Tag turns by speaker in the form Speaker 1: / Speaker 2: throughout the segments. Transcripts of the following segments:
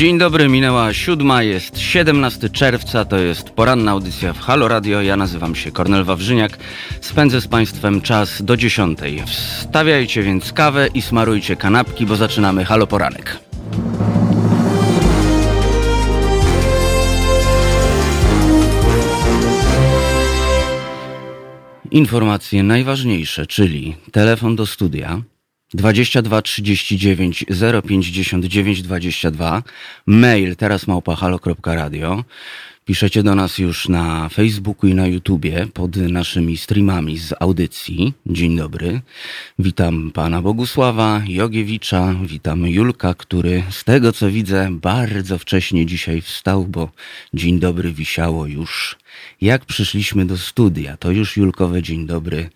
Speaker 1: Dzień dobry, minęła siódma, jest 17 czerwca, to jest poranna audycja w Halo Radio. Ja nazywam się Kornel Wawrzyniak. Spędzę z Państwem czas do 10. Wstawiajcie więc kawę i smarujcie kanapki, bo zaczynamy Halo Poranek. Informacje najważniejsze, czyli telefon do studia 22 39 059 22, mail teraz małpahalo.radio. Piszecie do nas już na Facebooku i na YouTubie pod naszymi streamami z audycji. Dzień dobry. Witam pana Bogusława Jogiewicza, witam Julka, który z tego co widzę bardzo wcześnie dzisiaj wstał, bo dzień dobry wisiało już jak przyszliśmy do studia. To już Julkowe dzień dobry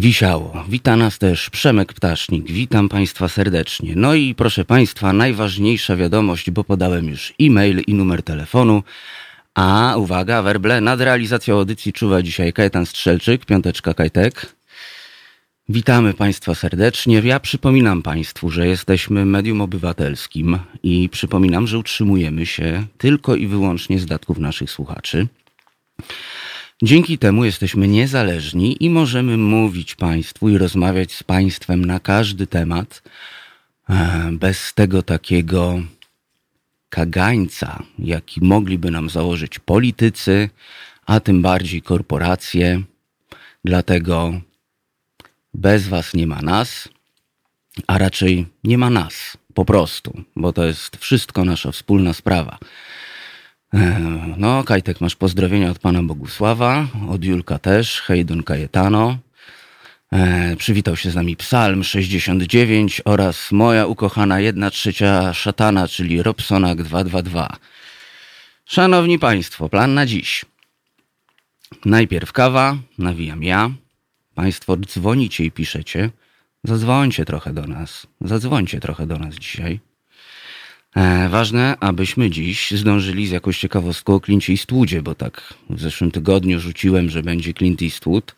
Speaker 1: wisiało. Wita nas też Przemek Ptasznik. Witam Państwa serdecznie. No i proszę Państwa, najważniejsza wiadomość, bo podałem już e-mail i numer telefonu. A uwaga, werble, nad realizacją audycji czuwa dzisiaj Kajetan Strzelczyk, piąteczka Kajtek. Witamy Państwa serdecznie. Ja przypominam Państwu, że jesteśmy medium obywatelskim i przypominam, że utrzymujemy się tylko i wyłącznie z datków naszych słuchaczy. Dzięki temu jesteśmy niezależni i możemy mówić Państwu i rozmawiać z Państwem na każdy temat e, bez tego takiego kagańca, jaki mogliby nam założyć politycy, a tym bardziej korporacje. Dlatego bez Was nie ma nas, a raczej nie ma nas po prostu, bo to jest wszystko nasza wspólna sprawa. E, no, Kajtek, masz pozdrowienia od pana Bogusława, od Julka też, hej Don Kajetano. E, przywitał się z nami Psalm 69 oraz moja ukochana jedna trzecia szatana, czyli Robsonak 222. Szanowni Państwo, plan na dziś. Najpierw kawa, nawijam ja. Państwo dzwonicie i piszecie. Zadzwońcie trochę do nas. Zadzwońcie trochę do nas dzisiaj. E, ważne, abyśmy dziś zdążyli z jakąś ciekawostką o Clint Eastwoodzie, bo tak w zeszłym tygodniu rzuciłem, że będzie Clint Eastwood,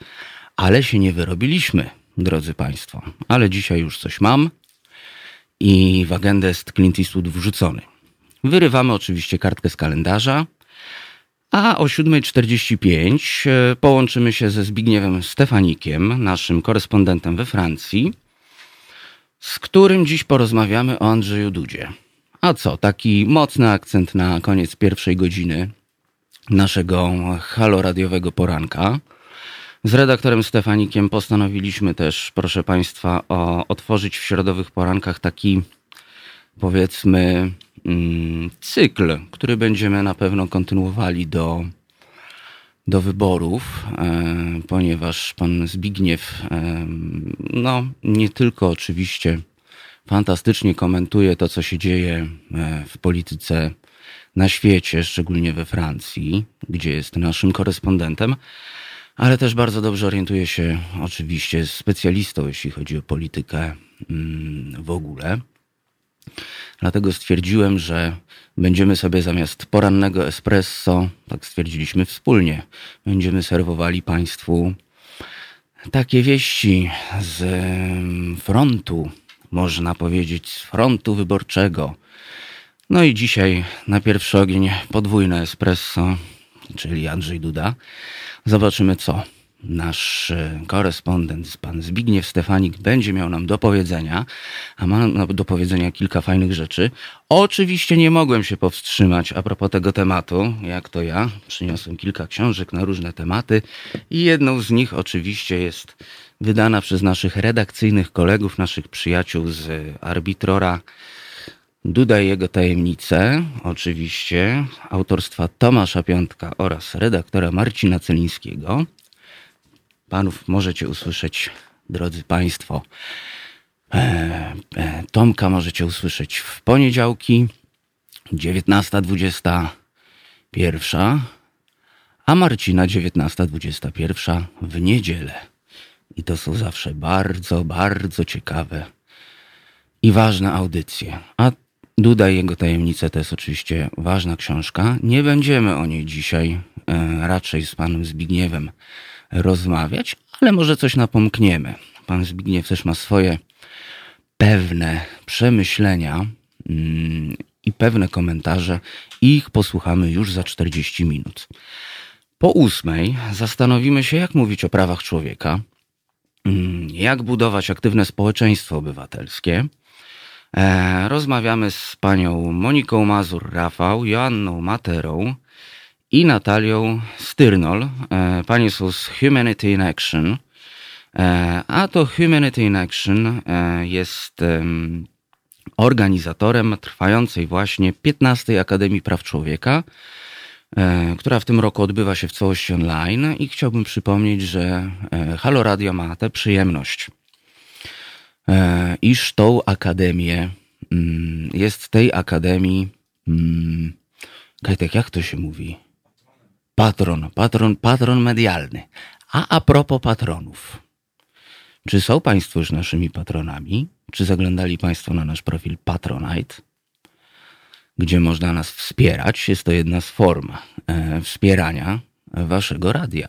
Speaker 1: ale się nie wyrobiliśmy, drodzy Państwo. Ale dzisiaj już coś mam i w agendę jest Clint Eastwood wrzucony. Wyrywamy oczywiście kartkę z kalendarza, a o 7.45 e, połączymy się ze Zbigniewem Stefanikiem, naszym korespondentem we Francji, z którym dziś porozmawiamy o Andrzeju Dudzie. A co, taki mocny akcent na koniec pierwszej godziny naszego haloradiowego poranka. Z redaktorem Stefanikiem postanowiliśmy też, proszę Państwa, o, otworzyć w środowych porankach taki, powiedzmy, mm, cykl, który będziemy na pewno kontynuowali do, do wyborów, e, ponieważ pan Zbigniew, e, no nie tylko oczywiście fantastycznie komentuje to, co się dzieje e, w polityce na świecie, szczególnie we Francji, gdzie jest naszym korespondentem, ale też bardzo dobrze orientuje się oczywiście specjalistą, jeśli chodzi o politykę mm, w ogóle. Dlatego stwierdziłem, że będziemy sobie zamiast porannego espresso, tak stwierdziliśmy wspólnie, będziemy serwowali Państwu takie wieści z frontu można powiedzieć, z frontu wyborczego. No i dzisiaj na pierwszy ogień podwójne espresso, czyli Andrzej Duda. Zobaczymy, co nasz e, korespondent, pan Zbigniew Stefanik, będzie miał nam do powiedzenia, a ma do powiedzenia kilka fajnych rzeczy. Oczywiście nie mogłem się powstrzymać a propos tego tematu, jak to ja. Przyniosłem kilka książek na różne tematy i jedną z nich oczywiście jest wydana przez naszych redakcyjnych kolegów, naszych przyjaciół z Arbitrora Duda i jego tajemnice, oczywiście autorstwa Tomasza Piątka oraz redaktora Marcina Celińskiego. Panów możecie usłyszeć, drodzy Państwo. E, e, Tomka możecie usłyszeć w poniedziałki 19.21, a Marcina 19.21 w niedzielę. I to są zawsze bardzo, bardzo ciekawe i ważne audycje. A Duda i jego tajemnice to jest oczywiście ważna książka. Nie będziemy o niej dzisiaj e, raczej z panem Zbigniewem rozmawiać, ale może coś napomkniemy. Pan Zbigniew też ma swoje pewne przemyślenia mm, i pewne komentarze. Ich posłuchamy już za 40 minut. Po ósmej zastanowimy się, jak mówić o prawach człowieka, jak budować aktywne społeczeństwo obywatelskie. E, rozmawiamy z panią Moniką Mazur-Rafał, Joanną Materą i Natalią Styrnol. E, panie są z Humanity in Action. E, a to Humanity in Action jest organizatorem trwającej właśnie 15 Akademii Praw Człowieka, która w tym roku odbywa się w całości online i chciałbym przypomnieć, że e, Halo Radio ma tę przyjemność, e, iż tą akademię, mm, jest tej akademii, mm, Kajtek, jak to się mówi? Patron, patron, patron medialny. A a propos patronów. Czy są Państwo już naszymi patronami? Czy zaglądali Państwo na nasz profil Patronite? Gdzie można nas wspierać. Jest to jedna z form e, wspierania waszego radia.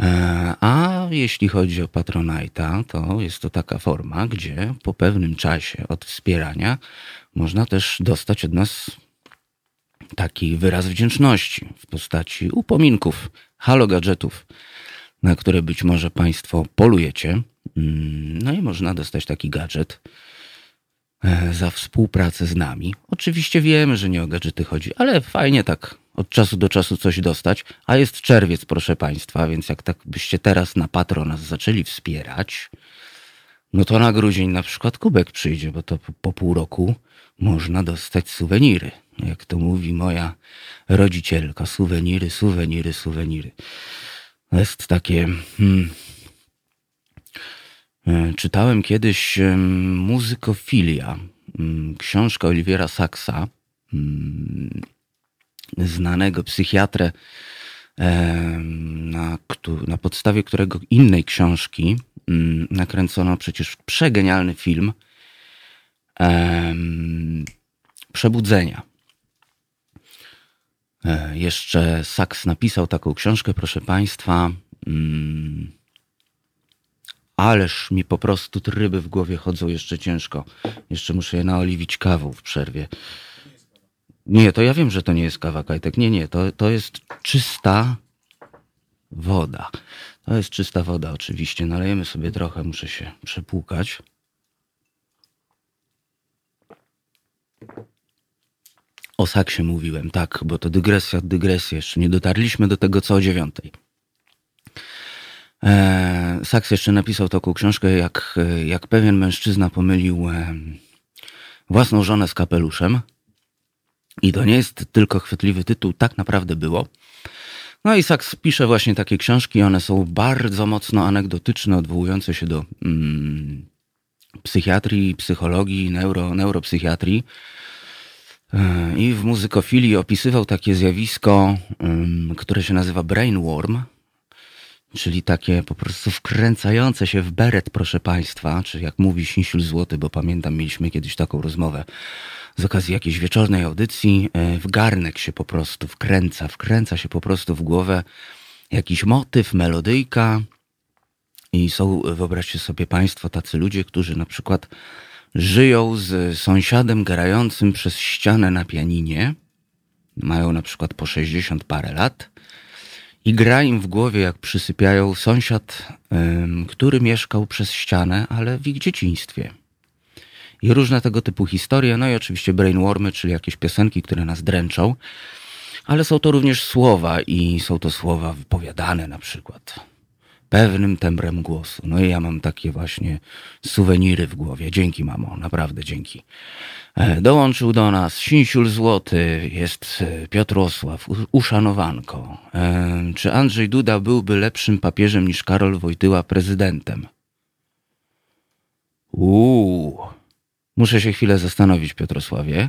Speaker 1: E, a jeśli chodzi o Patronite'a, to jest to taka forma, gdzie po pewnym czasie od wspierania można też dostać od nas taki wyraz wdzięczności w postaci upominków, halo gadżetów, na które być może Państwo polujecie. Mm, no i można dostać taki gadżet, za współpracę z nami. Oczywiście wiemy, że nie o gadżety chodzi, ale fajnie tak od czasu do czasu coś dostać. A jest czerwiec, proszę Państwa, więc jak tak byście teraz na patro nas zaczęli wspierać, no to na grudzień na przykład kubek przyjdzie, bo to po pół roku można dostać suweniry. Jak to mówi moja rodzicielka, suweniry, suweniry, suweniry. Jest takie... Hmm, E, czytałem kiedyś Muzykofilia, książkę Oliwiera Saxa, znanego psychiatrę, na, na podstawie którego innej książki nakręcono przecież przegenialny film Przebudzenia. E, jeszcze Saks napisał taką książkę, proszę Państwa. Ależ mi po prostu tryby w głowie chodzą jeszcze ciężko. Jeszcze muszę je naoliwić kawą w przerwie. Nie, to ja wiem, że to nie jest kawa kajtek. Nie, nie, to, to jest czysta woda. To jest czysta woda oczywiście. Nalejemy sobie trochę, muszę się przepłukać. O saksie mówiłem, tak, bo to dygresja, dygresja. Jeszcze nie dotarliśmy do tego, co o dziewiątej. E, Saks jeszcze napisał taką książkę, jak, jak pewien mężczyzna pomylił e, własną żonę z kapeluszem. I to nie jest tylko chwytliwy tytuł, tak naprawdę było. No i Saks pisze właśnie takie książki, one są bardzo mocno anegdotyczne, odwołujące się do mm, psychiatrii, psychologii, neuro, neuropsychiatrii. E, I w muzykofilii opisywał takie zjawisko, mm, które się nazywa brainworm, czyli takie po prostu wkręcające się w beret, proszę Państwa, czy jak mówi Sinsiul Złoty, bo pamiętam, mieliśmy kiedyś taką rozmowę z okazji jakiejś wieczornej audycji, e, w garnek się po prostu wkręca, wkręca się po prostu w głowę jakiś motyw, melodyjka i są, wyobraźcie sobie Państwo, tacy ludzie, którzy na przykład żyją z sąsiadem grającym przez ścianę na pianinie, mają na przykład po 60 parę lat, i gra im w głowie, jak przysypiają sąsiad, który mieszkał przez ścianę, ale w ich dzieciństwie. I różne tego typu historie, no i oczywiście brainwormy, czyli jakieś piosenki, które nas dręczą, ale są to również słowa i są to słowa wypowiadane na przykład pewnym tembrem głosu. No i ja mam takie właśnie suweniry w głowie. Dzięki, mamo, naprawdę dzięki. E, dołączył do nas Sinsiul Złoty, jest e, Piotrosław, uszanowanko. E, czy Andrzej Duda byłby lepszym papieżem niż Karol Wojtyła prezydentem? Uuu. Muszę się chwilę zastanowić, Piotrosławie.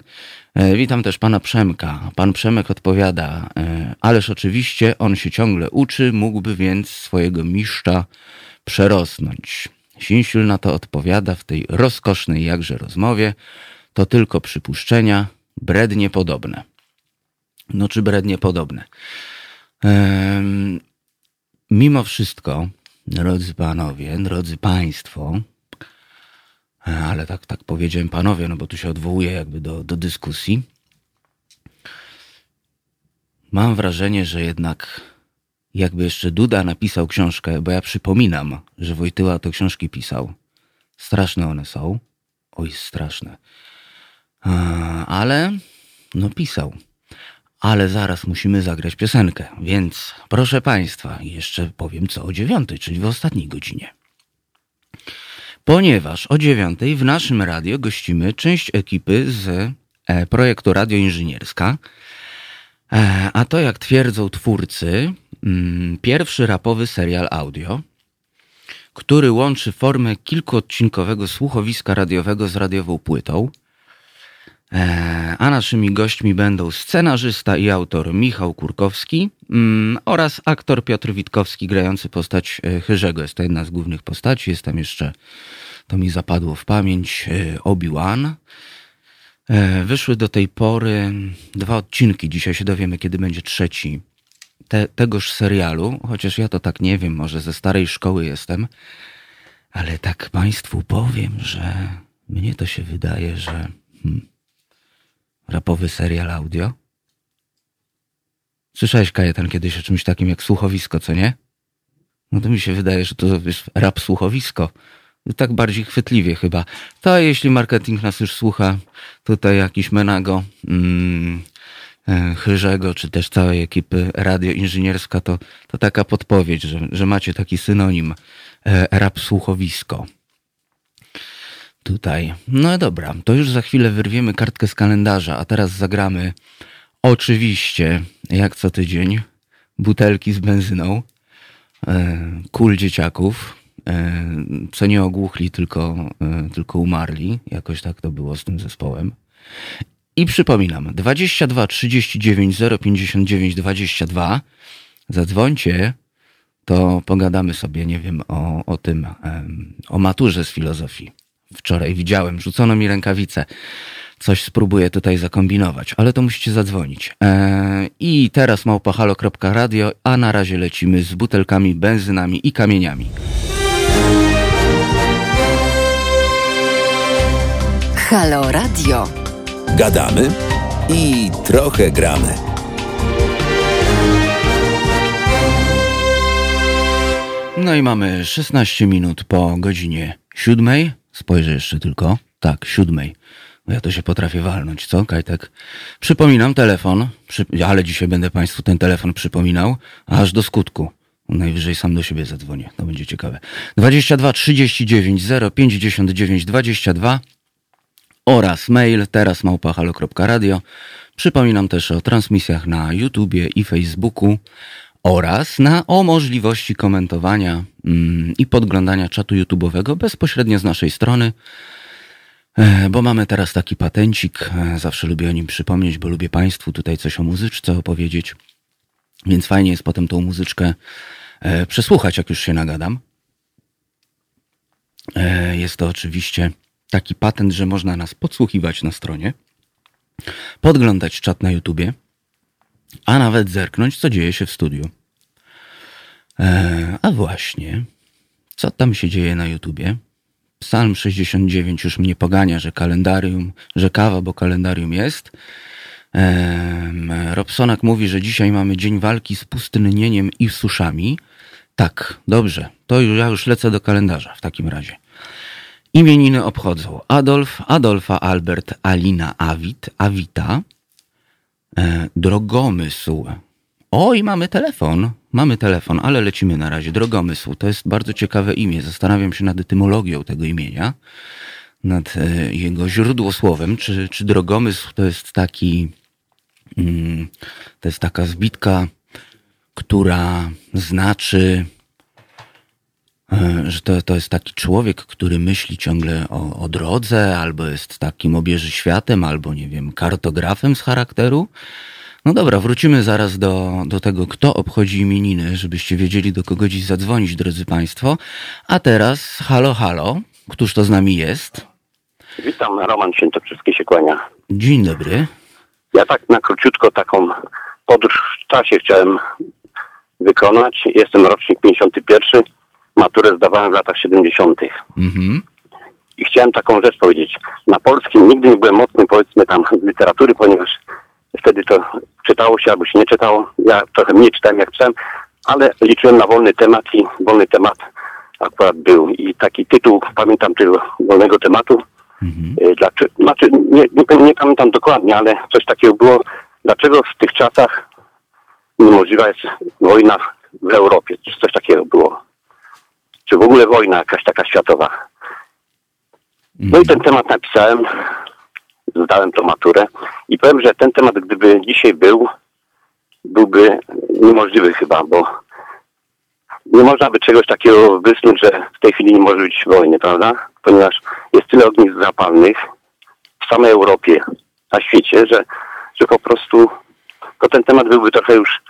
Speaker 1: E, witam też pana Przemka. Pan Przemek odpowiada, e, ależ oczywiście on się ciągle uczy, mógłby więc swojego mistrza przerosnąć. Sinsiul na to odpowiada w tej rozkosznej jakże rozmowie, to tylko przypuszczenia, brednie podobne. No czy brednie podobne? Mimo wszystko, drodzy panowie, drodzy państwo, ale tak, tak powiedziałem panowie, no bo tu się odwołuje jakby do, do dyskusji. Mam wrażenie, że jednak jakby jeszcze Duda napisał książkę, bo ja przypominam, że Wojtyła to książki pisał. Straszne one są. Oj, straszne. Ale, no pisał. Ale zaraz musimy zagrać piosenkę, więc proszę Państwa, jeszcze powiem co o dziewiątej, czyli w ostatniej godzinie. Ponieważ o dziewiątej w naszym radio gościmy część ekipy z e, projektu Radio Inżynierska, e, a to jak twierdzą twórcy, mm, pierwszy rapowy serial audio, który łączy formę kilkuodcinkowego słuchowiska radiowego z radiową płytą. E, a naszymi gośćmi będą scenarzysta i autor Michał Kurkowski mm, oraz aktor Piotr Witkowski grający postać e, Chyrzego. Jest to jedna z głównych postaci. Jest tam jeszcze, to mi zapadło w pamięć, e, Obi-Wan. Wyszły do tej pory dwa odcinki. Dzisiaj się dowiemy, kiedy będzie trzeci te, tegoż serialu, chociaż ja to tak nie wiem, może ze starej szkoły jestem, ale tak Państwu powiem, że mnie to się wydaje, że hmm, rapowy serial audio. Słyszałeś, Kajetan, kiedyś o czymś takim jak słuchowisko, co nie? No to mi się wydaje, że to jest rap słuchowisko. Tak bardziej chwytliwie chyba. To jeśli marketing nas już słucha, tutaj jakiś menago, mm, E, Chyrzego, czy też całej ekipy radioinżynierska, to, to taka podpowiedź, że, że macie taki synonim e, rap słuchowisko. Tutaj. No dobra, to już za chwilę wyrwiemy kartkę z kalendarza, a teraz zagramy oczywiście, jak co tydzień, butelki z benzyną, e, kul dzieciaków, co nie ogłuchli, tylko, tylko umarli. Jakoś tak to było z tym zespołem. I przypominam, 22 39 059 22. Zadzwońcie, to pogadamy sobie, nie wiem, o, o tym, o maturze z filozofii. Wczoraj widziałem, rzucono mi rękawice. Coś spróbuję tutaj zakombinować, ale to musicie zadzwonić. E, I teraz małpahalo.radio, a na razie lecimy z butelkami, benzynami i kamieniami.
Speaker 2: Halo Radio.
Speaker 3: Gadamy i trochę gramy.
Speaker 1: No i mamy 16 minut po godzinie siódmej. Spojrzę jeszcze tylko. Tak, siódmej. No ja to się potrafię walnąć, co, Kajtek? Przypominam telefon, przy... ale dzisiaj będę Państwu ten telefon przypominał, aż do skutku. Najwyżej sam do siebie zadzwonię, to będzie ciekawe. 22 39 059 22 oraz mail teraz małpahalo.radio. Przypominam też o transmisjach na YouTubie i Facebooku oraz na o możliwości komentowania mm, i podglądania czatu YouTube'owego bezpośrednio z naszej strony, e, bo mamy teraz taki patencik, e, zawsze lubię o nim przypomnieć, bo lubię Państwu tutaj coś o muzyczce opowiedzieć, więc fajnie jest potem tą muzyczkę e, przesłuchać, jak już się nagadam. Jest to oczywiście taki patent, że można nas podsłuchiwać na stronie, podglądać czat na YouTubie, a nawet zerknąć, co dzieje się w studiu. Eee, a właśnie, co tam się dzieje na YouTubie? Psalm 69 już mnie pogania, że kalendarium, że kawa, bo kalendarium jest. Robsonak mówi, że dzisiaj mamy dzień walki z pustynnieniem i suszami. Tak, dobrze, to już, ja już lecę do kalendarza w takim razie. Imieniny obchodzą Adolf, Adolfa, Albert, Alina, Awit, Awita, e, Drogomysł. Oj, mamy telefon, mamy telefon, ale lecimy na razie. Drogomysł to jest bardzo ciekawe imię. Zastanawiam się nad etymologią tego imienia, nad e, jego źródłosłowem. Czy, czy drogomysł to jest taki, mm, to jest taka zbitka, która znaczy E, że to, to jest taki człowiek, który myśli ciągle o, o drodze, albo jest takim obieży światem, albo nie wiem, kartografem z charakteru. No dobra, wrócimy zaraz do, do tego, kto obchodzi imieniny, żebyście wiedzieli, do kogo dziś zadzwonić, drodzy Państwo. A teraz, halo, halo, któż to z nami jest?
Speaker 4: Witam, Roman Świętokrzyski się kłania.
Speaker 1: Dzień dobry.
Speaker 4: Ja tak na króciutko taką podróż w czasie chciałem wykonać. Jestem rocznik 51 maturę zdawałem w latach 70. Mhm. I chciałem taką rzecz powiedzieć. Na polskim nigdy nie byłem mocny, powiedzmy tam, z literatury, ponieważ wtedy to czytało się albo się nie czytało. Ja trochę mniej czytałem jak czytałem, ale liczyłem na wolny temat i wolny temat akurat był. I taki tytuł, pamiętam tego wolnego tematu, y, Dlaczego, znaczy, nie, nie, nie pamiętam dokładnie, ale coś takiego było. Dlaczego w tych czasach niemożliwa jest wojna w Europie? Coś takiego było? Czy w ogóle wojna jakaś taka światowa? No i ten temat napisałem, zdałem tą maturę i powiem, że ten temat, gdyby dzisiaj był, byłby niemożliwy chyba, bo nie można by czegoś takiego wysnuć, że w tej chwili nie może być wojny, prawda? Ponieważ jest tyle ognisk zapalnych w samej Europie, na świecie, że, że po prostu to ten temat byłby trochę już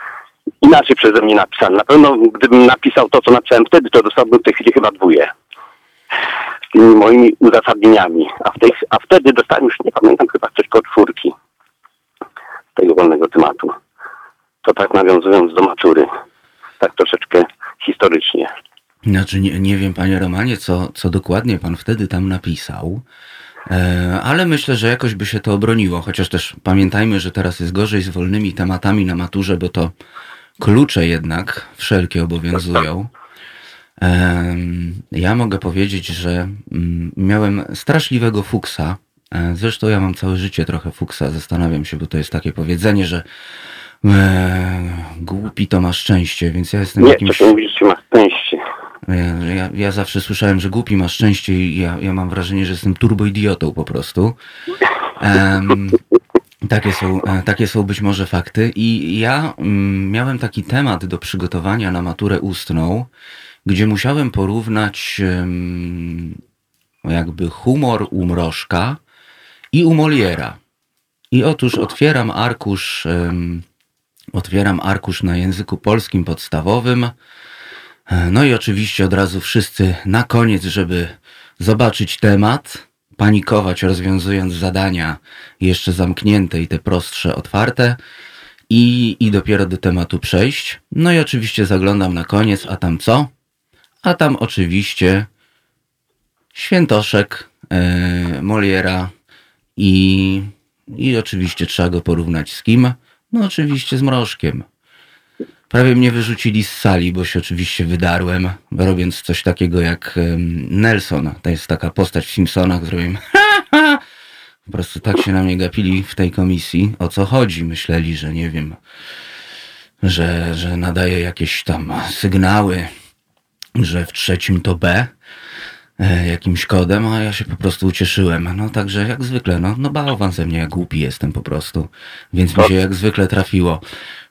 Speaker 4: inaczej przeze mnie napisany. Na pewno gdybym napisał to, co napisałem wtedy, to dostałbym w tej chwili chyba dwóje. Z tymi moimi uzasadnieniami. A, w tej, a wtedy dostałem już, nie pamiętam, chyba coś koło czwórki tego wolnego tematu. To tak nawiązując do matury. Tak troszeczkę historycznie.
Speaker 1: Znaczy nie, nie wiem, panie Romanie, co, co dokładnie pan wtedy tam napisał, e, ale myślę, że jakoś by się to obroniło, chociaż też pamiętajmy, że teraz jest gorzej z wolnymi tematami na maturze, bo to klucze jednak wszelkie obowiązują. Ja mogę powiedzieć, że mm, miałem straszliwego fuksa. E, Zresztą ja mam całe życie trochę fuksa. Zastanawiam się, bo to jest takie powiedzenie, że e, głupi to ma szczęście, więc ja jestem
Speaker 4: Nie,
Speaker 1: jakimś...
Speaker 4: to się mówi, że ma szczęście.
Speaker 1: Ja, ja, ja zawsze słyszałem, że głupi ma szczęście i ja, ja mam wrażenie, że jestem turboidiotą po prostu. Em, takie, są, e, takie są być może fakty. I ja mm, miałem taki temat do przygotowania na maturę ustną, gdzie musiałem porównać jakby humor u Mrożka i u Moliera. I otóż otwieram arkusz, otwieram arkusz na języku polskim podstawowym. E, No i oczywiście od razu wszyscy na koniec, żeby zobaczyć temat, panikować rozwiązując zadania jeszcze zamknięte i te prostsze otwarte i, i dopiero do tematu przejść. No i oczywiście zaglądam na koniec, a tam co? A tam oczywiście świętoszek e, Moliera i, i oczywiście trzeba go porównać z kim? No oczywiście z Mrożkiem. Prawie mnie wyrzucili z sali, bo się oczywiście wydarłem, robiąc coś takiego jak Nelson. To jest taka postać w Simpsonach, zrobiłem po prostu tak się na mnie gapili w tej komisji. O co chodzi? Myśleli, że nie wiem, że, że nadaje jakieś tam sygnały, że w trzecim to B e, jakimś kodem, a ja się po prostu ucieszyłem. No także jak zwykle, no, no bałwan ze mnie, jak głupi jestem po prostu, więc mi się jak zwykle trafiło.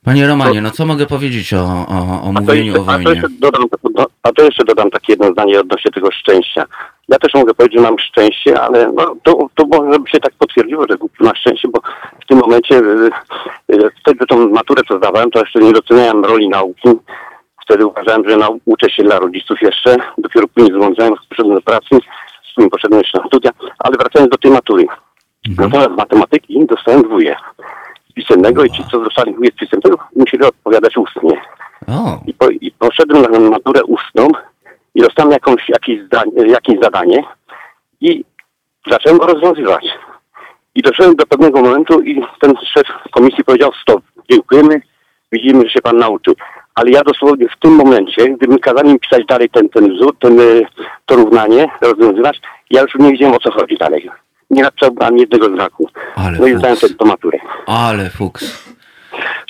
Speaker 1: Panie Romanie, no co mogę powiedzieć o, o, o mówieniu
Speaker 4: jeszcze,
Speaker 1: o
Speaker 4: a, to
Speaker 1: wojnie?
Speaker 4: jeszcze dodam, do, a to jeszcze dodam takie jedno zdanie odnośnie tego szczęścia. Ja też mogę powiedzieć, że mam szczęście, ale no, to, to może by się tak potwierdziło, że głupi ma szczęście, bo w tym momencie, y, y, wtedy tą maturę co zdawałem, to jeszcze nie doceniałem roli nauki. Wtedy uważałem, że nauczę się dla rodziców jeszcze. Dopiero później złączyłem, poszedłem do pracy, później poszedłem jeszcze na studia, ale wracając do tej matury. Natomiast z matematyki dostałem dwóje z pisemnego i ci, co dostali dwóje z pisemnego, musieli odpowiadać ustnie.
Speaker 1: O,
Speaker 4: I, po, i poszedłem na maturę ustną i dostałem jakąś, jakieś, zdanie, jakieś zadanie i zacząłem go rozwiązywać. I doszedłem do pewnego momentu i ten szef komisji powiedział stop, dziękujemy, widzimy, że się pan nauczył. Ale ja dosłownie w tym momencie, gdy mi kazali mi pisać dalej ten, ten wzór, ten, y, to równanie, rozwiązywać, ja już nie wiedziałem o co chodzi dalej. Nie ani jednego znaku.
Speaker 1: Ale
Speaker 4: no i zdałem sobie to maturę.
Speaker 1: ale fuks.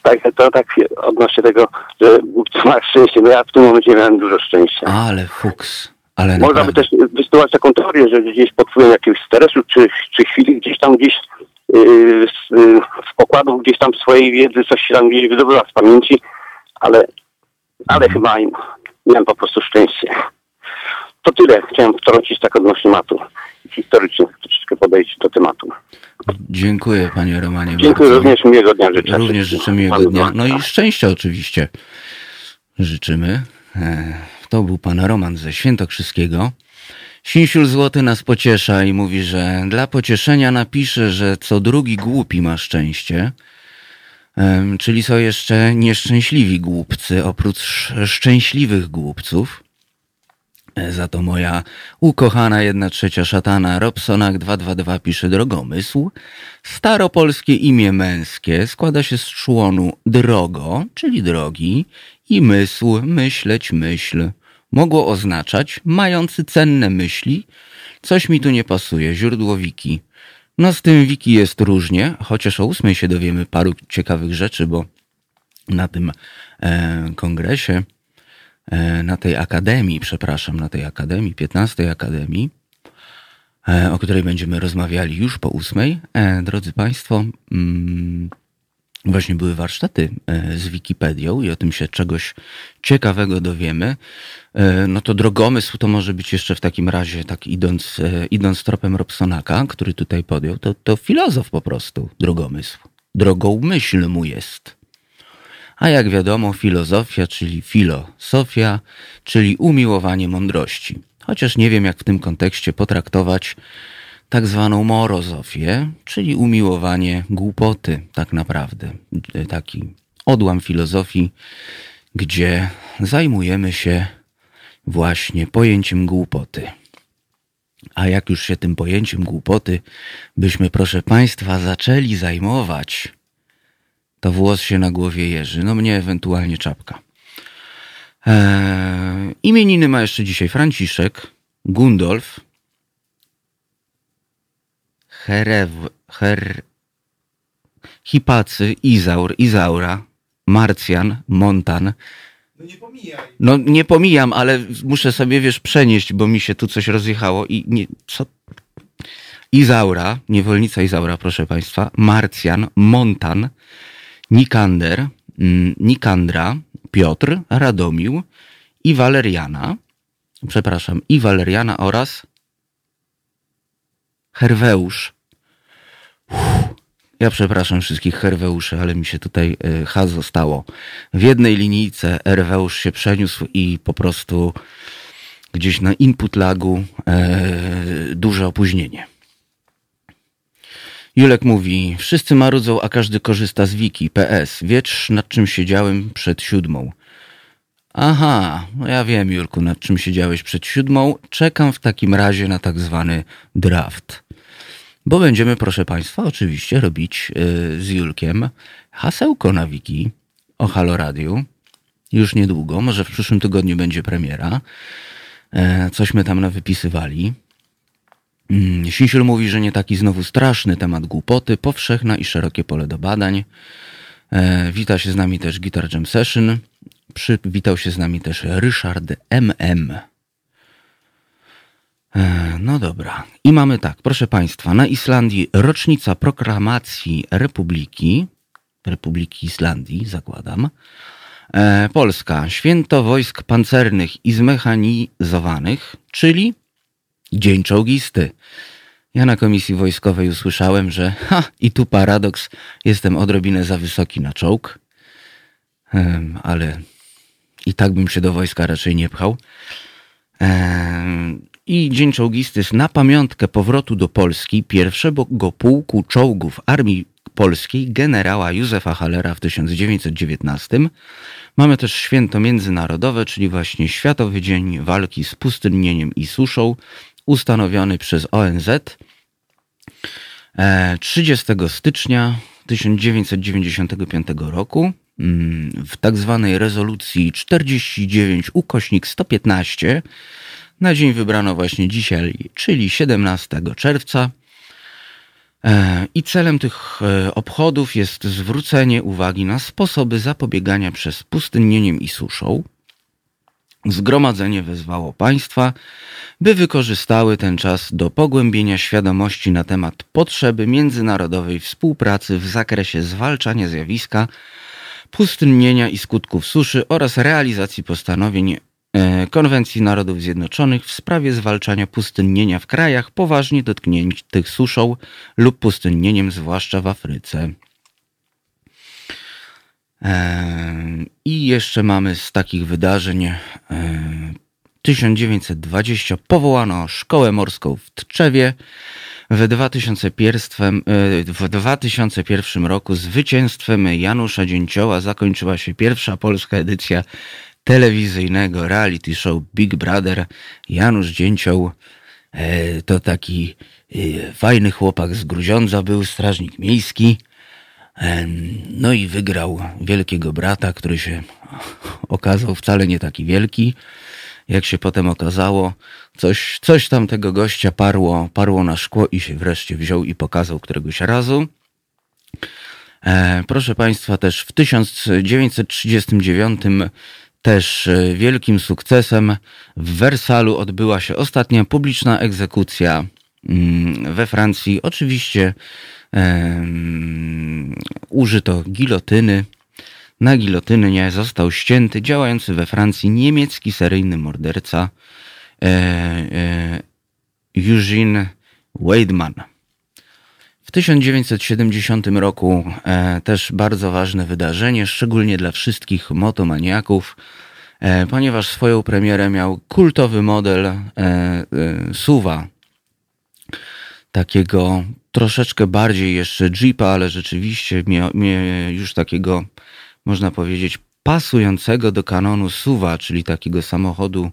Speaker 4: Tak, to tak odnośnie tego, że masz szczęście. No ja w tym momencie miałem dużo szczęścia.
Speaker 1: Ale fuks. Ale
Speaker 4: Można by też wystosować taką teorię, że gdzieś pod wpływem jakiegoś stresu czy, czy chwili gdzieś tam gdzieś yy, z, yy, z pokładów gdzieś tam swojej wiedzy coś się tam gdzieś wydobywa z pamięci, ale, ale chyba im- miałem po prostu szczęście. To tyle chciałem wtrącić tak odnośnie matu historycznie troszeczkę podejść do tematu.
Speaker 1: Dziękuję panie Romanie.
Speaker 4: Dziękuję
Speaker 1: bardzo.
Speaker 4: również miłego dnia życzę.
Speaker 1: Również życzę miłego dnia. No i szczęścia oczywiście życzymy. E, To był pan Roman ze Świętokrzyskiego. Sinsiul Złoty nas pociesza i mówi, że dla pocieszenia napisze, że co drugi głupi ma szczęście. Czyli są jeszcze nieszczęśliwi głupcy, oprócz sz- szczęśliwych głupców. E, Za to moja ukochana jedna trzecia szatana Robsonak 222 pisze drogomysł. Staropolskie imię męskie składa się z członu drogo, czyli drogi, i mysł, myśleć, myśl. Mogło oznaczać mający cenne myśli. Coś mi tu nie pasuje, źródło wiki. No z tym wiki jest różnie, chociaż o ósmej się dowiemy paru ciekawych rzeczy, bo na tym e, kongresie na tej akademii, przepraszam, na tej akademii, 15 akademii, e, o której będziemy rozmawiali już po ósmej. E, drodzy Państwo, mm, właśnie były warsztaty e, z Wikipedią i o tym się czegoś ciekawego dowiemy. E, No to drogomysł to może być jeszcze w takim razie, tak idąc, e, idąc tropem Robsonaka, który tutaj podjął, to, to filozof po prostu, drogomysł. Drogą myśl mu jest. A jak wiadomo, filozofia, czyli filosofia, czyli umiłowanie mądrości. Chociaż nie wiem, jak w tym kontekście potraktować tak zwaną morozofię, czyli umiłowanie głupoty, tak naprawdę. Taki odłam filozofii, gdzie zajmujemy się właśnie pojęciem głupoty. A jak już się tym pojęciem głupoty byśmy, proszę Państwa, zaczęli zajmować, to włos się na głowie jeży. No mnie ewentualnie czapka. Eee, imieniny ma jeszcze dzisiaj Franciszek, Gundolf, Herew, Her, Hipacy, Izaur, Izaura, Marcjan, Montan.
Speaker 5: No nie pomijaj.
Speaker 1: No nie pomijam, ale muszę sobie, wiesz, przenieść, bo mi się tu coś rozjechało i nie, co? Izaura, niewolnica Izaura, proszę Państwa, Marcjan, Montan, Nikander, mm, Nikandra, Piotr, Radomił i Waleriana, przepraszam, i Waleriana oraz Herweusz. Uff, Ja przepraszam wszystkich Herweuszy, ale mi się tutaj y, H zostało. W jednej linijce Herweusz się przeniósł i po prostu gdzieś na input lagu e, duże opóźnienie. Julek mówi, wszyscy marudzą, a każdy korzysta z wiki. PS, wiesz nad czym siedziałem przed siódmą. Aha, no ja wiem Julku, nad czym siedziałeś przed siódmą. Czekam w takim razie na tak zwany draft. Bo będziemy, proszę Państwa, oczywiście robić y, z Julkiem hasełko na wiki o Halo Radiu. Już niedługo, może w przyszłym tygodniu będzie premiera. E, Cośmy tam nawypisywali. Mm, Sinsiul mówi, że nie taki znowu straszny temat głupoty, powszechna i szerokie pole do badań. E, wita się z nami też Guitar Jam Session. Przywitał się z nami też Ryszard MM. No dobra. I mamy tak, proszę Państwa, na Islandii rocznica proklamacji Republiki, Republiki Islandii, zakładam. E, Polska, święto wojsk pancernych i zmechanizowanych, czyli Dzień Czołgisty. Ja na komisji wojskowej usłyszałem, że ha, i tu paradoks, jestem odrobinę za wysoki na czołg, Em, ale i tak bym się do wojska raczej nie pchał. Em, I Dzień Czołgisty jest na pamiątkę powrotu do Polski pierwszego pułku czołgów Armii Polskiej generała Józefa Hallera w 1919. Mamy też święto międzynarodowe, czyli właśnie Światowy Dzień Walki z Pustynnieniem i Suszą, ustanowiony przez ONZ e, 30 stycznia 1995 roku mm, w tak zwanej rezolucji 49 ukośnik 115 na dzień wybrano właśnie dzisiaj, czyli 17 czerwca. E, I celem tych e, obchodów jest zwrócenie uwagi na sposoby zapobiegania przez pustynnieniem i suszą. Zgromadzenie wezwało państwa, by wykorzystały ten czas do pogłębienia świadomości na temat potrzeby międzynarodowej współpracy w zakresie zwalczania zjawiska pustynnienia i skutków suszy oraz realizacji postanowień e, Konwencji Narodów Zjednoczonych w sprawie zwalczania pustynnienia w krajach poważnie dotkniętych suszą lub pustynnieniem, zwłaszcza w Afryce. I jeszcze mamy z takich wydarzeń e, 1920 powołano szkołę morską w Tczewie. W 2001, e, w 2001 roku zwycięstwem Janusza Dzięcioła zakończyła się pierwsza polska edycja telewizyjnego reality show Big Brother. Janusz Dzięcioł e, to taki e, fajny chłopak z Gruziądza, był strażnik miejski. No i wygrał wielkiego brata, który się okazał wcale nie taki wielki. Jak się potem okazało, coś, coś tam tego gościa parło, parło na szkło i się wreszcie wziął i pokazał któregoś razu. E, proszę Państwa, też w 1939 też e, wielkim sukcesem w Wersalu odbyła się ostatnia publiczna egzekucja mm, we Francji. Oczywiście użyto gilotyny. Na gilotynie został ścięty działający we Francji niemiecki seryjny morderca e, e, Eugene Weidmann. W 1970 roku e, też bardzo ważne wydarzenie, szczególnie dla wszystkich motomaniaków, ponieważ swoją premierę miał kultowy model suwa, takiego troszeczkę bardziej jeszcze Jeepa, ale rzeczywiście mie, już takiego, można powiedzieć, pasującego do kanonu suwa, czyli takiego samochodu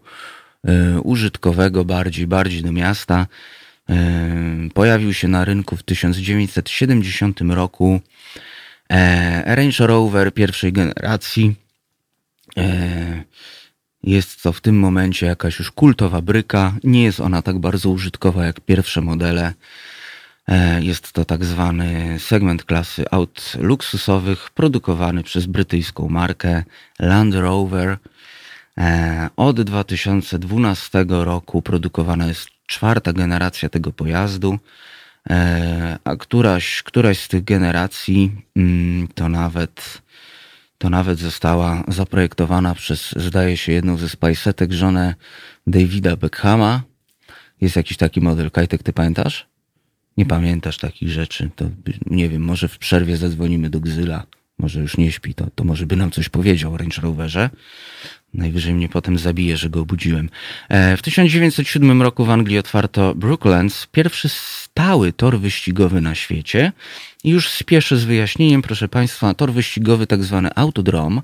Speaker 1: e, użytkowego bardziej, bardziej do miasta. Pojawił się na rynku w 1970 roku e, Range Rover pierwszej generacji. E, jest to w tym momencie jakaś już kultowa bryka. Nie jest ona tak bardzo użytkowa jak pierwsze modele. E, jest to tak zwany segment klasy aut luksusowych, produkowany przez brytyjską markę Land Rover. Od 2012 roku produkowana jest czwarta generacja tego pojazdu, e, a któraś, któraś z tych generacji mm, to nawet, to nawet została zaprojektowana przez, zdaje się, jedną ze spajsetek, żonę Davida Beckhama. Jest jakiś taki model. Kajtek, ty pamiętasz? Nie pamiętasz takich rzeczy. To nie wiem, może w przerwie zadzwonimy do Gzyla. Może już nie śpi, to, to może by nam coś powiedział o Range Roverze. Najwyżej mnie potem zabije, że go obudziłem. E, w 1907 roku w Anglii otwarto Brooklands, pierwszy stały tor wyścigowy na świecie. I już spieszę z wyjaśnieniem, proszę Państwa, tor wyścigowy, tak zwany autodrom,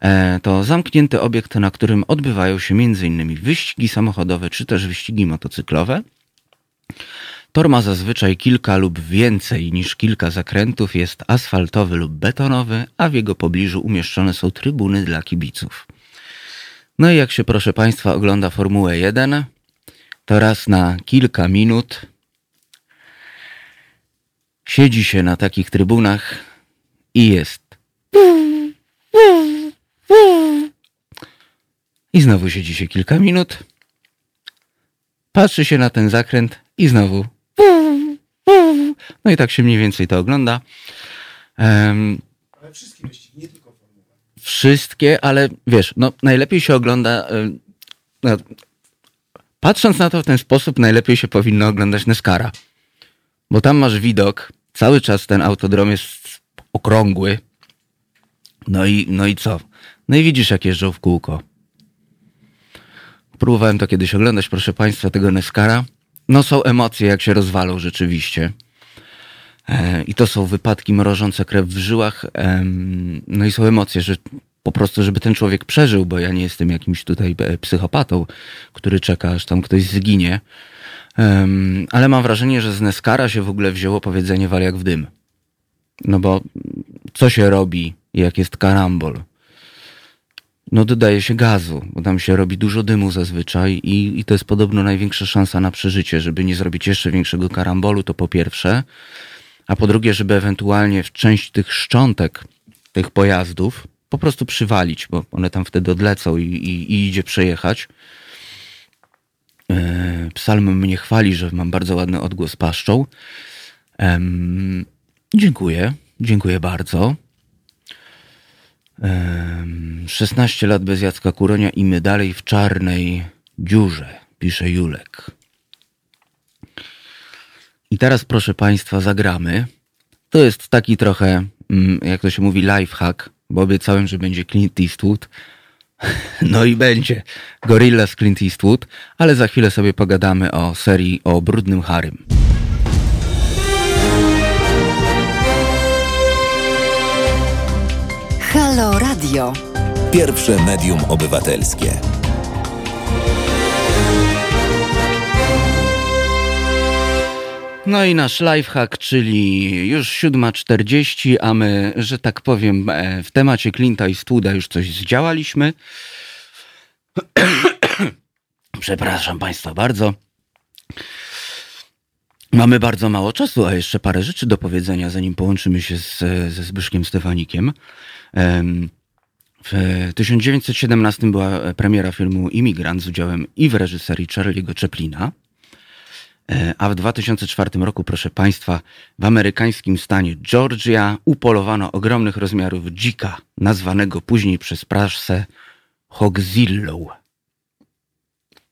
Speaker 1: e, to zamknięty obiekt, na którym odbywają się m.in. wyścigi samochodowe czy też wyścigi motocyklowe. Tor ma zazwyczaj kilka lub więcej niż kilka zakrętów, jest asfaltowy lub betonowy, a w jego pobliżu umieszczone są trybuny dla kibiców. No i jak się, proszę Państwa, ogląda Formułę 1, to raz na kilka minut siedzi się na takich trybunach i jest. I znowu siedzi się kilka minut, patrzy się na ten zakręt i znowu. No i tak się mniej więcej to ogląda. Um, Ale wszystkie wyścigi, wszystkie, ale wiesz, no najlepiej się ogląda. No, patrząc na to w ten sposób, najlepiej się powinno oglądać Neskara. Bo tam masz widok, cały czas ten autodrom jest okrągły. No i, no i co? No i widzisz, jak jeżdżą w kółko. Próbowałem to kiedyś oglądać, proszę Państwa, tego Neskara. No są emocje, jak się rozwalą rzeczywiście. E, I to są wypadki mrożące krew w żyłach. No i są emocje, że po prostu, żeby ten człowiek przeżył, bo ja nie jestem jakimś tutaj e, psychopatą, który czeka, aż tam ktoś zginie. Ale mam wrażenie, że z Neskara się w ogóle wzięło powiedzenie wal jak w dym. No bo co się robi, jak jest karambol? No dodaje się gazu, bo tam się robi dużo dymu zazwyczaj i, i to jest podobno największa szansa na przeżycie, żeby nie zrobić jeszcze większego karambolu, to po pierwsze a po drugie, żeby ewentualnie w część tych szczątek tych pojazdów po prostu przywalić, bo one tam wtedy odlecą i, i, i idzie przejechać. E, psalm mnie chwali, że mam bardzo ładny odgłos paszczą. Um, dziękuję, dziękuję bardzo. Um, 16 lat bez Jacka Kuronia i my dalej w czarnej dziurze, pisze Julek. I teraz, proszę Państwa, zagramy. To jest taki trochę, mm, jak to się mówi, lifehack, bo obiecałem, że będzie Clint Eastwood. No i będzie Gorilla z Clint Eastwood, ale za chwilę sobie pogadamy o serii o Brudnym Harym.
Speaker 2: Halo Radio.
Speaker 3: Pierwsze medium obywatelskie.
Speaker 1: No i nasz lifehack, czyli już 7.40, a my, że tak powiem, e, w temacie Clint'a i Studa już coś zdziałaliśmy. Przepraszam Państwa bardzo. Mamy bardzo mało czasu, a jeszcze parę rzeczy do powiedzenia, zanim połączymy się z, ze Zbyszkiem Stefanikiem. Em, W 1917 była premiera filmu Imigrant z udziałem i w reżyserii Charlie'ego Chaplina. E, A w 2004 roku, proszę Państwa, w amerykańskim stanie Georgia upolowano ogromnych rozmiarów dzika, nazwanego później przez prasę Hogzillą.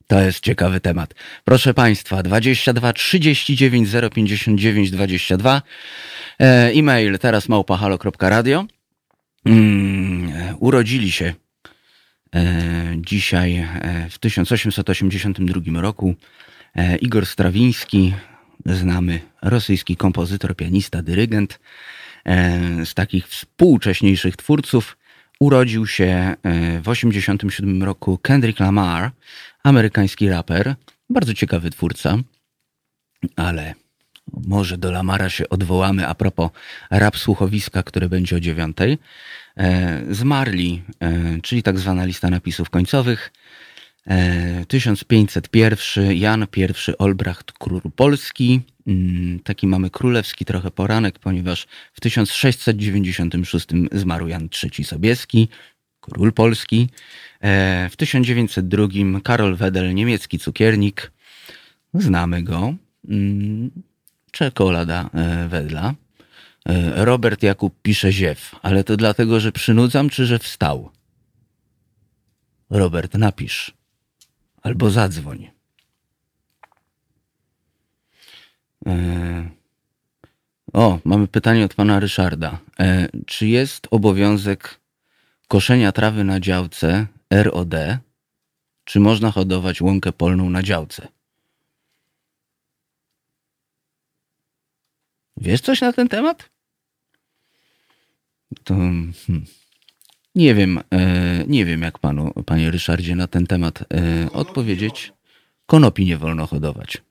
Speaker 1: To jest ciekawy temat. Proszę Państwa, 22 39 059 22. E, e-mail teraz małpahalo.radio. Mm, urodzili się e, dzisiaj e, w 1882 roku Igor Strawiński, znamy rosyjski kompozytor, pianista, dyrygent. E, z takich współcześniejszych twórców urodził się e, w 1987 roku Kendrick Lamar, amerykański raper, bardzo ciekawy twórca, ale może do Lamara się odwołamy a propos rap słuchowiska, które będzie o dziewiątej. E, Zmarli, e, czyli tak zwana lista napisów końcowych. E, 1501 Jan I Olbracht król Polski. Mm, Taki mamy królewski trochę poranek, ponieważ w 1696 zmarł Jan III Sobieski, król Polski. E, W 1902 Karol Wedel, niemiecki cukiernik. Znamy go. Mm, Czekolada e, Wedla. E, Robert Jakub pisze ziew, ale to dlatego, że przynudzam, czy że wstał? Robert, napisz. Albo zadzwoń. E, O, mamy pytanie od pana Ryszarda. E, Czy jest obowiązek koszenia trawy na działce ROD, czy można hodować łąkę polną na działce? Wiesz coś na ten temat? To hmm, nie wiem, e, nie wiem jak panu, panie Ryszardzie, na ten temat e, odpowiedzieć. Konopi nie wolno hodować.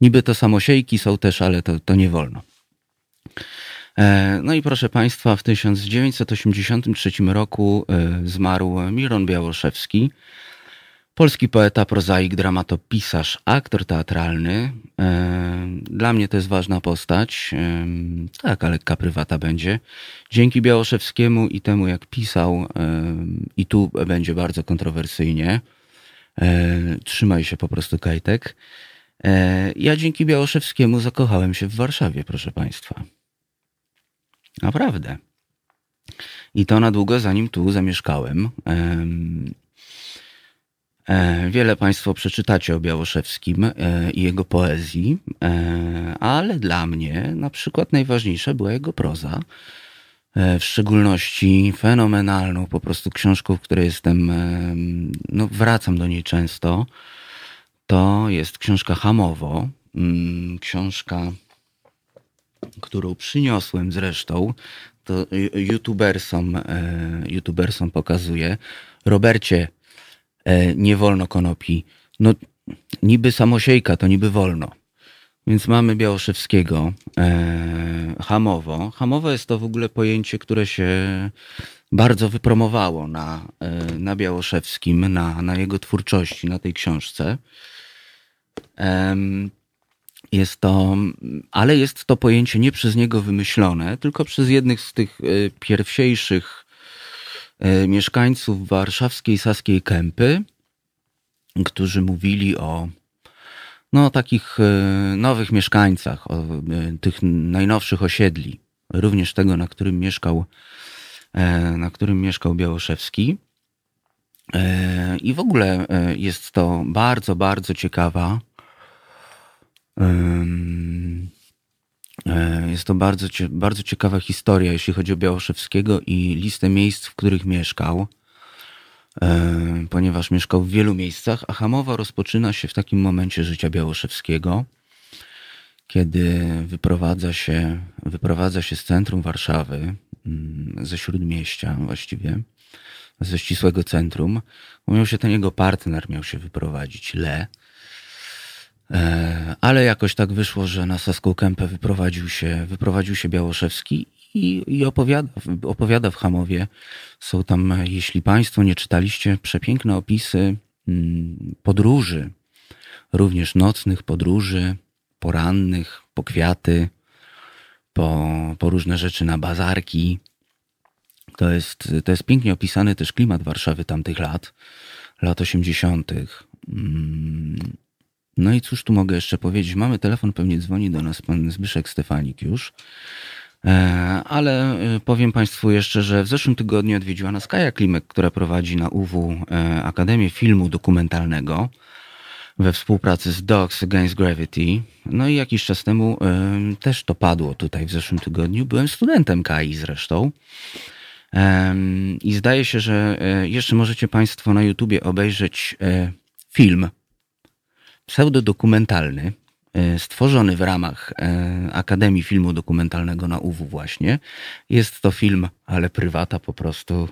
Speaker 1: Niby to samosiejki są też, ale to, to nie wolno. E, No i proszę Państwa, w 1983 roku zmarł Miron Białoszewski, polski poeta, prozaik, dramatopisarz, aktor teatralny. E, Dla mnie to jest ważna postać. E, Taka lekka prywata będzie. Dzięki Białoszewskiemu i temu, jak pisał, e, i tu będzie bardzo kontrowersyjnie, trzymaj się po prostu kajtek. Ja dzięki Białoszewskiemu zakochałem się w Warszawie, proszę Państwa. Naprawdę. I to na długo, zanim tu zamieszkałem. E, Wiele Państwo przeczytacie o Białoszewskim e, i jego poezji, e, ale dla mnie na przykład najważniejsza była jego proza. W szczególności fenomenalną po prostu książką, w której jestem, em, no wracam do niej często. To jest książka Hamowo. Mm, Książka którą przyniosłem zresztą, to y- youtubersom, e, youtubersom pokazuję. Robercie, nie wolno konopi. No niby samosiejka, to niby wolno. Więc mamy Białoszewskiego, e, Hamowo. Hamowo jest to w ogóle pojęcie, które się bardzo wypromowało na, e, na Białoszewskim, na, na jego twórczości, na tej książce. Em, jest to, ale jest to pojęcie nie przez niego wymyślone, tylko przez jednych z tych e, pierwsiejszych e, mieszkańców warszawskiej Saskiej Kępy, którzy mówili o no, takich e, nowych mieszkańcach, o e, tych najnowszych osiedli, również tego, na którym mieszkał, e, na którym mieszkał Białoszewski. E, I w ogóle e, jest to bardzo, bardzo ciekawa e, Jest to bardzo, bardzo ciekawa historia, jeśli chodzi o Białoszewskiego i listę miejsc, w których mieszkał, e, ponieważ mieszkał w wielu miejscach, a Hamowa rozpoczyna się w takim momencie życia Białoszewskiego, kiedy wyprowadza się, wyprowadza się z centrum Warszawy, mm, ze śródmieścia właściwie, ze ścisłego centrum. Miał się ten jego partner, miał się wyprowadzić, Le. E, ale jakoś tak wyszło, że na Saską Kępę wyprowadził się, wyprowadził się Białoszewski i, i opowiada, opowiada w Hamowie. Są tam, jeśli Państwo nie czytaliście, przepiękne opisy mm, podróży, również nocnych podróży, porannych, po kwiaty, po, po różne rzeczy na bazarki. To jest, to jest pięknie opisany też klimat Warszawy tamtych lat, lat 80. No i cóż tu mogę jeszcze powiedzieć? Mamy telefon, pewnie dzwoni do nas pan Zbyszek Stefanik już. E, ale e, powiem Państwu jeszcze, że w zeszłym tygodniu odwiedziła nas Kaja Klimek, która prowadzi na UW e, Akademię Filmu Dokumentalnego we współpracy z Dogs Against Gravity. No i jakiś czas temu też to padło tutaj w zeszłym tygodniu. Byłem studentem KAI zresztą. I zdaje się, że jeszcze możecie Państwo na YouTubie obejrzeć film pseudodokumentalny, e, stworzony w ramach e, Akademii Filmu Dokumentalnego na UW właśnie. Jest to film, ale prywata po prostu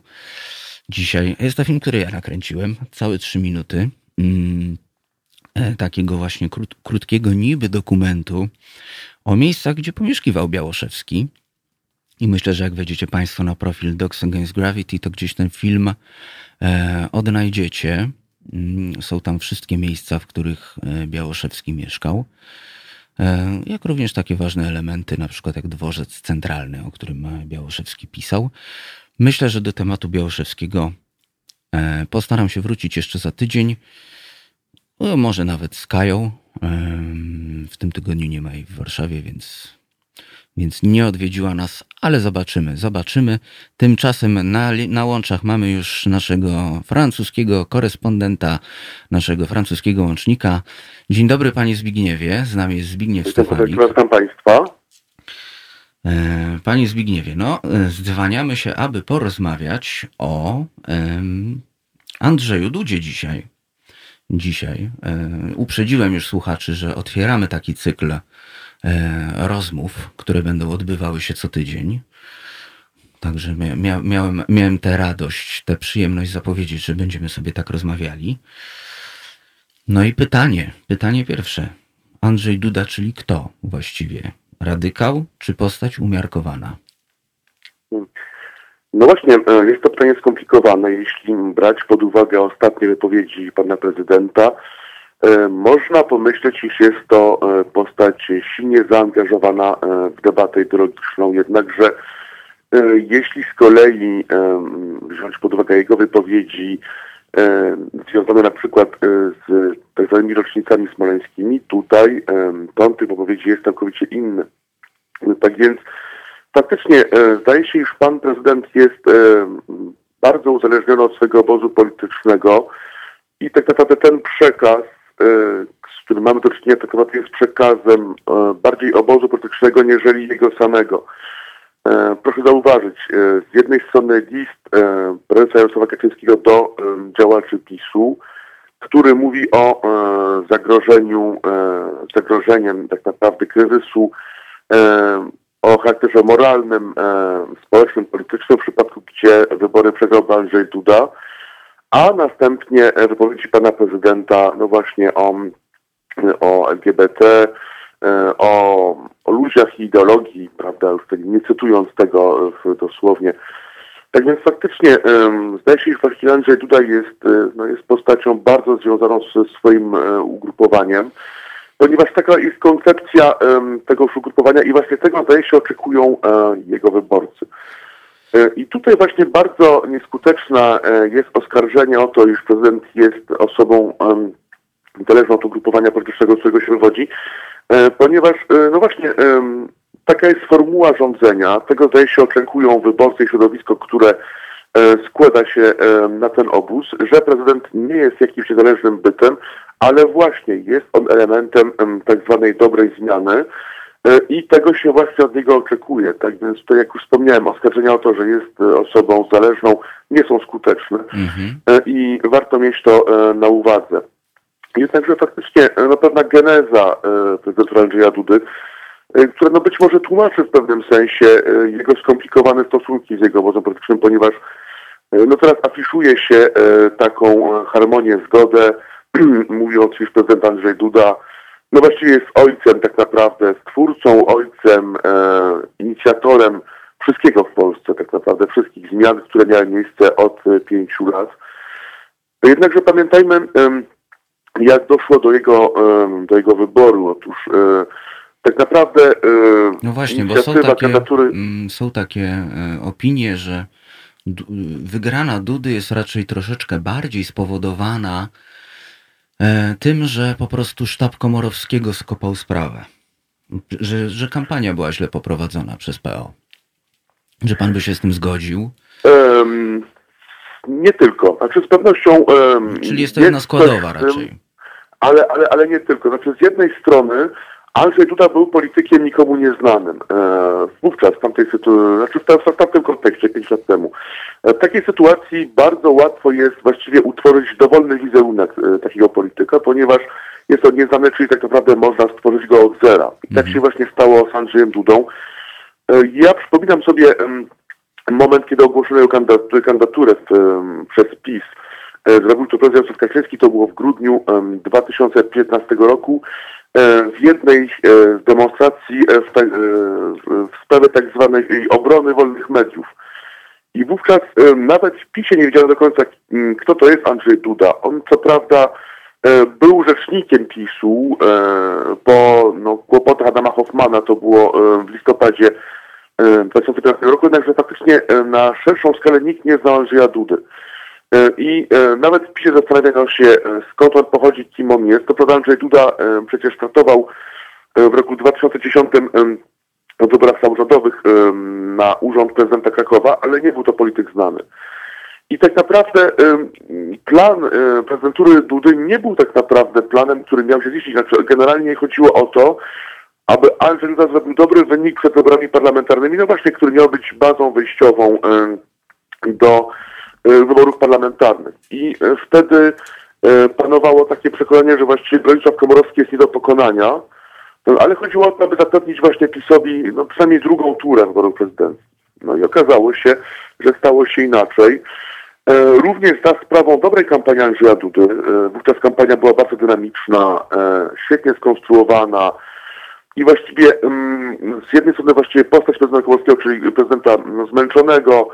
Speaker 1: dzisiaj. Jest to film, który ja nakręciłem, całe trzy minuty. Mm, e, takiego właśnie krót, krótkiego niby dokumentu o miejscach, gdzie pomieszkiwał Białoszewski. I myślę, że jak wejdziecie Państwo na profil Dogs Against Gravity, to gdzieś ten film odnajdziecie. Mm, są tam wszystkie miejsca, w których e, Białoszewski mieszkał. E, jak również takie ważne elementy, na przykład jak dworzec centralny, o którym e, Białoszewski pisał. Myślę, że do tematu Białoszewskiego postaram się wrócić jeszcze za tydzień. Może nawet z Kają. W tym tygodniu nie ma jej w Warszawie, więc więc nie odwiedziła nas, ale zobaczymy, zobaczymy. Tymczasem na, na łączach mamy już naszego francuskiego korespondenta, naszego francuskiego łącznika. Dzień dobry panie Zbigniewie, z nami jest Zbigniew Stefanik.
Speaker 5: Witam państwa.
Speaker 1: E, panie Zbigniewie, no zdzwaniamy się, aby porozmawiać o um, Andrzeju Dudzie dzisiaj. Dzisiaj. E, uprzedziłem już słuchaczy, że otwieramy taki cykl rozmów, które będą odbywały się co tydzień. Także mia miałem, miałem tę radość, tę przyjemność zapowiedzieć, że będziemy sobie tak rozmawiali. No i pytanie, pytanie pierwsze. Andrzej Duda, czyli kto właściwie? Radykał czy postać umiarkowana?
Speaker 5: No właśnie, e, jest to pytanie skomplikowane. Jeśli brać pod uwagę ostatnie wypowiedzi pana prezydenta, E, można pomyśleć, iż jest to e, postać silnie zaangażowana e, w debatę ideologiczną, jednakże jeśli z kolei wziąć pod uwagę jego wypowiedzi związane na przykład z tak zwanymi rocznicami smoleńskimi, tutaj ton tych wypowiedzi jest całkowicie inny. Tak więc faktycznie zdaje się, iż pan prezydent jest bardzo uzależniony od swojego obozu politycznego i tak naprawdę ten przekaz E, z którym mamy do czynienia, tak naprawdę jest przekazem e, bardziej obozu politycznego, niżeli jego samego. E, proszę zauważyć, z jednej strony list prezesa Jarosława Kaczyńskiego do działaczy PiSu, który mówi o zagrożeniu, zagrożeniem tak naprawdę kryzysu o charakterze moralnym, społecznym, politycznym, w przypadku gdzie wybory przegrał Andrzej Duda, a następnie wypowiedzi pana prezydenta, no właśnie o, o LGBT, e, o, o ludziach i ideologii, prawda, już tak nie cytując tego dosłownie. Tak więc faktycznie zdaje się, że Andrzej Duda jest, e, no, jest postacią bardzo związaną ze swoim ugrupowaniem, ponieważ taka jest koncepcja um, tego ugrupowania i właśnie tego zdaje się oczekują jego wyborcy. E, I tutaj właśnie bardzo nieskuteczna e, jest oskarżenie o to, iż prezydent jest osobą zależną od ugrupowania politycznego, z którego się wywodzi, e, ponieważ, no właśnie, taka jest formuła rządzenia, tego zdaje się oczekują wyborcy i środowisko, które składa się na ten obóz, że prezydent nie jest jakimś niezależnym bytem, ale właśnie jest on elementem tak zwanej dobrej zmiany, E, I tego się właśnie od niego oczekuje. Tak więc tutaj, jak już wspomniałem, oskarżenia o to, że jest e, osobą zależną, nie są skuteczne mhm. E, i warto mieć to na uwadze. Jednakże faktycznie no, pewna geneza prezydenta Andrzeja Dudy, która no, być może tłumaczy w pewnym sensie jego skomplikowane stosunki z jego obozem politycznym, ponieważ E, No teraz afiszuje się e, taką e, harmonię, zgodę, mówi oczywiście prezydent Andrzej Duda, no właściwie jest ojcem tak naprawdę, stwórcą, ojcem, e, inicjatorem wszystkiego w Polsce, tak naprawdę wszystkich zmian, które miały miejsce od e, pięciu lat. Jednakże pamiętajmy, em, jak doszło do jego, em, do jego wyboru. Otóż e, tak naprawdę e,
Speaker 1: No właśnie, bo są takie,
Speaker 5: kandydatury...
Speaker 1: mm, są takie e, opinie, że wygrana Dudy jest raczej troszeczkę bardziej spowodowana e, tym, że po prostu sztab Komorowskiego skopał sprawę. Że, że kampania była źle poprowadzona przez PO. Że pan by się z tym zgodził.
Speaker 5: Em, nie tylko. Znaczy z pewnością... em,
Speaker 1: Czyli jest to jedna składowa raczej.
Speaker 5: Ale, ale, ale nie tylko. Znaczy z jednej strony Andrzej Duda był politykiem nikomu nieznanym. E, wówczas w tamtej sytuacji, znaczy w, tam- w tamtym kontekście, pięć lat temu. E, w takiej sytuacji bardzo łatwo jest właściwie utworzyć dowolny wizerunek e, takiego polityka, ponieważ jest on nieznany, czyli tak naprawdę można stworzyć go od zera. I tak się właśnie stało z Andrzejem Dudą. E, Ja przypominam sobie em, moment, kiedy ogłoszono jego kandydat- kandydaturę w, em, przez PiS. Zrobił to prezydent Kaczyński, to było w grudniu em, 2015 roku. E, W jednej e, z demonstracji e, w, ta, e, w sprawie tak zwanej obrony wolnych mediów. I wówczas nawet w PiSie nie wiedziano do końca, m, kto to jest Andrzej Duda. On co prawda był rzecznikiem PiSu, po no, kłopotach Adama Hoffmana, to było w listopadzie e, 2015 roku, jednakże faktycznie na szerszą skalę nikt nie znał Andrzeja Dudy. E, I e, nawet w PiSie zastanawiano się, e, skąd on pochodzi, kim on jest. To prawda, Andrzej Duda przecież startował w roku 2010 em, w wyborach samorządowych na urząd prezydenta Krakowa, ale nie był to polityk znany. I tak naprawdę plan prezydentury Dudy nie był tak naprawdę planem, który miał się ziścić. Znaczy, generalnie chodziło o to, aby Andrzej Duda zrobił dobry wynik przed wyborami parlamentarnymi, no właśnie, który miał być bazą wyjściową do wyborów parlamentarnych. I e, wtedy e, panowało takie przekonanie, że właściwie Bronisław Komorowski jest nie do pokonania, no, ale chodziło o to, aby zapewnić właśnie PiSowi no, przynajmniej drugą turę wyborów prezydenckich. No i okazało się, że stało się inaczej. E, Również za sprawą dobrej kampanii Andrzeja Dudy, e, wówczas kampania była bardzo dynamiczna, e, świetnie skonstruowana i właściwie mm, z jednej strony właściwie postać prezydenta Kowalskiego, czyli prezydenta mm, zmęczonego,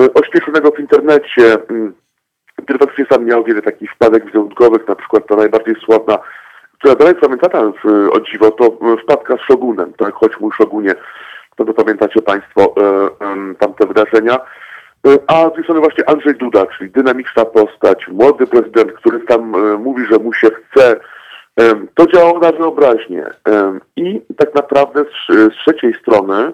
Speaker 5: e, ośmieszonego w internecie, mm, który faktycznie sam miał wiele takich wpadek wizerunkowych, na przykład ta najbardziej sławna, która dalej pamiętana o dziwo, to e, wpadka z Szogunem, tak, choć mój Szogunie, to, to pamiętacie Państwo e, tamte wydarzenia. E, A z strony właśnie Andrzej Duda, czyli dynamiczna postać, młody prezydent, który tam e, mówi, że mu się chce. To działało na wyobraźnię. I tak naprawdę z, z trzeciej strony,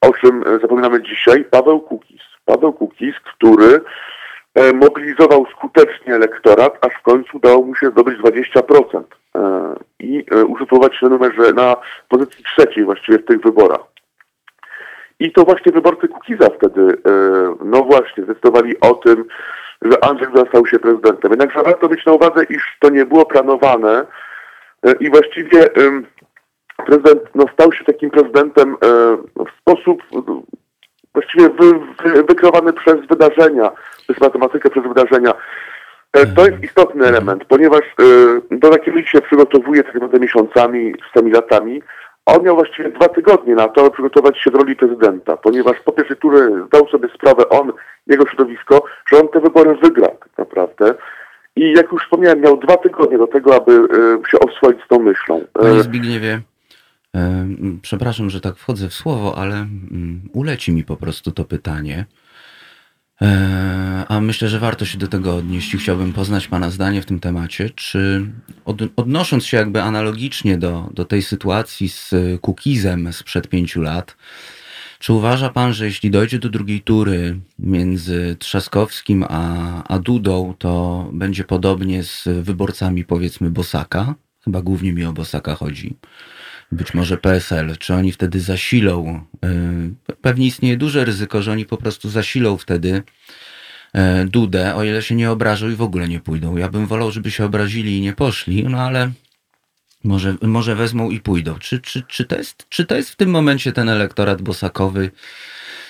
Speaker 5: o czym zapominamy dzisiaj, Paweł Kukiz. Paweł Kukiz, który e, mobilizował skutecznie elektorat, aż w końcu udało mu się zdobyć 20% e, i e, usytuować się na numerze na pozycji trzeciej właściwie w tych wyborach. I to właśnie wyborcy Kukiza wtedy, no właśnie, zdecydowali o tym, że Andrzej Duda stał się prezydentem. Jednakże warto mieć na uwadze, iż to nie było planowane i właściwie prezydent no, stał się takim prezydentem w sposób właściwie wy, wy, wykreowany przez wydarzenia, przez matematykę, przez wydarzenia. E, To jest istotny element, ponieważ e, do takiej ludzi się przygotowuje tak naprawdę miesiącami, czasami latami. a On miał właściwie dwa tygodnie na to, aby przygotować się do roli prezydenta, ponieważ po pierwsze tury zdał sobie sprawę on, jego środowisko, że on te wybory wygra tak naprawdę. I jak już wspomniałem, miał dwa tygodnie do tego, aby e, się oswoić z tą myślą. E,
Speaker 1: Panie Zbigniewie, e, przepraszam, że tak wchodzę w słowo, ale mm, uleci mi po prostu to pytanie. E, A myślę, że warto się do tego odnieść i chciałbym poznać Pana zdanie w tym temacie. Czy od, odnosząc się jakby analogicznie do, do tej sytuacji z Kukizem sprzed pięciu lat, czy uważa Pan, że jeśli dojdzie do drugiej tury między Trzaskowskim a, a Dudą, to będzie podobnie z wyborcami powiedzmy Bosaka? Chyba głównie mi o Bosaka chodzi. Być może PSL. Czy oni wtedy zasilą? y, Pewnie istnieje duże ryzyko, że oni po prostu zasilą wtedy e, Dudę, o ile się nie obrażą i w ogóle nie pójdą. Ja bym wolał, żeby się obrazili i nie poszli, no ale może, może wezmą i pójdą. Czy, czy, czy, to jest, czy to jest w tym momencie ten elektorat bosakowy?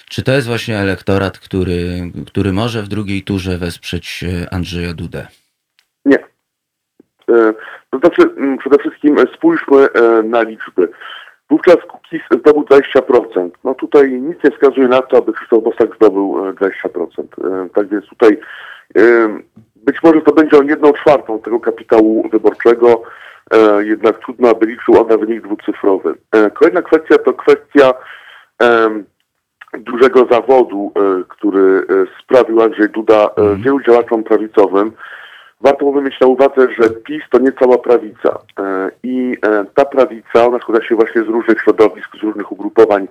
Speaker 1: Czy to jest właśnie elektorat, który, który może w drugiej turze wesprzeć e, Andrzeja Dudę?
Speaker 5: Nie. E, to znaczy, przede wszystkim spójrzmy e, na liczby. Wówczas Kukiz zdobył 20%. No tutaj nic nie wskazuje na to, aby Krzysztof Bosak zdobył 20%. Tak więc tutaj być może to będzie on jedną czwartą tego kapitału wyborczego, jednak trudno, aby liczył on na wynik dwucyfrowy. Kolejna kwestia to kwestia dużego zawodu, e, który e, sprawił Andrzej Duda e,
Speaker 1: Mhm.
Speaker 5: wielu działaczom prawicowym. Warto bowiem mieć na uwadze, że PiS to nie cała prawica. I ta prawica, ona składa się właśnie z różnych środowisk, z różnych ugrupowań,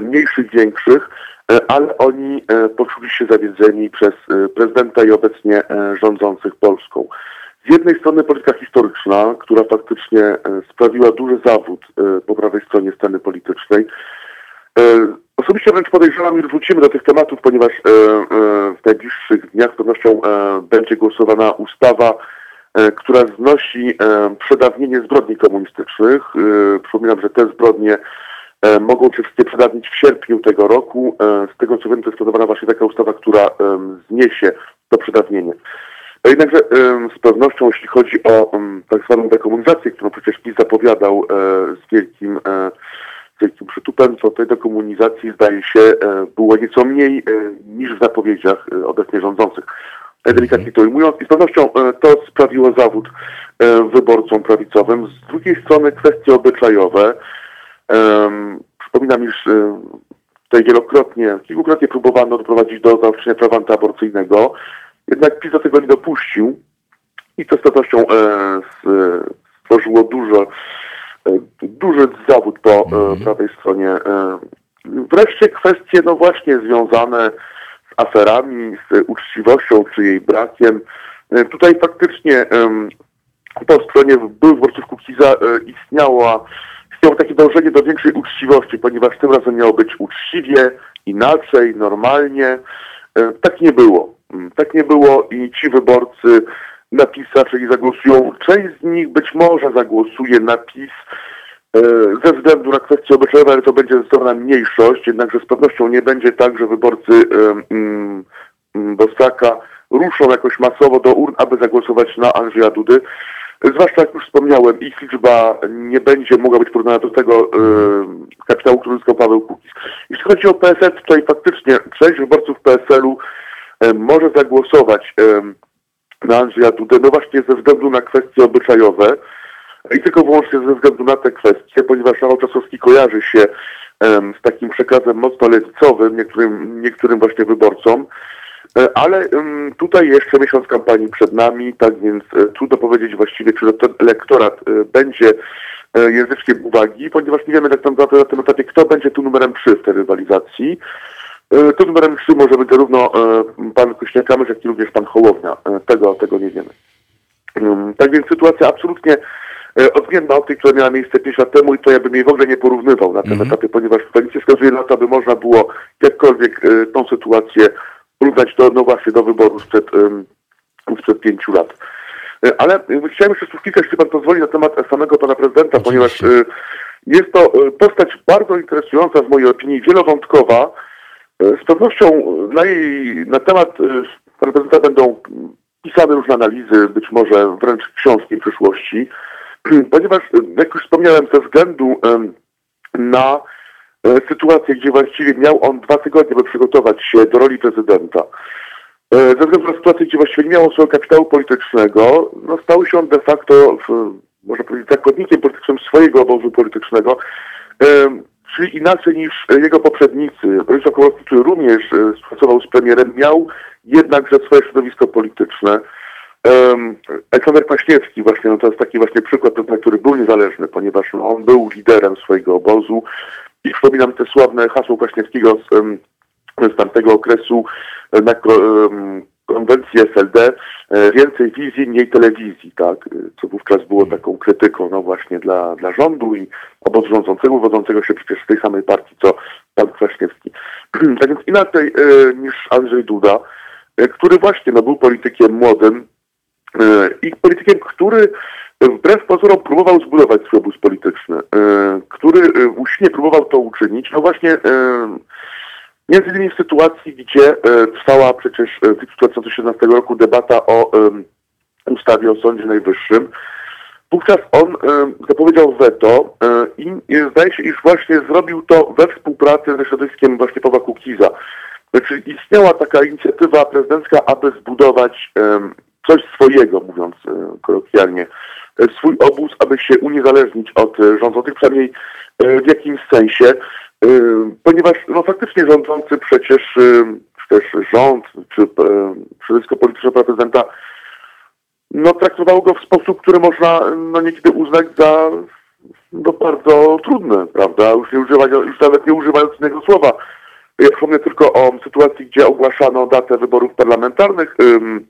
Speaker 5: mniejszych, większych, ale oni poczuli się zawiedzeni przez prezydenta i obecnie rządzących Polską. Z jednej strony polityka historyczna, która faktycznie sprawiła duży zawód po prawej stronie sceny politycznej, E, Osobiście wręcz podejrzewam, już wrócimy do tych tematów, ponieważ e, e, w najbliższych dniach z pewnością e, będzie głosowana ustawa, e, która znosi e, przedawnienie zbrodni komunistycznych. E, Przypominam, że te zbrodnie e, mogą wszystkie przedawnić w sierpniu tego roku. E, Z tego co wiem, to jest planowana właśnie taka ustawa, która e, zniesie to przedawnienie. E, Jednakże e, z pewnością, jeśli chodzi o tak zwaną dekomunizację, którą przecież PiS zapowiadał e, z wielkim e, wielkim przytupem, to tej dekomunizacji zdaje się e, było nieco mniej e, niż w zapowiedziach e, obecnie rządzących. Delikatnie to ujmując, i z pewnością to sprawiło zawód wyborcom prawicowym. Z drugiej strony kwestie obyczajowe. Przypominam, iż tutaj wielokrotnie, kilkukrotnie próbowano doprowadzić do zaostrzenia prawa antyaborcyjnego, jednak PiS do tego nie dopuścił i to z pewnością stworzyło dużo duży zawód po e, prawej stronie. E, Wreszcie kwestie, no właśnie, związane z aferami, z uczciwością czy jej brakiem. E, Tutaj faktycznie po stronie byłych wyborców Kukiza e, istniało, takie dążenie do większej uczciwości, ponieważ tym razem miało być uczciwie, inaczej, normalnie. E, Tak nie było. Mm, Tak nie było i ci wyborcy na PiS raczej zagłosują. Część z nich być może zagłosuje na PiS e, ze względu na kwestie obyczajowe, ale to będzie zdecydowana mniejszość, jednakże z pewnością nie będzie tak, że wyborcy e, Bosaka ruszą jakoś masowo do urn, aby zagłosować na Andrzeja Dudy. Zwłaszcza jak już wspomniałem, ich liczba nie będzie mogła być porównana do tego e, kapitału, który uzyskał Paweł Kukiz. Jeśli chodzi o PSL, tutaj faktycznie część wyborców PSL-u może zagłosować e, na Andrzeja Dudę, no właśnie ze względu na kwestie obyczajowe i tylko wyłącznie ze względu na te kwestie, ponieważ Rafał Czasowski kojarzy się em, z takim przekazem mocno lewicowym niektórym, niektórym właśnie wyborcom, E, ale em, tutaj jeszcze miesiąc kampanii przed nami, tak więc e, trudno powiedzieć właściwie, czy ten elektorat e, będzie e, języczkiem uwagi, ponieważ nie wiemy tak naprawdę na tym etapie, kto będzie tu numerem 3 w tej rywalizacji. Tu numerem 3 może być zarówno e, pan Kośniak-Kamysz, jak i również pan Hołownia. E, Tego, tego nie wiemy. Um, Tak więc sytuacja absolutnie e, odmienna od tej, która miała miejsce 5 lat temu i to ja bym jej w ogóle nie porównywał na tym
Speaker 1: Mhm.
Speaker 5: etapie, ponieważ tutaj nic wskazuje na to, aby można było jakkolwiek tą sytuację porównać do, no właśnie, do wyboru sprzed, sprzed pięciu lat. Ale chciałem jeszcze słów kilka, jeśli pan pozwoli, na temat samego pana prezydenta, ponieważ jest to postać bardzo interesująca w mojej opinii, wielowątkowa. E, Z pewnością na jej, na temat e, prezydenta będą pisane różne analizy, być może wręcz książki w przyszłości, ponieważ, e, jak już wspomniałem, ze względu na sytuację, gdzie właściwie miał on dwa tygodnie, by przygotować się do roli prezydenta. Ze względu na sytuację, gdzie właściwie nie miał swojego kapitału politycznego, no stał się on de facto, w, można powiedzieć, zakładnikiem politycznym swojego obozu politycznego, czyli inaczej niż e, jego poprzednicy. Bronisław Komorowski, który również e, współpracował z premierem, miał jednakże swoje środowisko polityczne. Aleksander Kwaśniewski właśnie, no to jest taki właśnie przykład, na który był niezależny, ponieważ no, on był liderem swojego obozu i przypominam te sławne hasło Kwaśniewskiego z, z tamtego okresu e, na konwencji SLD e, więcej wizji, mniej telewizji, tak, e, co wówczas było taką krytyką no właśnie dla, dla rządu i obozu rządzącego, wodzącego się przecież z tej samej partii, co pan Kwaśniewski. tak więc inaczej e, niż Andrzej Duda, który właśnie no, był politykiem młodym, i politykiem, który wbrew pozorom próbował zbudować swój obóz polityczny, który usilnie próbował to uczynić, no właśnie Między innymi w sytuacji, gdzie e, trwała przecież e, w lipcu 2017 roku debata o ustawie o Sądzie Najwyższym. Wówczas on zapowiedział weto e, i zdaje się, iż właśnie zrobił to we współpracy ze środowiskiem właśnie Pawła Kukiza. Znaczy istniała taka inicjatywa prezydencka, aby zbudować coś swojego, mówiąc kolokwialnie, swój obóz, aby się uniezależnić od rządzących, przynajmniej w jakimś sensie, ponieważ no faktycznie rządzący przecież, e, czy też rząd, czy e, środowisko polityczne pana prezydenta no, traktowało go w sposób, który można no, niekiedy uznać za no, bardzo trudny, prawda? Już, nie używać, już nawet nie używając innego słowa. Ja wspomnę tylko o sytuacji, gdzie ogłaszano datę wyborów parlamentarnych ym,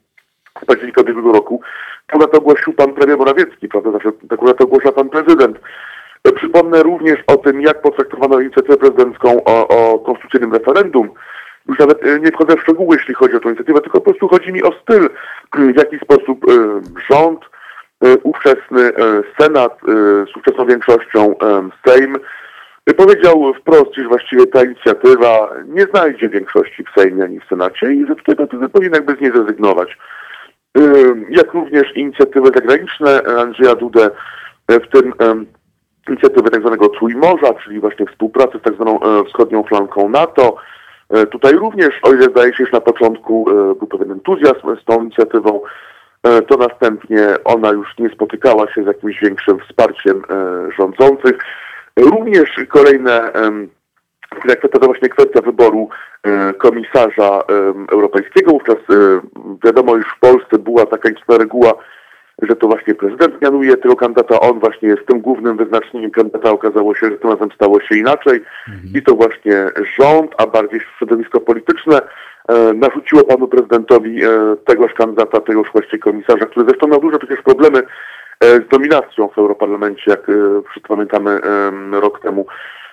Speaker 5: z października ubiegłego roku. Tę datę ogłosił pan premier Morawiecki, prawda? Zawsze taką ogłasza pan prezydent. Przypomnę również o tym, jak potraktowano inicjatywę prezydencką o, o konstytucyjnym referendum. Już nawet e, nie wchodzę w szczegóły, jeśli chodzi o tę inicjatywę, tylko po prostu chodzi mi o styl, w jaki sposób e, rząd, e, ówczesny Senat z ówczesną większością Sejm powiedział wprost, iż właściwie ta inicjatywa nie znajdzie większości w Sejmie ani w Senacie i że tutaj prezydent powinien jakby z niej zrezygnować. Jak również inicjatywy zagraniczne Andrzeja Dudę, w tym inicjatywy tak zwanego Trójmorza, czyli właśnie współpracy z tak zwaną e, wschodnią flanką NATO. E, Tutaj również, o ile zdaje się, już na początku e, był pewien entuzjazm z tą inicjatywą, to następnie ona już nie spotykała się z jakimś większym wsparciem rządzących. Również kolejne jak to właśnie kwestia wyboru komisarza europejskiego. Wówczas wiadomo, już w Polsce była taka istotna reguła, że to właśnie prezydent mianuje tego kandydata, on właśnie jest tym głównym wyznacznikiem kandydata. Okazało się, że tym razem stało się inaczej i to właśnie rząd, a bardziej środowisko polityczne e, narzuciło panu prezydentowi e, tegoż kandydata, tegoż właściwie komisarza, który zresztą miał duże przecież problemy e, z dominacją w Europarlamencie, jak e, wszyscy pamiętamy em, rok temu.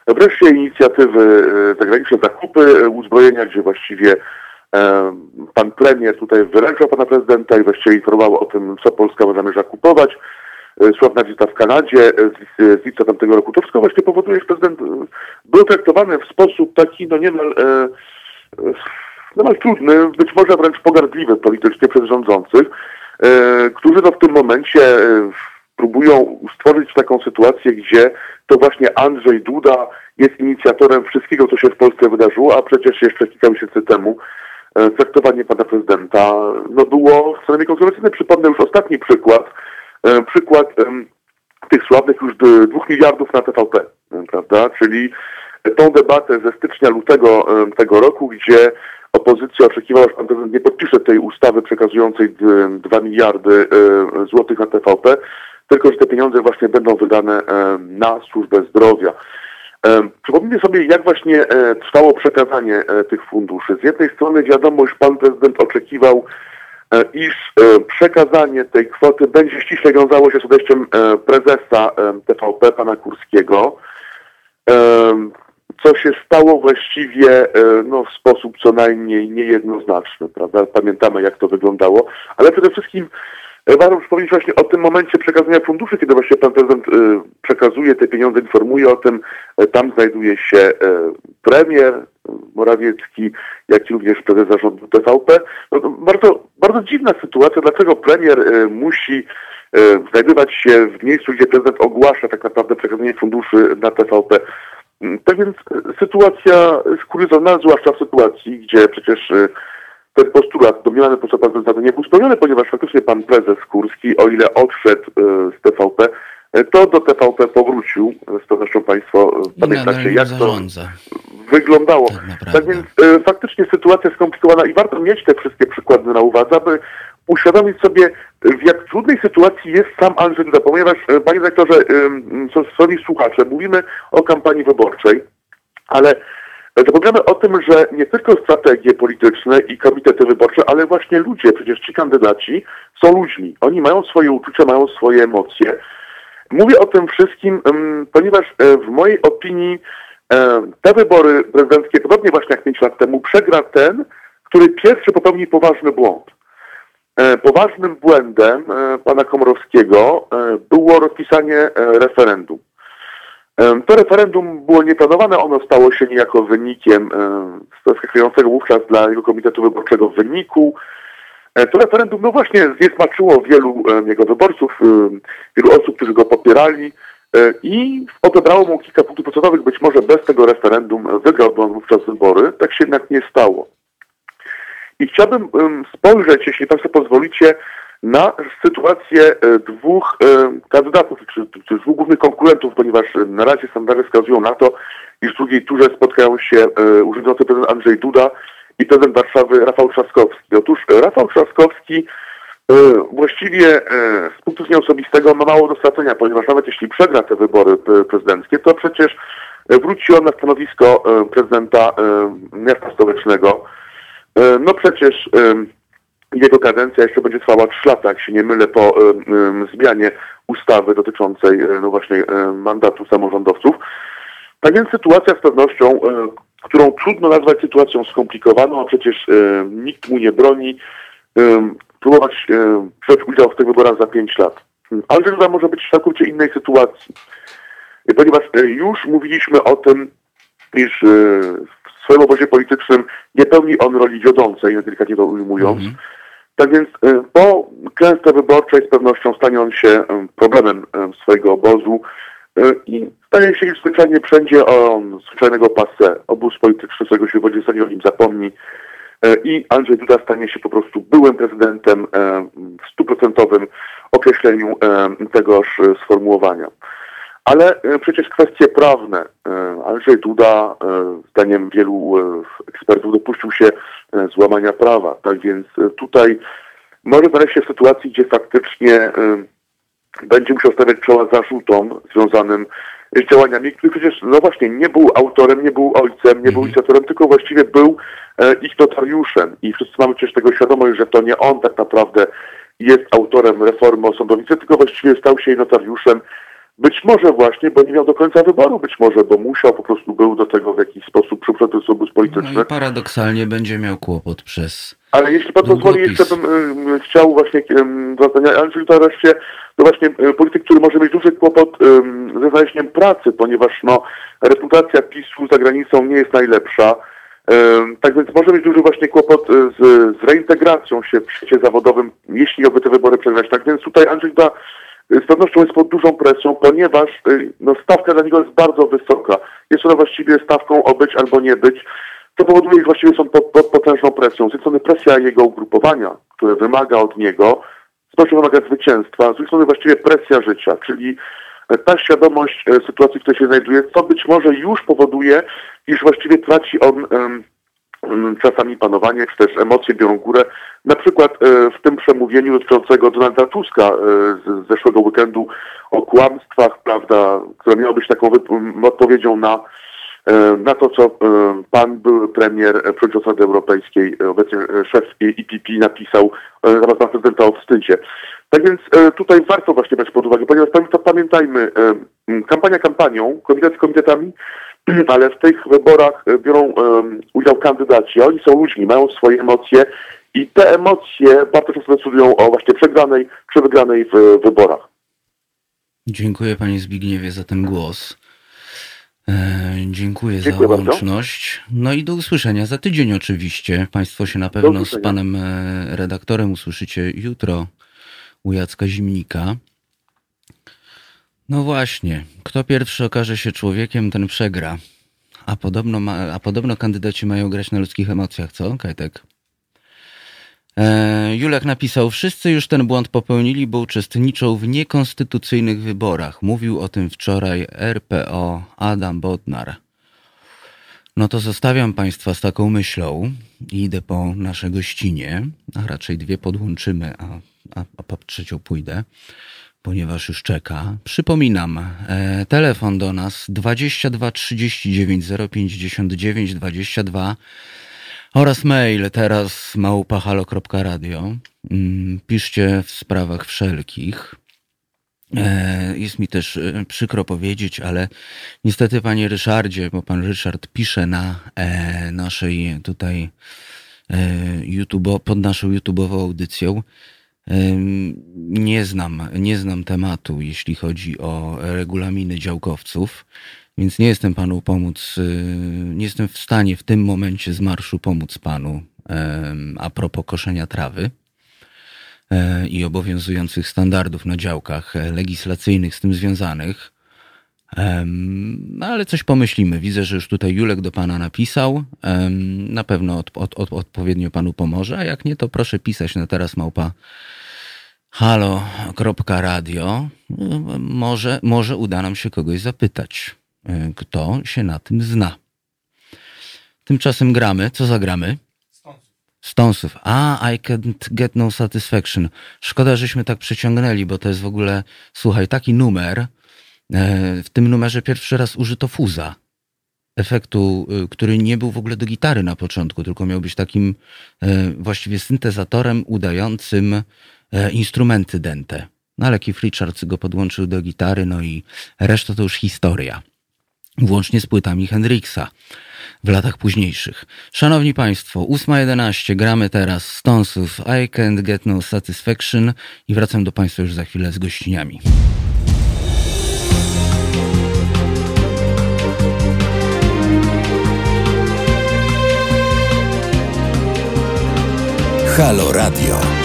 Speaker 5: Wreszcie inicjatywy e, zagraniczne, zakupy e, uzbrojenia, gdzie właściwie e, pan premier tutaj wyręczał pana prezydenta i właściwie informował o tym, co Polska zamierza kupować. E, Sławna wizyta w Kanadzie e, z, z lipca tamtego roku. To wszystko właśnie powoduje, że prezydent e, był traktowany w sposób taki, no niemal, e, e, niemal trudny, być może wręcz pogardliwy politycznie przez rządzących, e, którzy no w tym momencie e, próbują stworzyć taką sytuację, gdzie to właśnie Andrzej Duda jest inicjatorem wszystkiego, co się w Polsce wydarzyło, a przecież jeszcze kilka miesięcy temu e, traktowanie pana prezydenta no było co najmniej kontrowersyjne. Przypomnę już ostatni przykład, e, przykład tych sławnych już dwóch miliardów na TVP, e, prawda? Czyli tą debatę ze stycznia, lutego tego roku, gdzie opozycja oczekiwała, że pan prezydent nie podpisze tej ustawy przekazującej d- 2 miliardy e, złotych na TVP, tylko że te pieniądze właśnie będą wydane e, na służbę zdrowia. Przypomnijmy sobie, jak właśnie e, trwało przekazanie e, tych funduszy. Z jednej strony wiadomo, że pan prezydent oczekiwał, e, iż przekazanie tej kwoty będzie ściśle wiązało się z odejściem prezesa TVP, pana Kurskiego, co się stało właściwie no, w sposób co najmniej niejednoznaczny, prawda? Pamiętamy, jak to wyglądało, ale przede wszystkim warto przypomnieć właśnie o tym momencie przekazania funduszy, kiedy właśnie pan prezydent e, przekazuje te pieniądze, informuje o tym, e, tam znajduje się e, premier e, Morawiecki, jak i również prezes zarządu TVP. No, bardzo, bardzo dziwna sytuacja, dlaczego premier e, musi e, znajdować się w miejscu, gdzie prezydent ogłasza tak naprawdę przekazanie funduszy na TVP. Mm, Tak więc e, sytuacja jest zwłaszcza w sytuacji, gdzie przecież e, ten postulat, domniemany postulat pana prezydenta nie był spełniony, ponieważ faktycznie pan prezes Kurski, o ile odszedł e, z TVP, e, to do TVP powrócił. Z pewnością państwo e, pamiętacie, jak
Speaker 1: nim
Speaker 5: to
Speaker 1: zarządza.
Speaker 5: wyglądało.
Speaker 1: Tak.
Speaker 5: Tak więc e, faktycznie sytuacja skomplikowana i warto mieć te wszystkie przykłady na uwadze, aby uświadomić sobie, e, w jak trudnej sytuacji jest sam Andrzej Duda, ponieważ, e, panie dyrektorze, e, szanowni słuchacze, mówimy o kampanii wyborczej, ale zapominamy o tym, że nie tylko strategie polityczne i komitety wyborcze, ale właśnie ludzie, przecież ci kandydaci są ludźmi. Oni mają swoje uczucia, mają swoje emocje. Mówię o tym wszystkim, ponieważ e, w mojej opinii e, te wybory prezydenckie, podobnie właśnie jak 5 lat temu, przegra ten, który pierwszy popełni poważny błąd. E, Poważnym błędem pana Komorowskiego było rozpisanie referendum. To referendum było nieplanowane, ono stało się niejako wynikiem em, zaskakującego wówczas dla jego komitetu wyborczego wyniku. E, To referendum, no właśnie, zniesmaczyło wielu jego wyborców, wielu osób, którzy go popierali e, i odebrało mu kilka punktów procentowych. Być może bez tego referendum wygrałby on wówczas wybory. Tak się jednak nie stało. I chciałbym spojrzeć, jeśli Państwo pozwolicie, na sytuację e, dwóch e, kandydatów, czy, czy dwóch głównych konkurentów, ponieważ e, na razie sondaże wskazują na to, iż w drugiej turze spotkają się urzędujący prezydent Andrzej Duda i prezydent Warszawy Rafał Trzaskowski. Otóż Rafał Trzaskowski właściwie z punktu widzenia osobistego ma mało do stracenia, ponieważ nawet jeśli przegra te wybory prezydenckie, to przecież wróci on na stanowisko prezydenta miasta stołecznego. No przecież jego kadencja jeszcze będzie trwała 3 lata, jak się nie mylę, po zmianie ustawy dotyczącej e, no właśnie e, mandatu samorządowców. Tak więc sytuacja z pewnością, e, którą trudno nazwać sytuacją skomplikowaną, a przecież nikt mu nie broni próbować wziąć udział w tych wyborach za 5 lat. Andrzej Duda może być w całkowicie innej sytuacji, ponieważ już mówiliśmy o tym, iż w swoim obozie politycznym nie pełni on roli wiodącej, delikatnie to ujmując. Tak więc po klęsce wyborczej z pewnością stanie on się e, problemem e, swojego obozu i stanie się już zwyczajnie wszędzie on zwyczajnego passe. Obóz polityczny swojego się w stanie o nim zapomni i Andrzej Duda stanie się po prostu byłym prezydentem w stuprocentowym określeniu tegoż sformułowania. Ale e, przecież kwestie prawne. e, Andrzej Duda, e, zdaniem wielu ekspertów, dopuścił się złamania prawa. Tak więc tutaj może znaleźć się w sytuacji, gdzie faktycznie będzie musiał stawiać czoła zarzutom związanym z działaniami, których przecież, no właśnie, nie był autorem, nie był ojcem, nie był inicjatorem, tylko właściwie był ich notariuszem. I wszyscy mamy przecież tego świadomość, że to nie on tak naprawdę jest autorem reformy o sądownictwie, tylko właściwie stał się jej notariuszem. Być może właśnie, bo nie miał do końca wyboru, być może, bo musiał, po prostu był do tego w jakiś sposób przyprzedł obóz polityczny.
Speaker 1: No i paradoksalnie będzie miał kłopot przez
Speaker 5: Ale jeśli pan pozwoli, jeszcze bym y, chciał właśnie zadania, ale czyli to wreszcie, no właśnie y, polityk, który może mieć duży kłopot ym, ze znalezieniem pracy, ponieważ no reputacja PiSu za granicą nie jest najlepsza. Tak więc może mieć duży właśnie kłopot y, z, z reintegracją się w świecie zawodowym, jeśli miałby te wybory przegrać. Tak więc tutaj Andrzej y, z pewnością jest pod dużą presją, ponieważ y, no, stawka dla niego jest bardzo wysoka. Jest ona właściwie stawką o być albo nie być to powoduje, że właściwie są pod, pod potężną presją. Z jednej strony presja jego ugrupowania, które wymaga od niego, z pewnością wymaga zwycięstwa, z drugiej strony właściwie presja życia, czyli e, ta świadomość e, sytuacji, w której się znajduje, co być może już powoduje, iż właściwie traci on em, czasami panowanie, czy też emocje biorą górę. Na przykład e, w tym przemówieniu dotyczącego Donalda Tuska e, z z zeszłego weekendu o kłamstwach, prawda, które miało być taką wyp- m, odpowiedzią na e, na to, co pan były premier przewodniczący Europejskiej, obecnie szef IPP napisał na pana prezydenta o wstydzie. Tak więc tutaj warto właśnie brać pod uwagę, ponieważ pamiętajmy, kampania kampanią, komitety komitetami, ale w tych wyborach e, biorą e, udział kandydaci, oni są ludźmi, mają swoje emocje i te emocje bardzo często decydują o właśnie przegranej czy wygranej w e, wyborach.
Speaker 1: Dziękuję panie Zbigniewie za ten głos. E, dziękuję,
Speaker 5: Dziękuję
Speaker 1: za
Speaker 5: bardzo.
Speaker 1: łączność. No i do usłyszenia za tydzień oczywiście. Państwo się na pewno z panem redaktorem usłyszycie jutro u Jacka Zimnika. No właśnie, kto pierwszy okaże się człowiekiem, ten przegra. A podobno, ma, a podobno kandydaci mają grać na ludzkich emocjach, co, Kajtek? E, Julek napisał, wszyscy już ten błąd popełnili, bo uczestniczą w niekonstytucyjnych wyborach. Mówił o tym wczoraj RPO Adam Bodnar. No to zostawiam Państwa z taką myślą i idę po nasze gościnie, a raczej dwie podłączymy, a, a, a po trzecią pójdę, ponieważ już czeka. Przypominam, e, telefon do nas 22 39 059 22 oraz mail teraz małpahalo.radio. Mm, Piszcie w sprawach wszelkich. E, Jest mi też e, przykro powiedzieć, ale niestety, panie Ryszardzie, bo pan Ryszard pisze na e, naszej tutaj e, YouTube, pod naszą YouTube'ową audycją, Nie znam, nie znam tematu, jeśli chodzi o regulaminy działkowców, więc nie jestem panu pomóc, y, nie jestem w stanie w tym momencie z marszu pomóc panu a propos koszenia trawy e, i obowiązujących standardów na działkach e, legislacyjnych z tym związanych. No ale coś pomyślimy. Widzę, że już tutaj Julek do pana napisał. Na pewno od, od, odpowiednio panu pomoże, a jak nie, to proszę pisać na teraz małpa halo.radio. Może, może uda nam się kogoś zapytać, e, kto się na tym zna. Tymczasem gramy. Co zagramy? Stonsów. A, I can't get no satisfaction. Szkoda, żeśmy tak przeciągnęli, bo to jest w ogóle, słuchaj, taki numer. E, W tym numerze pierwszy raz użyto fuza. Efektu, y, który nie był w ogóle do gitary na początku, tylko miał być takim e, właściwie syntezatorem udającym e, instrumenty dęte. No ale Keith Richards go podłączył do gitary, no i reszta to już historia. Włącznie z płytami Hendrixa w latach późniejszych. Szanowni Państwo, 8.11, gramy teraz Stonesów I Can't Get No Satisfaction i wracam do Państwa już za chwilę z gościniami.
Speaker 3: Halo Radio.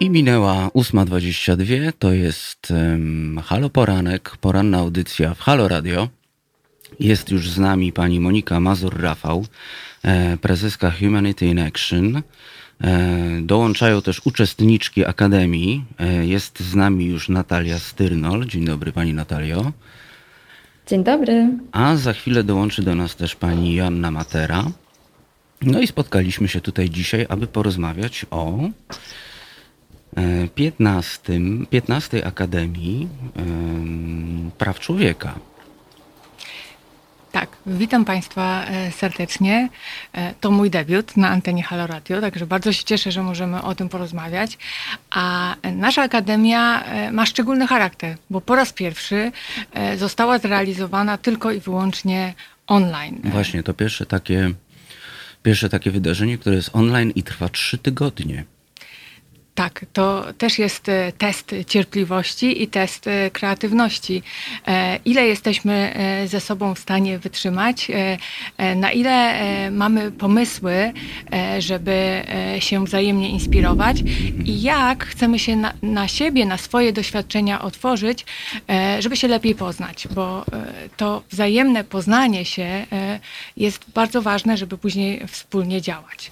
Speaker 1: I minęła 8.22, to jest um, Halo Poranek, poranna audycja w Halo Radio. Jest już z nami pani Monika Mazur-Rafał, e, prezeska Humanity in Action. E, dołączają też uczestniczki Akademii. E, jest z nami już Natalia Styrnol. Dzień dobry pani Natalio.
Speaker 6: Dzień dobry.
Speaker 1: A za chwilę dołączy do nas też pani Joanna Matera. No i spotkaliśmy się tutaj dzisiaj, aby porozmawiać o 15, 15 Akademii em, Praw Człowieka.
Speaker 7: Tak, witam Państwa e, serdecznie. E, To mój debiut na antenie Halo Radio, także bardzo się cieszę, że możemy o tym porozmawiać. A nasza akademia e, ma szczególny charakter, bo po raz pierwszy e, została zrealizowana tylko i wyłącznie online.
Speaker 1: Właśnie, to pierwsze takie, pierwsze takie wydarzenie, które jest online i trwa trzy tygodnie.
Speaker 7: Tak, to też jest e, test cierpliwości i test e, kreatywności. E, Ile jesteśmy ze sobą w stanie wytrzymać, na ile mamy pomysły, żeby się wzajemnie inspirować i jak chcemy się na, na siebie, na swoje doświadczenia otworzyć, żeby się lepiej poznać, bo to wzajemne poznanie się jest bardzo ważne, żeby później wspólnie działać.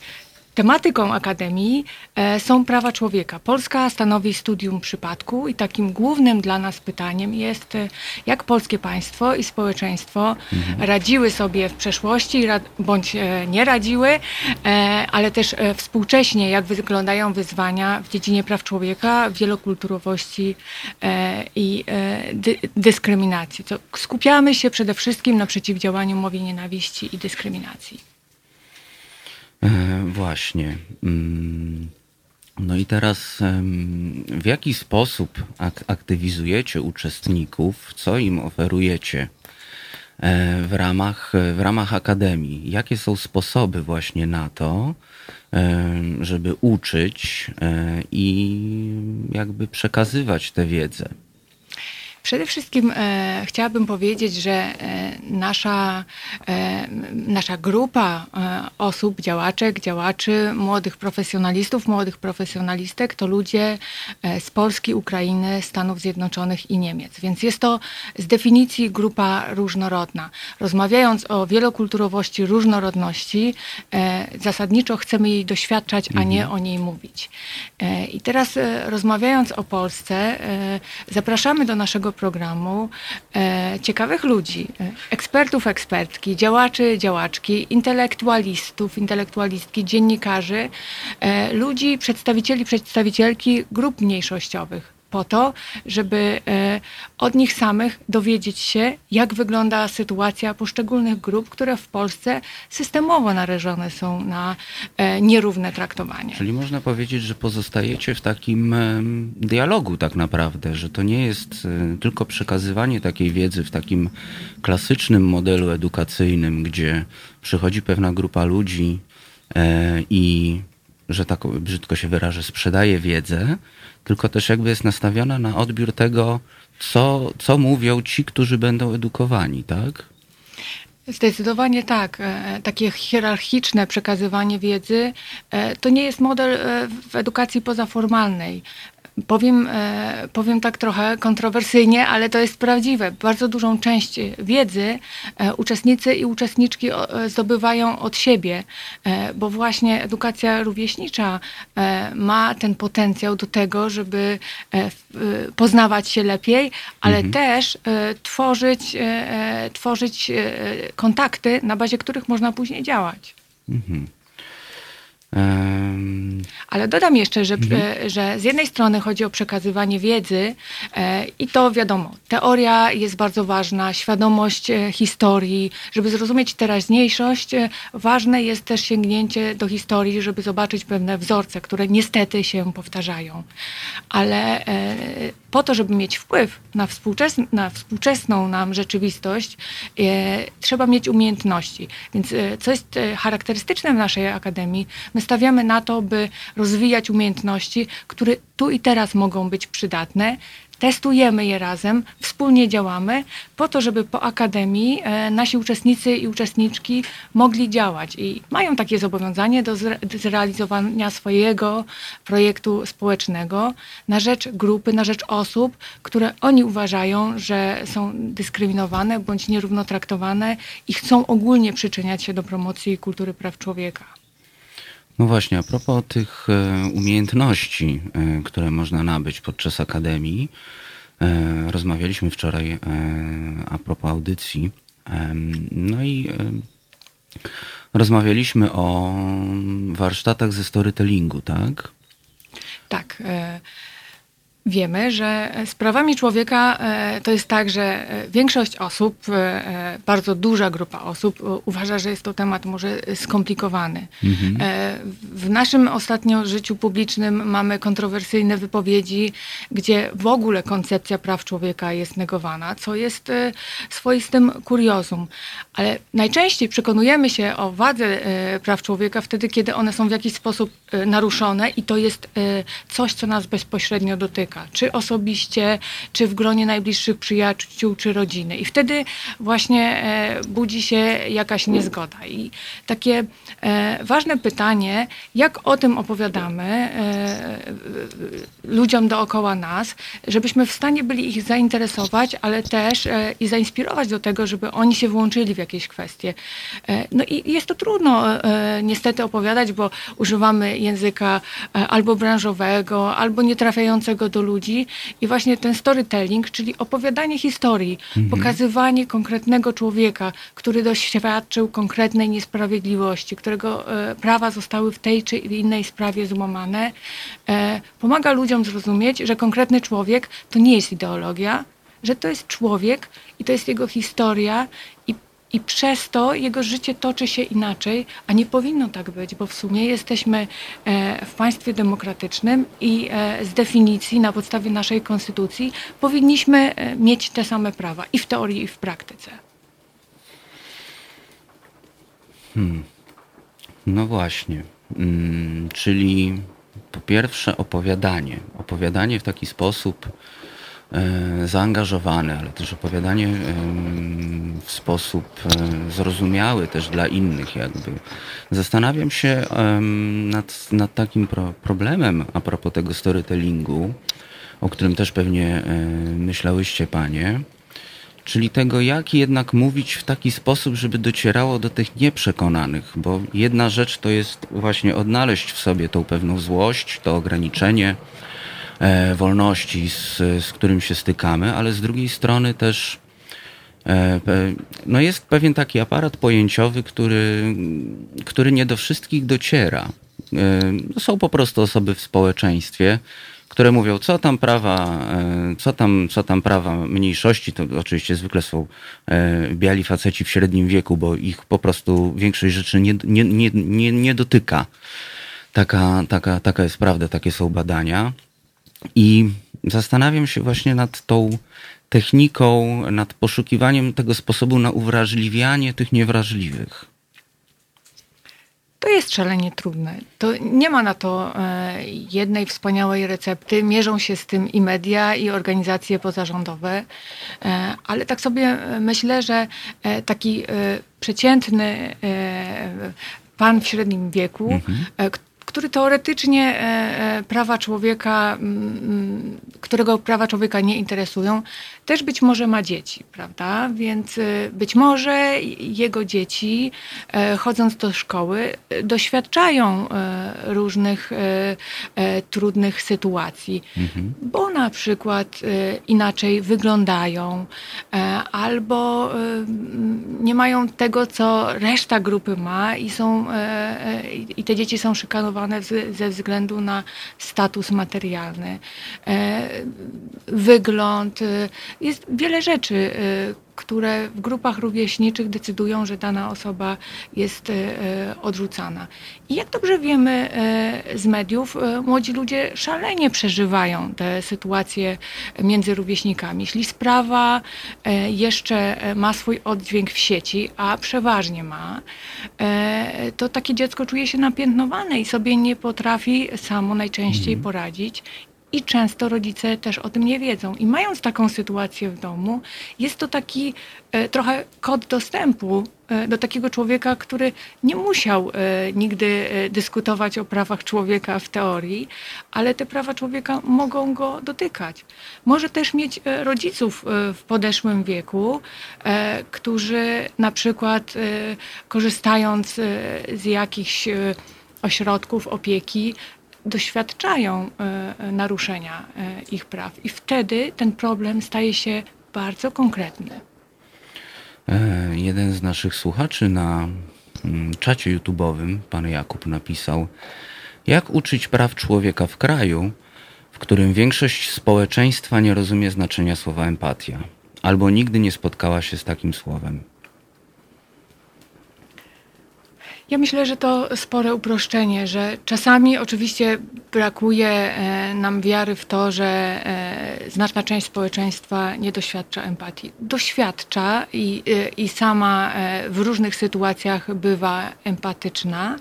Speaker 7: Tematyką Akademii e, są prawa człowieka. Polska stanowi studium przypadku i takim głównym dla nas pytaniem jest, e, jak polskie państwo i społeczeństwo radziły sobie w przeszłości bądź e, nie radziły, ale też współcześnie, jak wyglądają wyzwania w dziedzinie praw człowieka, wielokulturowości i dy- dyskryminacji. To skupiamy się przede wszystkim na przeciwdziałaniu mowie nienawiści i dyskryminacji.
Speaker 1: E, właśnie. Mm. No i teraz w jaki sposób ak- aktywizujecie uczestników, co im oferujecie e, w ramach, w ramach Akademii? Jakie są sposoby właśnie na to, em, żeby uczyć e, i jakby przekazywać tę wiedzę?
Speaker 7: Przede wszystkim e, chciałabym powiedzieć, że e, nasza, e, nasza grupa e, osób, działaczek, działaczy, młodych profesjonalistów, młodych profesjonalistek to ludzie e, z Polski, Ukrainy, Stanów Zjednoczonych i Niemiec. Więc jest to z definicji grupa różnorodna. Rozmawiając o wielokulturowości, różnorodności, e, zasadniczo chcemy jej doświadczać, a nie o niej mówić. E, I teraz e, rozmawiając o Polsce, e, zapraszamy do naszego programu e, ciekawych ludzi, e, ekspertów, ekspertki, działaczy, działaczki, intelektualistów, intelektualistki, dziennikarzy, e, ludzi, przedstawicieli, przedstawicielki grup mniejszościowych po to, żeby e, od nich samych dowiedzieć się, jak wygląda sytuacja poszczególnych grup, które w Polsce systemowo narażone są na e, nierówne traktowanie.
Speaker 1: Czyli można powiedzieć, że pozostajecie w takim dialogu tak naprawdę, że to nie jest e, tylko przekazywanie takiej wiedzy w takim klasycznym modelu edukacyjnym, gdzie przychodzi pewna grupa ludzi i, że tak brzydko się wyrażę, sprzedaje wiedzę, tylko też jakby jest nastawiona na odbiór tego, co, co mówią ci, którzy będą edukowani, tak?
Speaker 7: Zdecydowanie tak. E, Takie hierarchiczne przekazywanie wiedzy e, to nie jest model e, w edukacji pozaformalnej. Powiem, e, powiem tak trochę kontrowersyjnie, ale to jest prawdziwe. Bardzo dużą część wiedzy e, uczestnicy i uczestniczki e, zdobywają od siebie, bo właśnie edukacja rówieśnicza ma ten potencjał do tego, żeby poznawać się lepiej, ale też e, tworzyć, tworzyć kontakty, na bazie których można później działać. Ale dodam jeszcze, że, e, że z jednej strony chodzi o przekazywanie wiedzy e, i to wiadomo, teoria jest bardzo ważna, świadomość e, historii, żeby zrozumieć teraźniejszość, e, ważne jest też sięgnięcie do historii, żeby zobaczyć pewne wzorce, które niestety się powtarzają. Ale e, po to, żeby mieć wpływ na, na współczesną nam rzeczywistość, e, trzeba mieć umiejętności. Więc e, co jest e, charakterystyczne w naszej akademii, my stawiamy na to, by rozwijać umiejętności, które tu i teraz mogą być przydatne. Testujemy je razem, wspólnie działamy, po to, żeby po akademii e, nasi uczestnicy i uczestniczki mogli działać i mają takie zobowiązanie do zre- zrealizowania swojego projektu społecznego na rzecz grupy, na rzecz osób, które oni uważają, że są dyskryminowane bądź nierówno traktowane i chcą ogólnie przyczyniać się do promocji kultury praw człowieka.
Speaker 1: No właśnie, a propos tych e, umiejętności, e, które można nabyć podczas akademii, e, rozmawialiśmy wczoraj a propos audycji. No i rozmawialiśmy o warsztatach ze storytellingu, tak?
Speaker 7: Tak. e, Wiemy, że z prawami człowieka e, to jest tak, że e, większość osób, e, bardzo duża grupa osób uważa, że jest to temat może skomplikowany. E, W naszym ostatnio życiu publicznym mamy kontrowersyjne wypowiedzi, gdzie w ogóle koncepcja praw człowieka jest negowana, co jest swoistym kuriozum. Ale najczęściej przekonujemy się o wadze praw człowieka wtedy, kiedy one są w jakiś sposób naruszone i to jest coś, co nas bezpośrednio dotyka, czy osobiście, czy w gronie najbliższych przyjaciół, czy rodziny. I wtedy właśnie e, budzi się jakaś niezgoda. I takie e, ważne pytanie, jak o tym opowiadamy e, ludziom dookoła nas, żebyśmy w stanie byli ich zainteresować, ale też i zainspirować do tego, żeby oni się włączyli w jakieś kwestie. No i jest to trudno niestety opowiadać, bo używamy języka albo branżowego, albo nietrafiającego do ludzi i właśnie ten storytelling, czyli opowiadanie historii, pokazywanie konkretnego człowieka, który doświadczył konkretnej niesprawiedliwości, którego e, prawa zostały w tej czy innej sprawie złamane, e, pomaga ludziom zrozumieć, że konkretny człowiek to nie jest ideologia, że to jest człowiek i to jest jego historia i przez to jego życie toczy się inaczej, a nie powinno tak być, bo w sumie jesteśmy e, w państwie demokratycznym i e, z definicji, na podstawie naszej konstytucji, powinniśmy e, mieć te same prawa i w teorii, i w praktyce.
Speaker 1: No właśnie. Mm, czyli po pierwsze opowiadanie. Opowiadanie w taki sposób e, zaangażowany, ale też opowiadanie w sposób e, zrozumiały też dla innych jakby. Zastanawiam się nad, nad takim pro, problemem a propos tego storytellingu, o którym też pewnie e, myślałyście panie. Czyli tego, jak jednak mówić w taki sposób, żeby docierało do tych nieprzekonanych, bo jedna rzecz to jest właśnie odnaleźć w sobie tą pewną złość, to ograniczenie wolności, z, z którym się stykamy, ale z drugiej strony też e, no jest pewien taki aparat pojęciowy, który, który nie do wszystkich dociera. E, są po prostu osoby w społeczeństwie, które mówią, co tam prawa, e, co tam, co tam prawa mniejszości, to oczywiście zwykle są e, biali faceci w średnim wieku, bo ich po prostu większość rzeczy nie, nie, nie, nie, nie dotyka. Taka, taka, taka jest prawda, takie są badania. I zastanawiam się właśnie nad tą techniką, nad poszukiwaniem tego sposobu na uwrażliwianie tych niewrażliwych.
Speaker 7: To jest szalenie trudne. To nie ma na to e, jednej wspaniałej recepty. Mierzą się z tym i media, i organizacje pozarządowe. E, ale tak sobie myślę, że e, taki przeciętny pan w średnim wieku, mhm który teoretycznie e, e, prawa człowieka, mm, którego prawa człowieka nie interesują, też być może ma dzieci, prawda? Więc e, być może jego dzieci, chodząc do szkoły, doświadczają różnych trudnych sytuacji, mhm. bo na przykład inaczej wyglądają, albo nie mają tego, co reszta grupy ma i są i te dzieci są szykanowane ze względu na status materialny, e, wygląd. Jest wiele rzeczy, e, które w grupach rówieśniczych decydują, że dana osoba jest odrzucana. I jak dobrze wiemy z mediów, młodzi ludzie szalenie przeżywają te sytuacje między rówieśnikami. Jeśli sprawa jeszcze ma swój oddźwięk w sieci, a przeważnie ma, to takie dziecko czuje się napiętnowane i sobie nie potrafi samo najczęściej mhm. poradzić. I często rodzice też o tym nie wiedzą. I mając taką sytuację w domu, jest to taki e, trochę kod dostępu e, do takiego człowieka, który nie musiał e, nigdy e, dyskutować o prawach człowieka w teorii, ale te prawa człowieka mogą go dotykać. Może też mieć e, rodziców e, w podeszłym wieku, którzy na przykład korzystając z jakichś ośrodków opieki doświadczają e, naruszenia e, ich praw. I wtedy ten problem staje się bardzo konkretny.
Speaker 1: E, jeden z naszych słuchaczy na mm, czacie YouTube'owym, pan Jakub, napisał: Jak uczyć praw człowieka w kraju, w którym większość społeczeństwa nie rozumie znaczenia słowa empatia, albo nigdy nie spotkała się z takim słowem?
Speaker 7: Ja myślę, że to spore uproszczenie, że czasami oczywiście brakuje e, nam wiary w to, że e, znaczna część społeczeństwa nie doświadcza empatii. Doświadcza i, e, i sama w różnych sytuacjach bywa empatyczna,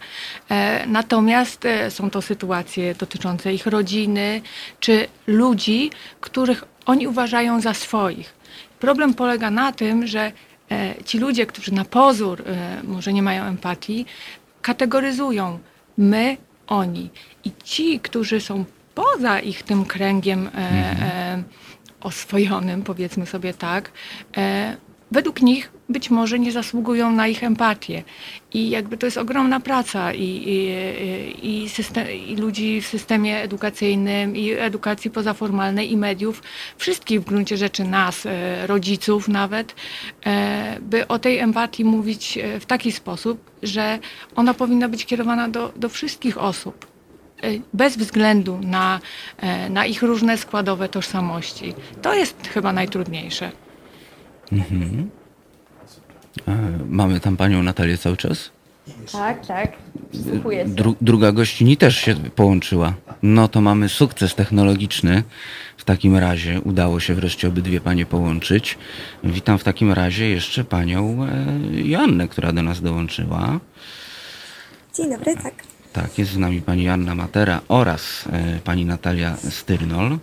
Speaker 7: natomiast są to sytuacje dotyczące ich rodziny czy ludzi, których oni uważają za swoich. Problem polega na tym, że ci ludzie, którzy na pozór e, może nie mają empatii, kategoryzują my, oni. I ci, którzy są poza ich tym kręgiem e, mhm. oswojonym, powiedzmy sobie tak, według nich być może nie zasługują na ich empatię. I jakby to jest ogromna praca i, i, i, system, i ludzi w systemie edukacyjnym, i edukacji pozaformalnej, i mediów, wszystkich w gruncie rzeczy nas, e, rodziców nawet, e, by o tej empatii mówić e, w taki sposób, że ona powinna być kierowana do, do wszystkich osób bez względu na, na ich różne składowe tożsamości. To jest chyba najtrudniejsze. Mhm.
Speaker 1: Mamy tam panią Natalię cały czas?
Speaker 6: Tak, tak.
Speaker 1: Dru druga gościni też się połączyła. No to mamy sukces technologiczny. W takim razie udało się wreszcie obydwie panie połączyć. Witam w takim razie jeszcze panią e, Joannę, która do nas dołączyła.
Speaker 8: Dzień dobry, tak.
Speaker 1: Tak, jest z nami pani Joanna Matera oraz e, pani Natalia Styrnol.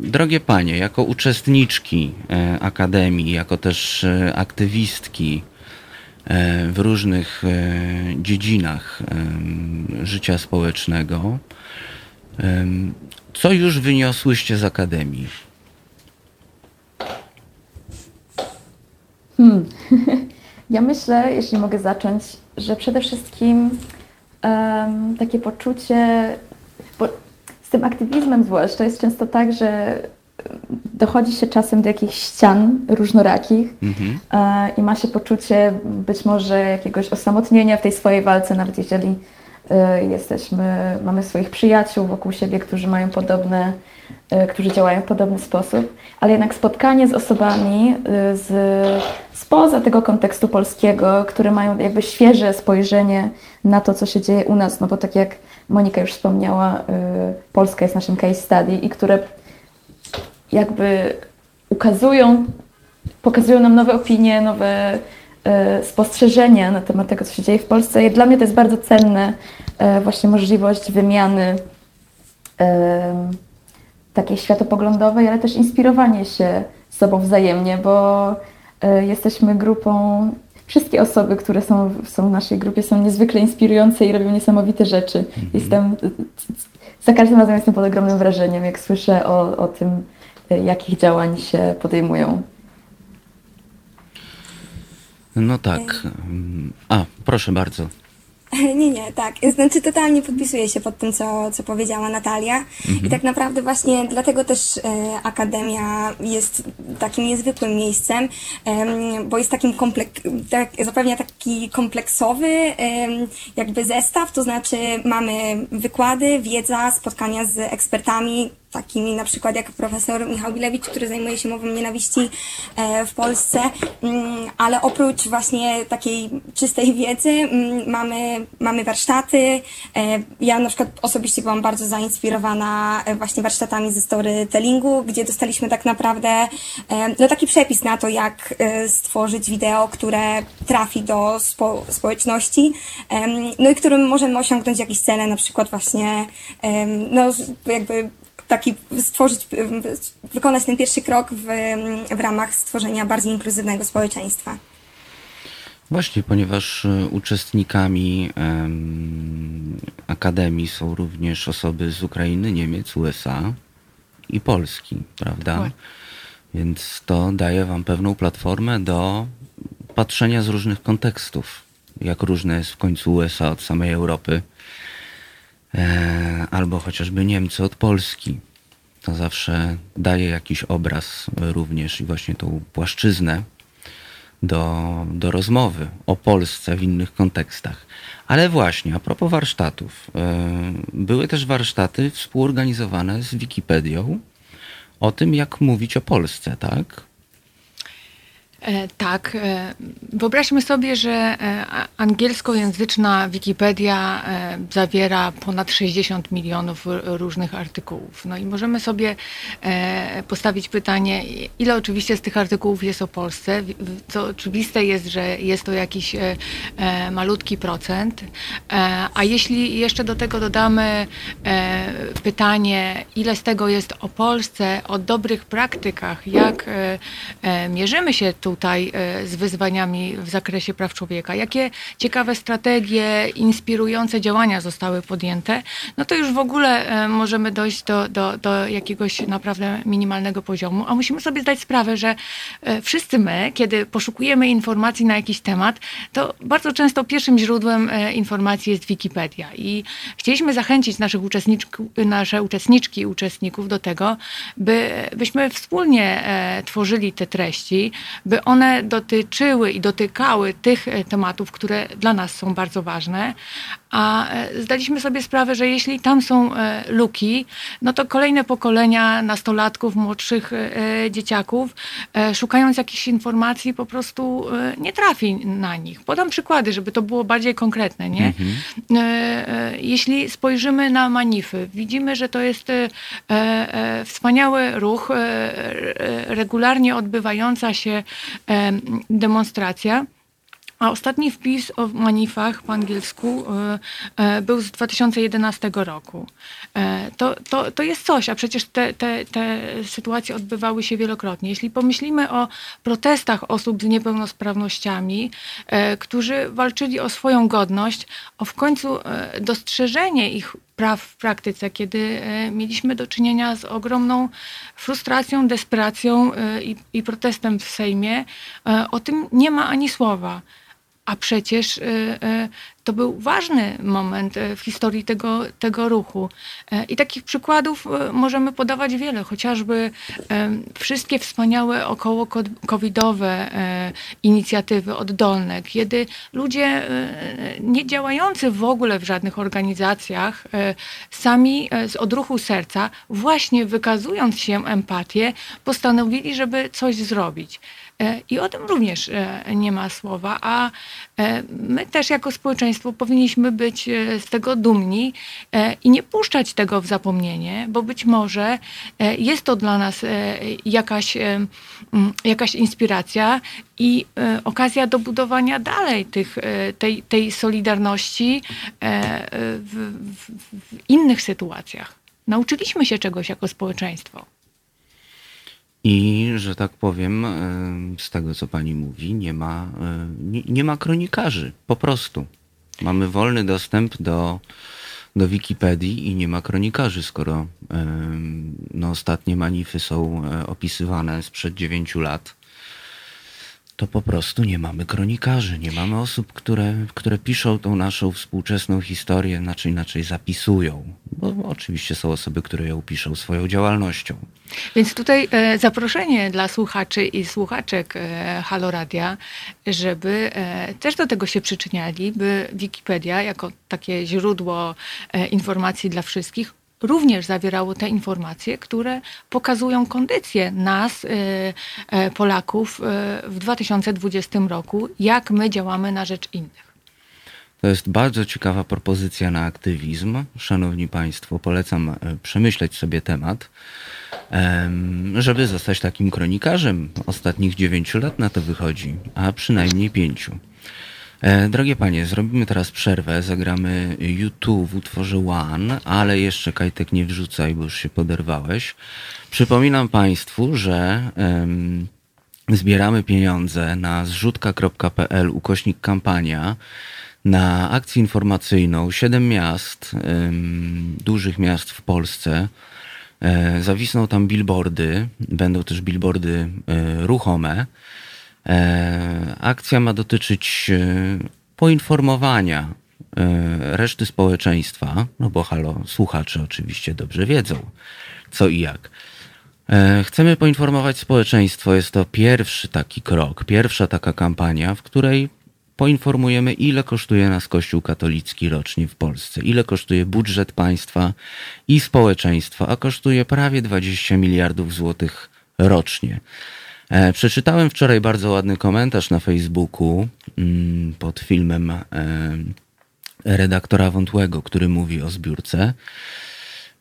Speaker 1: Drogie panie, jako uczestniczki e, Akademii, jako też e, aktywistki e, w różnych dziedzinach życia społecznego, co już wyniosłyście z Akademii?
Speaker 6: Hmm. Ja myślę, jeśli mogę zacząć, że przede wszystkim um, takie poczucie, z tym aktywizmem zwłaszcza jest często tak, że dochodzi się czasem do jakichś ścian różnorakich mhm. e, i ma się poczucie być może jakiegoś osamotnienia w tej swojej walce, nawet jeżeli e, jesteśmy, mamy swoich przyjaciół wokół siebie, którzy mają podobne, e, którzy działają w podobny sposób, ale jednak spotkanie z osobami e, z, spoza tego kontekstu polskiego, które mają jakby świeże spojrzenie na to, co się dzieje u nas, no bo tak jak Monika już wspomniała, y, Polska jest naszym case study i które jakby ukazują, pokazują nam nowe opinie, nowe, spostrzeżenia na temat tego, co się dzieje w Polsce. I dla mnie to jest bardzo cenne, właśnie możliwość wymiany e, takiej światopoglądowej, ale też inspirowanie się sobą wzajemnie, bo e, jesteśmy grupą, wszystkie osoby, które są, są w naszej grupie są niezwykle inspirujące i robią niesamowite rzeczy. Jestem, za każdym razem jestem pod ogromnym wrażeniem, jak słyszę o, o tym, e, jakich działań się podejmują.
Speaker 1: No tak. A, proszę bardzo.
Speaker 8: Nie, nie, tak. Znaczy totalnie podpisuję się pod tym, co, co powiedziała Natalia. I tak naprawdę właśnie dlatego też e, Akademia jest takim niezwykłym miejscem, em, bo jest takim komplek, tak, zapewnia taki kompleksowy em, jakby zestaw, to znaczy mamy wykłady, wiedza, spotkania z ekspertami, takimi na przykład jak profesor Michał Bilewicz, który zajmuje się mową nienawiści e, w Polsce, Mm, ale oprócz właśnie takiej czystej wiedzy mm, mamy, mamy warsztaty. E, Ja na przykład osobiście byłam bardzo zainspirowana e, właśnie warsztatami ze storytellingu, gdzie dostaliśmy tak naprawdę no taki przepis na to, jak stworzyć wideo, które trafi do spo, społeczności, no i którym możemy osiągnąć jakieś cele, na przykład właśnie no jakby taki stworzyć, wykonać ten pierwszy krok w, w ramach stworzenia bardziej inkluzywnego społeczeństwa.
Speaker 1: Właśnie, ponieważ y, uczestnikami em, Akademii są również osoby z Ukrainy, Niemiec, USA i Polski, prawda?
Speaker 7: Dokładnie.
Speaker 1: Więc to daje wam pewną platformę do patrzenia z różnych kontekstów. Jak różne jest w końcu USA od samej Europy, e, albo chociażby Niemcy od Polski. To zawsze daje jakiś obraz również i właśnie tą płaszczyznę do, do rozmowy o Polsce w innych kontekstach. Ale właśnie, a propos warsztatów. e, Były też warsztaty współorganizowane z Wikipedią o tym, jak mówić o Polsce, tak?
Speaker 7: E, Tak. e, Wyobraźmy sobie, że e, angielskojęzyczna Wikipedia zawiera ponad 60 milionów różnych artykułów. No i możemy sobie postawić pytanie, ile oczywiście z tych artykułów jest o Polsce. Co oczywiste jest, że jest to jakiś malutki procent. A jeśli jeszcze do tego dodamy pytanie, ile z tego jest o Polsce, o dobrych praktykach, jak mierzymy się tutaj e, z wyzwaniami w zakresie praw człowieka, jakie ciekawe strategie, inspirujące działania zostały podjęte, no to już w ogóle e, możemy dojść do, do, do jakiegoś naprawdę minimalnego poziomu. A musimy sobie zdać sprawę, że e, wszyscy my, kiedy poszukujemy informacji na jakiś temat, to bardzo często pierwszym źródłem informacji jest Wikipedia. I chcieliśmy zachęcić naszych nasze uczestniczki i uczestników do tego, by, byśmy wspólnie tworzyli te treści, by one dotyczyły i dotykały tych e, tematów, które dla nas są bardzo ważne. A e, zdaliśmy sobie sprawę, że jeśli tam są e, luki, no to kolejne pokolenia nastolatków, młodszych e, dzieciaków, szukając jakichś informacji, po prostu nie trafi na nich. Podam przykłady, żeby to było bardziej konkretne. Nie? E, Jeśli spojrzymy na manify, widzimy, że to jest wspaniały ruch, regularnie odbywająca się demonstracja. A ostatni wpis o manifach po angielsku e, e, był z 2011 roku. E, To, to, to jest coś, a przecież te, te, te sytuacje odbywały się wielokrotnie. Jeśli pomyślimy o protestach osób z niepełnosprawnościami, którzy walczyli o swoją godność, o w końcu dostrzeżenie ich praw w praktyce, kiedy mieliśmy do czynienia z ogromną frustracją, desperacją i, i protestem w Sejmie, o tym nie ma ani słowa. A przecież e, e, to był ważny moment e, w historii tego, tego ruchu. E, I takich przykładów możemy podawać wiele, chociażby wszystkie wspaniałe około covidowe inicjatywy oddolne, kiedy ludzie nie działający w ogóle w żadnych organizacjach, sami z odruchu serca, właśnie wykazując się empatię, postanowili, żeby coś zrobić. E, I o tym również e, nie ma słowa, a e, my też jako społeczeństwo powinniśmy być z tego dumni i nie puszczać tego w zapomnienie, bo być może jest to dla nas jakaś, jakaś inspiracja i okazja do budowania dalej tych, tej, tej solidarności w, w, w innych sytuacjach. Nauczyliśmy się czegoś jako społeczeństwo.
Speaker 1: I, że tak powiem, z tego co pani mówi, nie ma, nie, nie ma kronikarzy, po prostu. Mamy wolny dostęp do, do Wikipedii i nie ma kronikarzy, skoro no, ostatnie manify są e, opisywane sprzed dziewięciu lat to po prostu nie mamy kronikarzy, nie mamy osób, które, które piszą tą naszą współczesną historię, znaczy inaczej zapisują. Bo oczywiście są osoby, które ją piszą swoją działalnością.
Speaker 7: Więc tutaj e, zaproszenie dla słuchaczy i słuchaczek e, Haloradia, żeby e, też do tego się przyczyniali, by Wikipedia jako takie źródło informacji dla wszystkich również zawierało te informacje, które pokazują kondycję nas, y, y, Polaków, y, w 2020 roku, jak my działamy na rzecz innych.
Speaker 1: To jest bardzo ciekawa propozycja na aktywizm. Szanowni Państwo, polecam e, przemyśleć sobie temat, żeby zostać takim kronikarzem. Ostatnich dziewięciu lat na to wychodzi, a przynajmniej pięciu. E, drogie panie, zrobimy teraz przerwę, zagramy YouTube w utworze One, ale jeszcze Kajtek nie wrzucaj, bo już się poderwałeś. Przypominam państwu, że um, zbieramy pieniądze na zrzutka.pl ukośnik kampania na akcję informacyjną. Siedem miast, um, dużych miast w Polsce. E, zawisną tam billboardy, będą też billboardy e, ruchome. E, akcja ma dotyczyć e, poinformowania e, reszty społeczeństwa, no bo halo, słuchacze oczywiście dobrze wiedzą, co i jak. Chcemy poinformować społeczeństwo. Jest to pierwszy taki krok, pierwsza taka kampania, w której poinformujemy, ile kosztuje nas Kościół katolicki rocznie w Polsce, ile kosztuje budżet państwa i społeczeństwa, a kosztuje prawie 20 miliardów złotych rocznie. E, przeczytałem wczoraj bardzo ładny komentarz na Facebooku mm, pod filmem e, redaktora Wątłego, który mówi o zbiórce.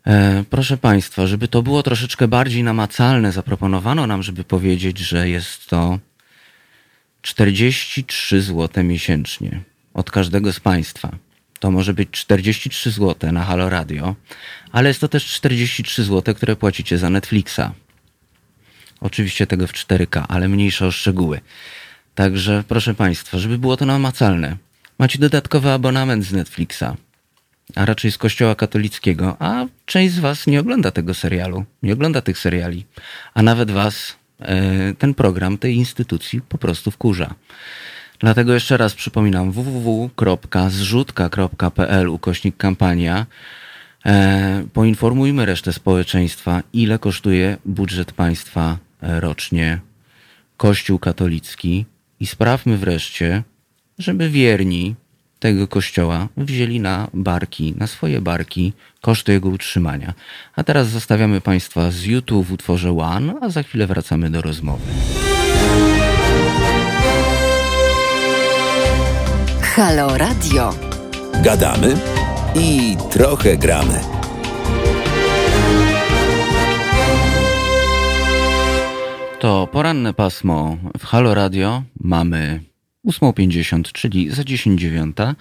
Speaker 1: E, proszę Państwa, żeby to było troszeczkę bardziej namacalne, zaproponowano nam, żeby powiedzieć, że jest to 43 zł miesięcznie od każdego z Państwa. To może być 43 zł na Halo Radio, ale jest to też 43 zł, które płacicie za Netflixa. Oczywiście tego w 4K, ale mniejsza o szczegóły. Także proszę Państwa, żeby było to namacalne, macie dodatkowy abonament z Netflixa, a raczej z Kościoła katolickiego, a część z Was nie ogląda tego serialu, nie ogląda tych seriali, a nawet Was e, ten program tej instytucji po prostu wkurza. Dlatego jeszcze raz przypominam www.zrzutka.pl ukośnik kampania. E, poinformujmy resztę społeczeństwa, ile kosztuje budżet państwa rocznie Kościół katolicki i sprawmy wreszcie, żeby wierni tego kościoła wzięli na barki, na swoje barki koszty jego utrzymania. A teraz zostawiamy Państwa z YouTube w utworze One, a za chwilę wracamy do rozmowy.
Speaker 2: Halo Radio.
Speaker 3: Gadamy i trochę gramy.
Speaker 1: To poranne pasmo w Halo Radio. Mamy 8.50, czyli za 10.09.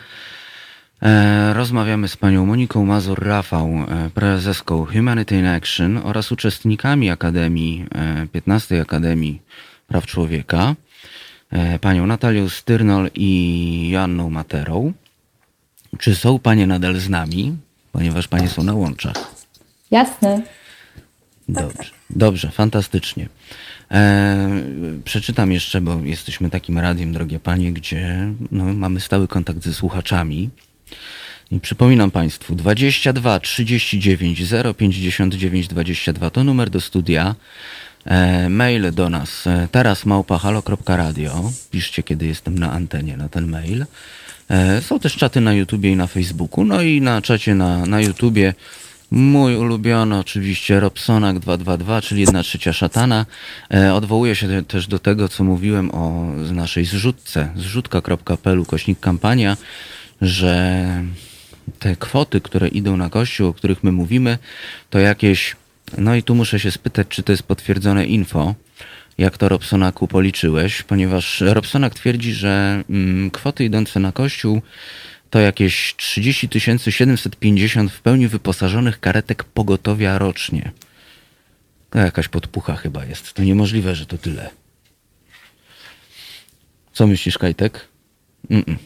Speaker 1: E, rozmawiamy z panią Moniką Mazur-Rafał, e, prezeską Humanity in Action oraz uczestnikami Akademii, 15 e, Akademii Praw Człowieka, panią Natalią Styrnol i Joanną Materą. Czy są panie nadal z nami, ponieważ panie są na łączach?
Speaker 6: Jasne.
Speaker 1: Dobrze, dobrze, fantastycznie. E, przeczytam jeszcze, bo jesteśmy takim radiem, drogie panie, gdzie no, mamy stały kontakt ze słuchaczami. I przypominam Państwu, 22 39 059 22 to numer do studia. E, mail do nas e, teraz małpahalo.radio. Piszcie, kiedy jestem na antenie na ten mail. E, są też czaty na YouTubie i na Facebooku. No i na czacie na, na YouTubie Mój ulubiony oczywiście Robsonak 222, czyli jedna trzecia szatana. E, odwołuję się też do tego, co mówiłem o naszej zrzutce, zrzutka.pl, kośnik kampania, że te kwoty, które idą na kościół, o których my mówimy, to jakieś, no i tu muszę się spytać, czy to jest potwierdzone info, jak to Robsonaku policzyłeś, ponieważ Robsonak twierdzi, że mm, kwoty idące na kościół to jakieś 30 750 w pełni wyposażonych karetek pogotowia rocznie. To jakaś podpucha chyba jest. To niemożliwe, że to tyle. Co myślisz, Kajtek? Mm-mm.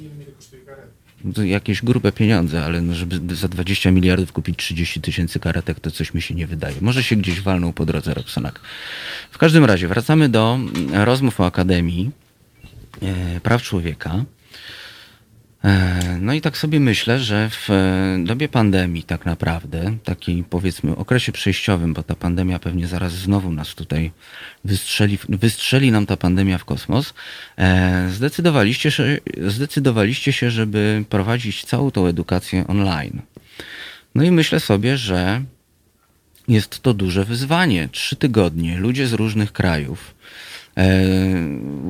Speaker 1: To jakieś grube pieniądze, ale no żeby za 20 miliardów kupić 30 tysięcy karetek, to coś mi się nie wydaje. Może się gdzieś walnął po drodze Robsonak. W każdym razie, wracamy do rozmów o Akademii e, Praw Człowieka. E, No i tak sobie myślę, że w e, dobie pandemii tak naprawdę, takiej powiedzmy okresie przejściowym, bo ta pandemia pewnie zaraz znowu nas tutaj wystrzeli, wystrzeli nam ta pandemia w kosmos, e, zdecydowaliście, się- zdecydowaliście się, żeby prowadzić całą tą edukację online. No i myślę sobie, że jest to duże wyzwanie. Trzy tygodnie, ludzie z różnych krajów,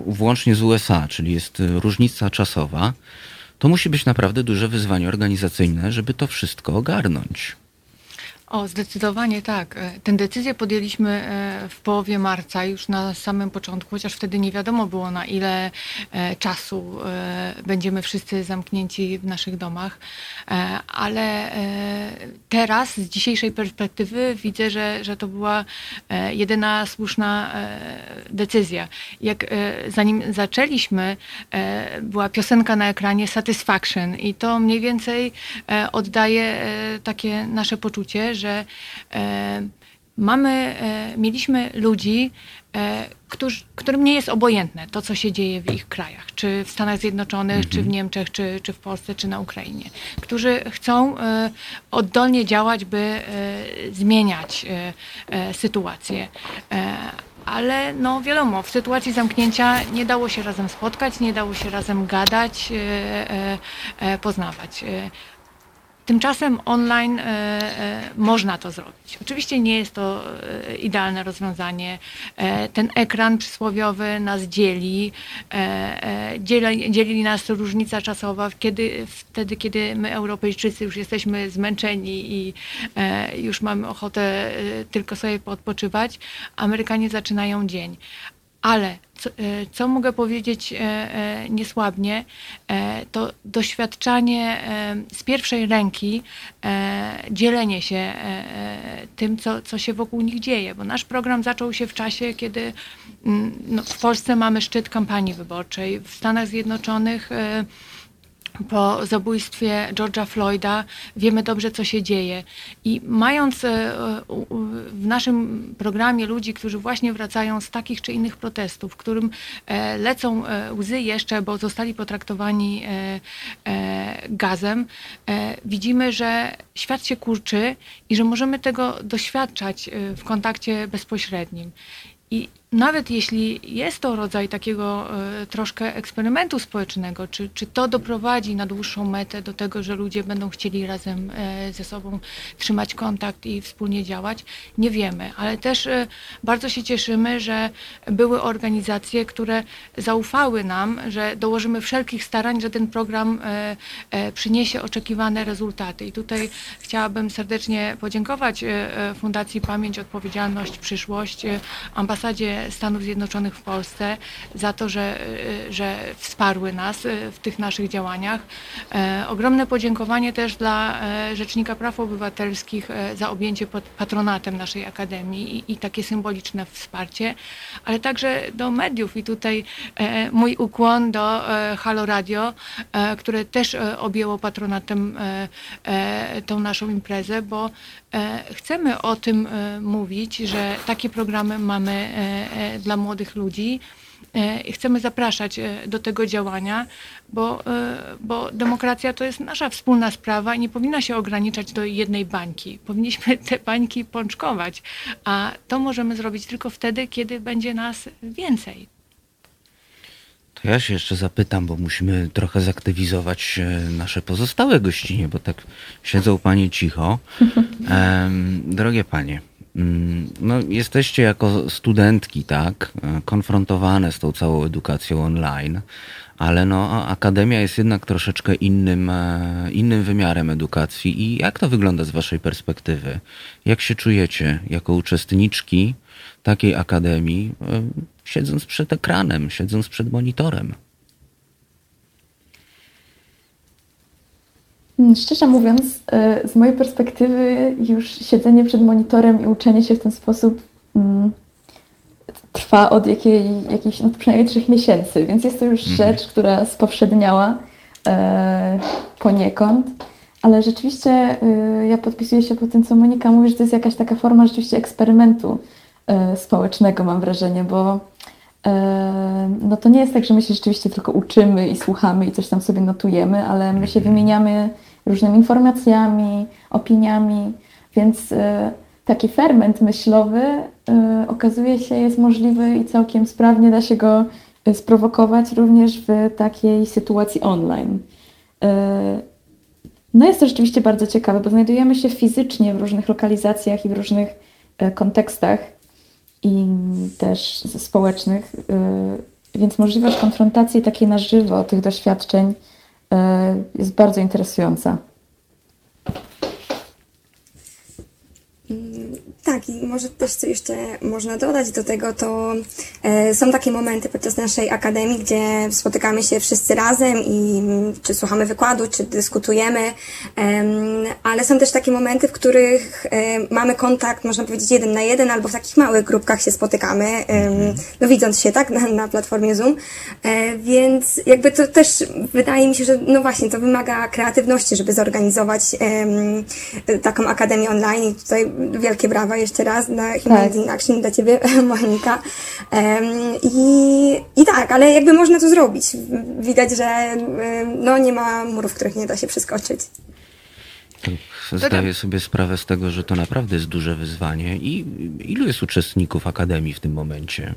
Speaker 1: włącznie z USA, czyli jest różnica czasowa, to musi być naprawdę duże wyzwanie organizacyjne, żeby to wszystko ogarnąć.
Speaker 7: O, zdecydowanie tak. E, Tę decyzję podjęliśmy e, w połowie marca, już na samym początku, chociaż wtedy nie wiadomo było, na ile e, czasu będziemy wszyscy zamknięci w naszych domach. Ale teraz, z dzisiejszej perspektywy, widzę, że, że to była jedyna słuszna decyzja. Jak zanim zaczęliśmy, była piosenka na ekranie Satisfaction i to mniej więcej oddaje takie nasze poczucie, że e, mamy, e, mieliśmy ludzi, e, którzy, którym nie jest obojętne to, co się dzieje w ich krajach, czy w Stanach Zjednoczonych, czy w Niemczech, czy, czy w Polsce, czy na Ukrainie, którzy chcą oddolnie działać, by zmieniać sytuację. Ale no wiadomo, w sytuacji zamknięcia nie dało się razem spotkać, nie dało się razem gadać, e, e, poznawać. Tymczasem online e, e, można to zrobić. Oczywiście nie jest to e, idealne rozwiązanie. Ten ekran przysłowiowy nas dzieli, dzieli, dzieli nas różnica czasowa, kiedy, wtedy, kiedy my, Europejczycy, już jesteśmy zmęczeni i już mamy ochotę tylko sobie odpoczywać. Amerykanie zaczynają dzień. Ale co, e, co mogę powiedzieć e, e, niesłabnie, to doświadczanie z pierwszej ręki, dzielenie się tym, co, co się wokół nich dzieje, bo nasz program zaczął się w czasie, kiedy mm, no, w Polsce mamy szczyt kampanii wyborczej, w Stanach Zjednoczonych po zabójstwie George'a Floyda wiemy dobrze, co się dzieje. I mając e, w naszym programie ludzi, którzy właśnie wracają z takich czy innych protestów, którym e, lecą e, łzy jeszcze, bo zostali potraktowani gazem, widzimy, że świat się kurczy i że możemy tego doświadczać w kontakcie bezpośrednim. I nawet jeśli jest to rodzaj takiego e, troszkę eksperymentu społecznego, czy, czy to doprowadzi na dłuższą metę do tego, że ludzie będą chcieli razem e, ze sobą trzymać kontakt i wspólnie działać, nie wiemy. Ale też e, bardzo się cieszymy, że były organizacje, które zaufały nam, że dołożymy wszelkich starań, że ten program przyniesie oczekiwane rezultaty. I tutaj chciałabym serdecznie podziękować Fundacji Pamięć, Odpowiedzialność, Przyszłość, ambasadzie Stanów Zjednoczonych w Polsce za to, że, e, że wsparły nas e, w tych naszych działaniach. E, Ogromne podziękowanie też dla Rzecznika Praw Obywatelskich za objęcie pod patronatem naszej Akademii i, i takie symboliczne wsparcie, ale także do mediów i tutaj mój ukłon do Halo Radio, które też objęło patronatem tą naszą imprezę, bo chcemy o tym e, mówić, że takie programy mamy e, e, dla młodych ludzi. E, i Chcemy zapraszać e, do tego działania, bo, e, bo demokracja to jest nasza wspólna sprawa i nie powinna się ograniczać do jednej bańki. Powinniśmy te bańki pączkować, a to możemy zrobić tylko wtedy, kiedy będzie nas więcej.
Speaker 1: To ja się jeszcze zapytam, bo musimy trochę zaktywizować e, nasze pozostałe gościnie, bo tak siedzą panie cicho. Drogie panie, mm, no jesteście jako studentki, tak, e, konfrontowane z tą całą edukacją online, ale no akademia jest jednak troszeczkę innym, e, innym wymiarem edukacji. I jak to wygląda z waszej perspektywy? Jak się czujecie jako uczestniczki takiej akademii, siedząc przed ekranem, siedząc przed monitorem?
Speaker 6: Szczerze mówiąc, y, z mojej perspektywy już siedzenie przed monitorem i uczenie się w ten sposób mm, trwa od jakiej, jakichś, no przynajmniej trzech miesięcy, więc jest to już rzecz, która spowszedniała e, poniekąd. Ale rzeczywiście y, ja podpisuję się po tym, co Monika mówi, że to jest jakaś taka forma rzeczywiście eksperymentu społecznego, mam wrażenie, bo e, no to nie jest tak, że my się rzeczywiście tylko uczymy i słuchamy i coś tam sobie notujemy, ale my się wymieniamy różnymi informacjami, opiniami, więc e, taki ferment myślowy e, okazuje się jest możliwy i całkiem sprawnie da się go e, sprowokować również w takiej sytuacji online. E, no jest to rzeczywiście bardzo ciekawe, bo znajdujemy się fizycznie w różnych lokalizacjach i w różnych e, kontekstach i też społecznych, y, więc możliwość konfrontacji takiej na żywo tych doświadczeń y, jest bardzo interesująca.
Speaker 8: Tak, i może też co jeszcze można dodać do tego, to e, są takie momenty podczas naszej akademii, gdzie spotykamy się wszyscy razem i mm, czy słuchamy wykładu, czy dyskutujemy, em, ale są też takie momenty, w których e, mamy kontakt, można powiedzieć, jeden na jeden, albo w takich małych grupkach się spotykamy, em, no widząc się, tak, na, na platformie Zoom, e, więc jakby to też wydaje mi się, że no właśnie, to wymaga kreatywności, żeby zorganizować em, taką akademię online i tutaj wielkie brawa jeszcze raz na Humans in Action dla Ciebie, Monika. I, I tak, ale jakby można to zrobić. Widać, że no, nie ma murów, których nie da się przeskoczyć.
Speaker 1: Zdaję sobie sprawę z tego, że to naprawdę jest duże wyzwanie. I ilu jest uczestników akademii w tym momencie?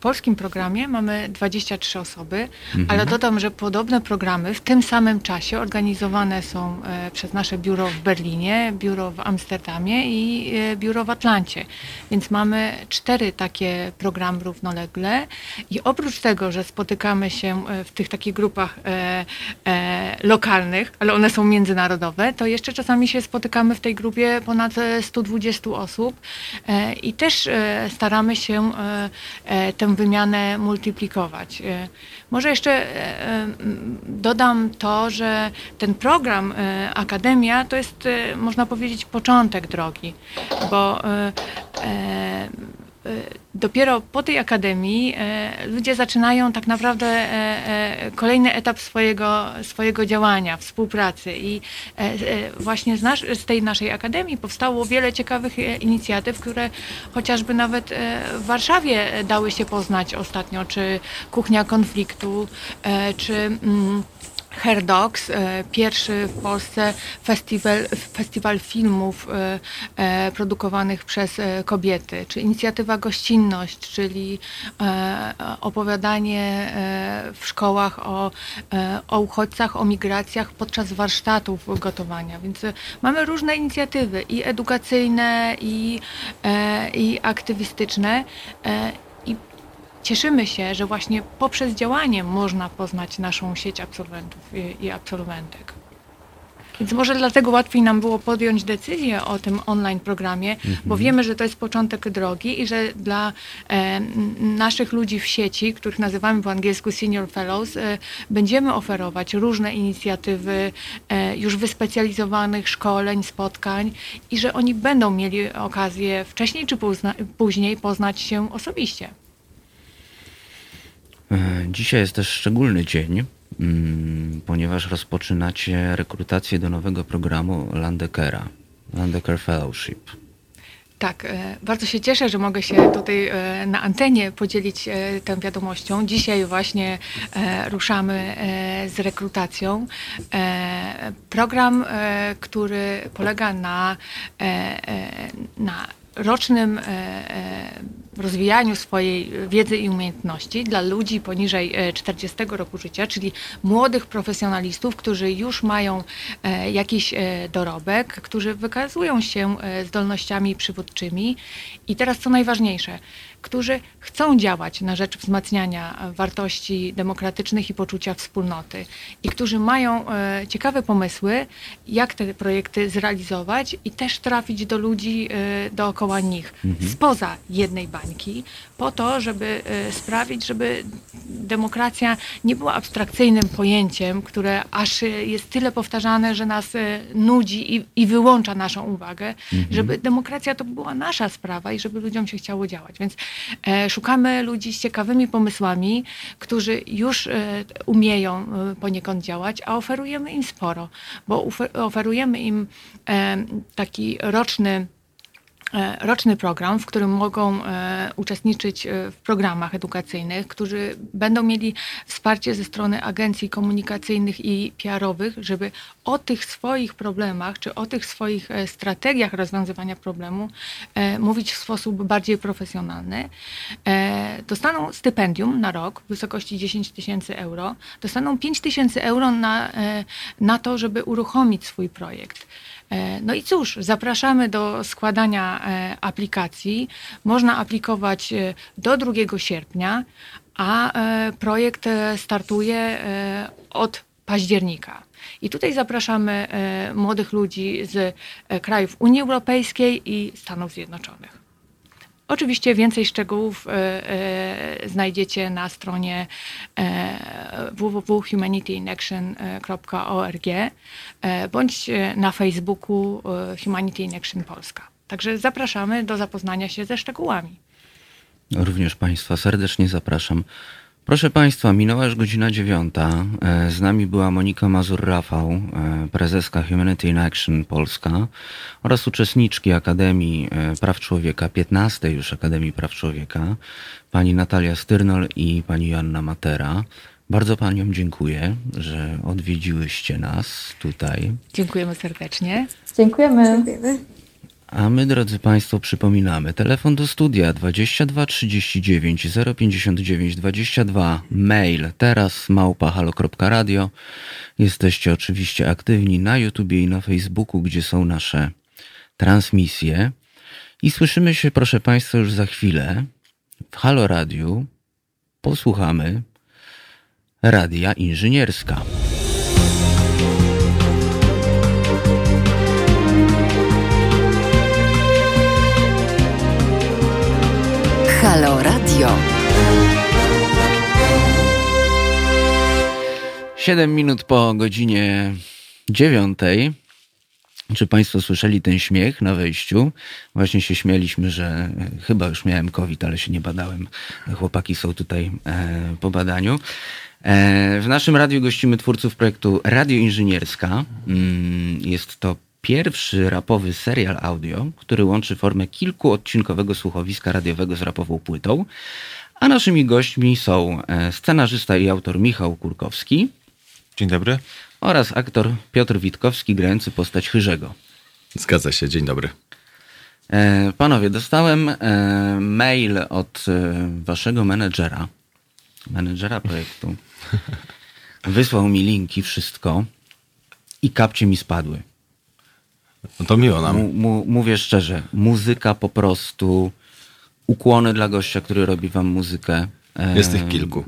Speaker 7: W polskim programie mamy 23 osoby, ale dodam, że podobne programy w tym samym czasie organizowane są e, przez nasze biuro w Berlinie, biuro w Amsterdamie i e, biuro w Atlancie. Więc mamy cztery takie programy równolegle i oprócz tego, że spotykamy się e, w tych takich grupach lokalnych, ale one są międzynarodowe, to jeszcze czasami się spotykamy w tej grupie ponad e, 120 osób i też staramy się e, wymianę multiplikować. E, Może jeszcze e, e, dodam to, że ten program Akademia to jest, można powiedzieć, początek drogi, bo dopiero po tej akademii e, ludzie zaczynają tak naprawdę e, e, kolejny etap swojego, swojego działania, współpracy. I e, e, właśnie z, nasz, z tej naszej akademii powstało wiele ciekawych e, inicjatyw, które chociażby nawet e, w Warszawie e, dały się poznać ostatnio, czy Kuchnia Konfliktu, e, czy mm, Hair Dogs, e, pierwszy w Polsce festiwal, festiwal filmów e, e, produkowanych przez kobiety, czy inicjatywa Gościnność, czyli opowiadanie w szkołach o, o uchodźcach, o migracjach podczas warsztatów gotowania. Więc mamy różne inicjatywy i edukacyjne, i, i aktywistyczne. Cieszymy się, że właśnie poprzez działanie można poznać naszą sieć absolwentów i, i absolwentek. Więc może dlatego łatwiej nam było podjąć decyzję o tym online programie, bo wiemy, że to jest początek drogi i że dla e, naszych ludzi w sieci, których nazywamy po angielsku Senior Fellows, e, będziemy oferować różne inicjatywy e, już wyspecjalizowanych szkoleń, spotkań i że oni będą mieli okazję wcześniej czy później poznać się osobiście.
Speaker 1: E, Dzisiaj jest też szczególny dzień, mm, ponieważ rozpoczynacie rekrutację do nowego programu Landekera, Landeker Fellowship.
Speaker 7: Tak, e, bardzo się cieszę, że mogę się tutaj e, na antenie podzielić tą wiadomością. Dzisiaj właśnie ruszamy z rekrutacją. Program, który polega na, na rocznym rozwijaniu swojej wiedzy i umiejętności dla ludzi poniżej e, 40 roku życia, czyli młodych profesjonalistów, którzy już mają e, jakiś e, dorobek, którzy wykazują się e, zdolnościami przywódczymi i teraz co najważniejsze, którzy chcą działać na rzecz wzmacniania e, wartości demokratycznych i poczucia wspólnoty i którzy mają e, ciekawe pomysły, jak te projekty zrealizować i też trafić do ludzi e, dookoła nich, spoza jednej po to, żeby e, sprawić, żeby demokracja nie była abstrakcyjnym pojęciem, które aż jest tyle powtarzane, że nas e, nudzi i, i wyłącza naszą uwagę, żeby demokracja to była nasza sprawa i żeby ludziom się chciało działać. Więc e, szukamy ludzi z ciekawymi pomysłami, którzy już umieją poniekąd działać, a oferujemy im sporo, bo oferujemy im taki roczny roczny program, w którym mogą e, uczestniczyć e, w programach edukacyjnych, którzy będą mieli wsparcie ze strony agencji komunikacyjnych i PR-owych, żeby o tych swoich problemach, czy o tych swoich e, strategiach rozwiązywania problemu e, mówić w sposób bardziej profesjonalny. E, dostaną stypendium na rok w wysokości 10 tysięcy euro, dostaną 5 tysięcy euro na, e, na to, żeby uruchomić swój projekt. E, No i cóż, zapraszamy do składania e, aplikacji. Można aplikować e, do 2 sierpnia, a projekt startuje od października. I tutaj zapraszamy młodych ludzi z krajów Unii Europejskiej i Stanów Zjednoczonych. Oczywiście więcej szczegółów e, e, znajdziecie na stronie e, www.humanityiнаction.org e, bądź na Facebooku Humanity in Action Polska. Także zapraszamy do zapoznania się ze szczegółami.
Speaker 1: Również Państwa serdecznie zapraszam. Proszę Państwa, minęła już godzina dziewiąta. E, Z nami była Monika Mazur-Rafał, e, prezeska Humanity in Action Polska oraz uczestniczki Akademii e, Praw Człowieka, 15 już Akademii Praw Człowieka, pani Natalia Styrnol i pani Joanna Matera. Bardzo Paniom dziękuję, że odwiedziłyście nas tutaj.
Speaker 7: Dziękujemy serdecznie.
Speaker 6: Dziękujemy.
Speaker 8: Dziękujemy.
Speaker 1: A my, drodzy Państwo, przypominamy, telefon do studia 22 39 059 22, mail teraz małpahalo.radio. Jesteście oczywiście aktywni na YouTubie i na Facebooku, gdzie są nasze transmisje. I słyszymy się, proszę Państwa, już za chwilę w Halo Radiu. Posłuchamy Radia Inżynierska.
Speaker 2: Halo Radio.
Speaker 1: 7 minut po godzinie dziewiątej. Czy Państwo słyszeli ten śmiech na wejściu? Właśnie się śmieliśmy, że e, chyba już miałem COVID, ale się nie badałem. Chłopaki są tutaj e, po badaniu. E, w naszym radiu gościmy twórców projektu Radio Inżynierska. Mm, Jest to pierwszy rapowy serial audio, który łączy formę kilkuodcinkowego słuchowiska radiowego z rapową płytą. A naszymi gośćmi są e, scenarzysta i autor Michał Kurkowski
Speaker 9: Dzień dobry.
Speaker 1: oraz aktor Piotr Witkowski grający postać Chyrzego.
Speaker 9: Zgadza się, dzień dobry.
Speaker 1: E, panowie, dostałem e, mail od waszego menedżera, menedżera projektu. Wysłał mi linki, wszystko i kapcie mi spadły.
Speaker 9: No to miło nam.
Speaker 1: Mu, mówię szczerze, muzyka po prostu, ukłony dla gościa, który robi wam muzykę.
Speaker 9: Jest ich kilku.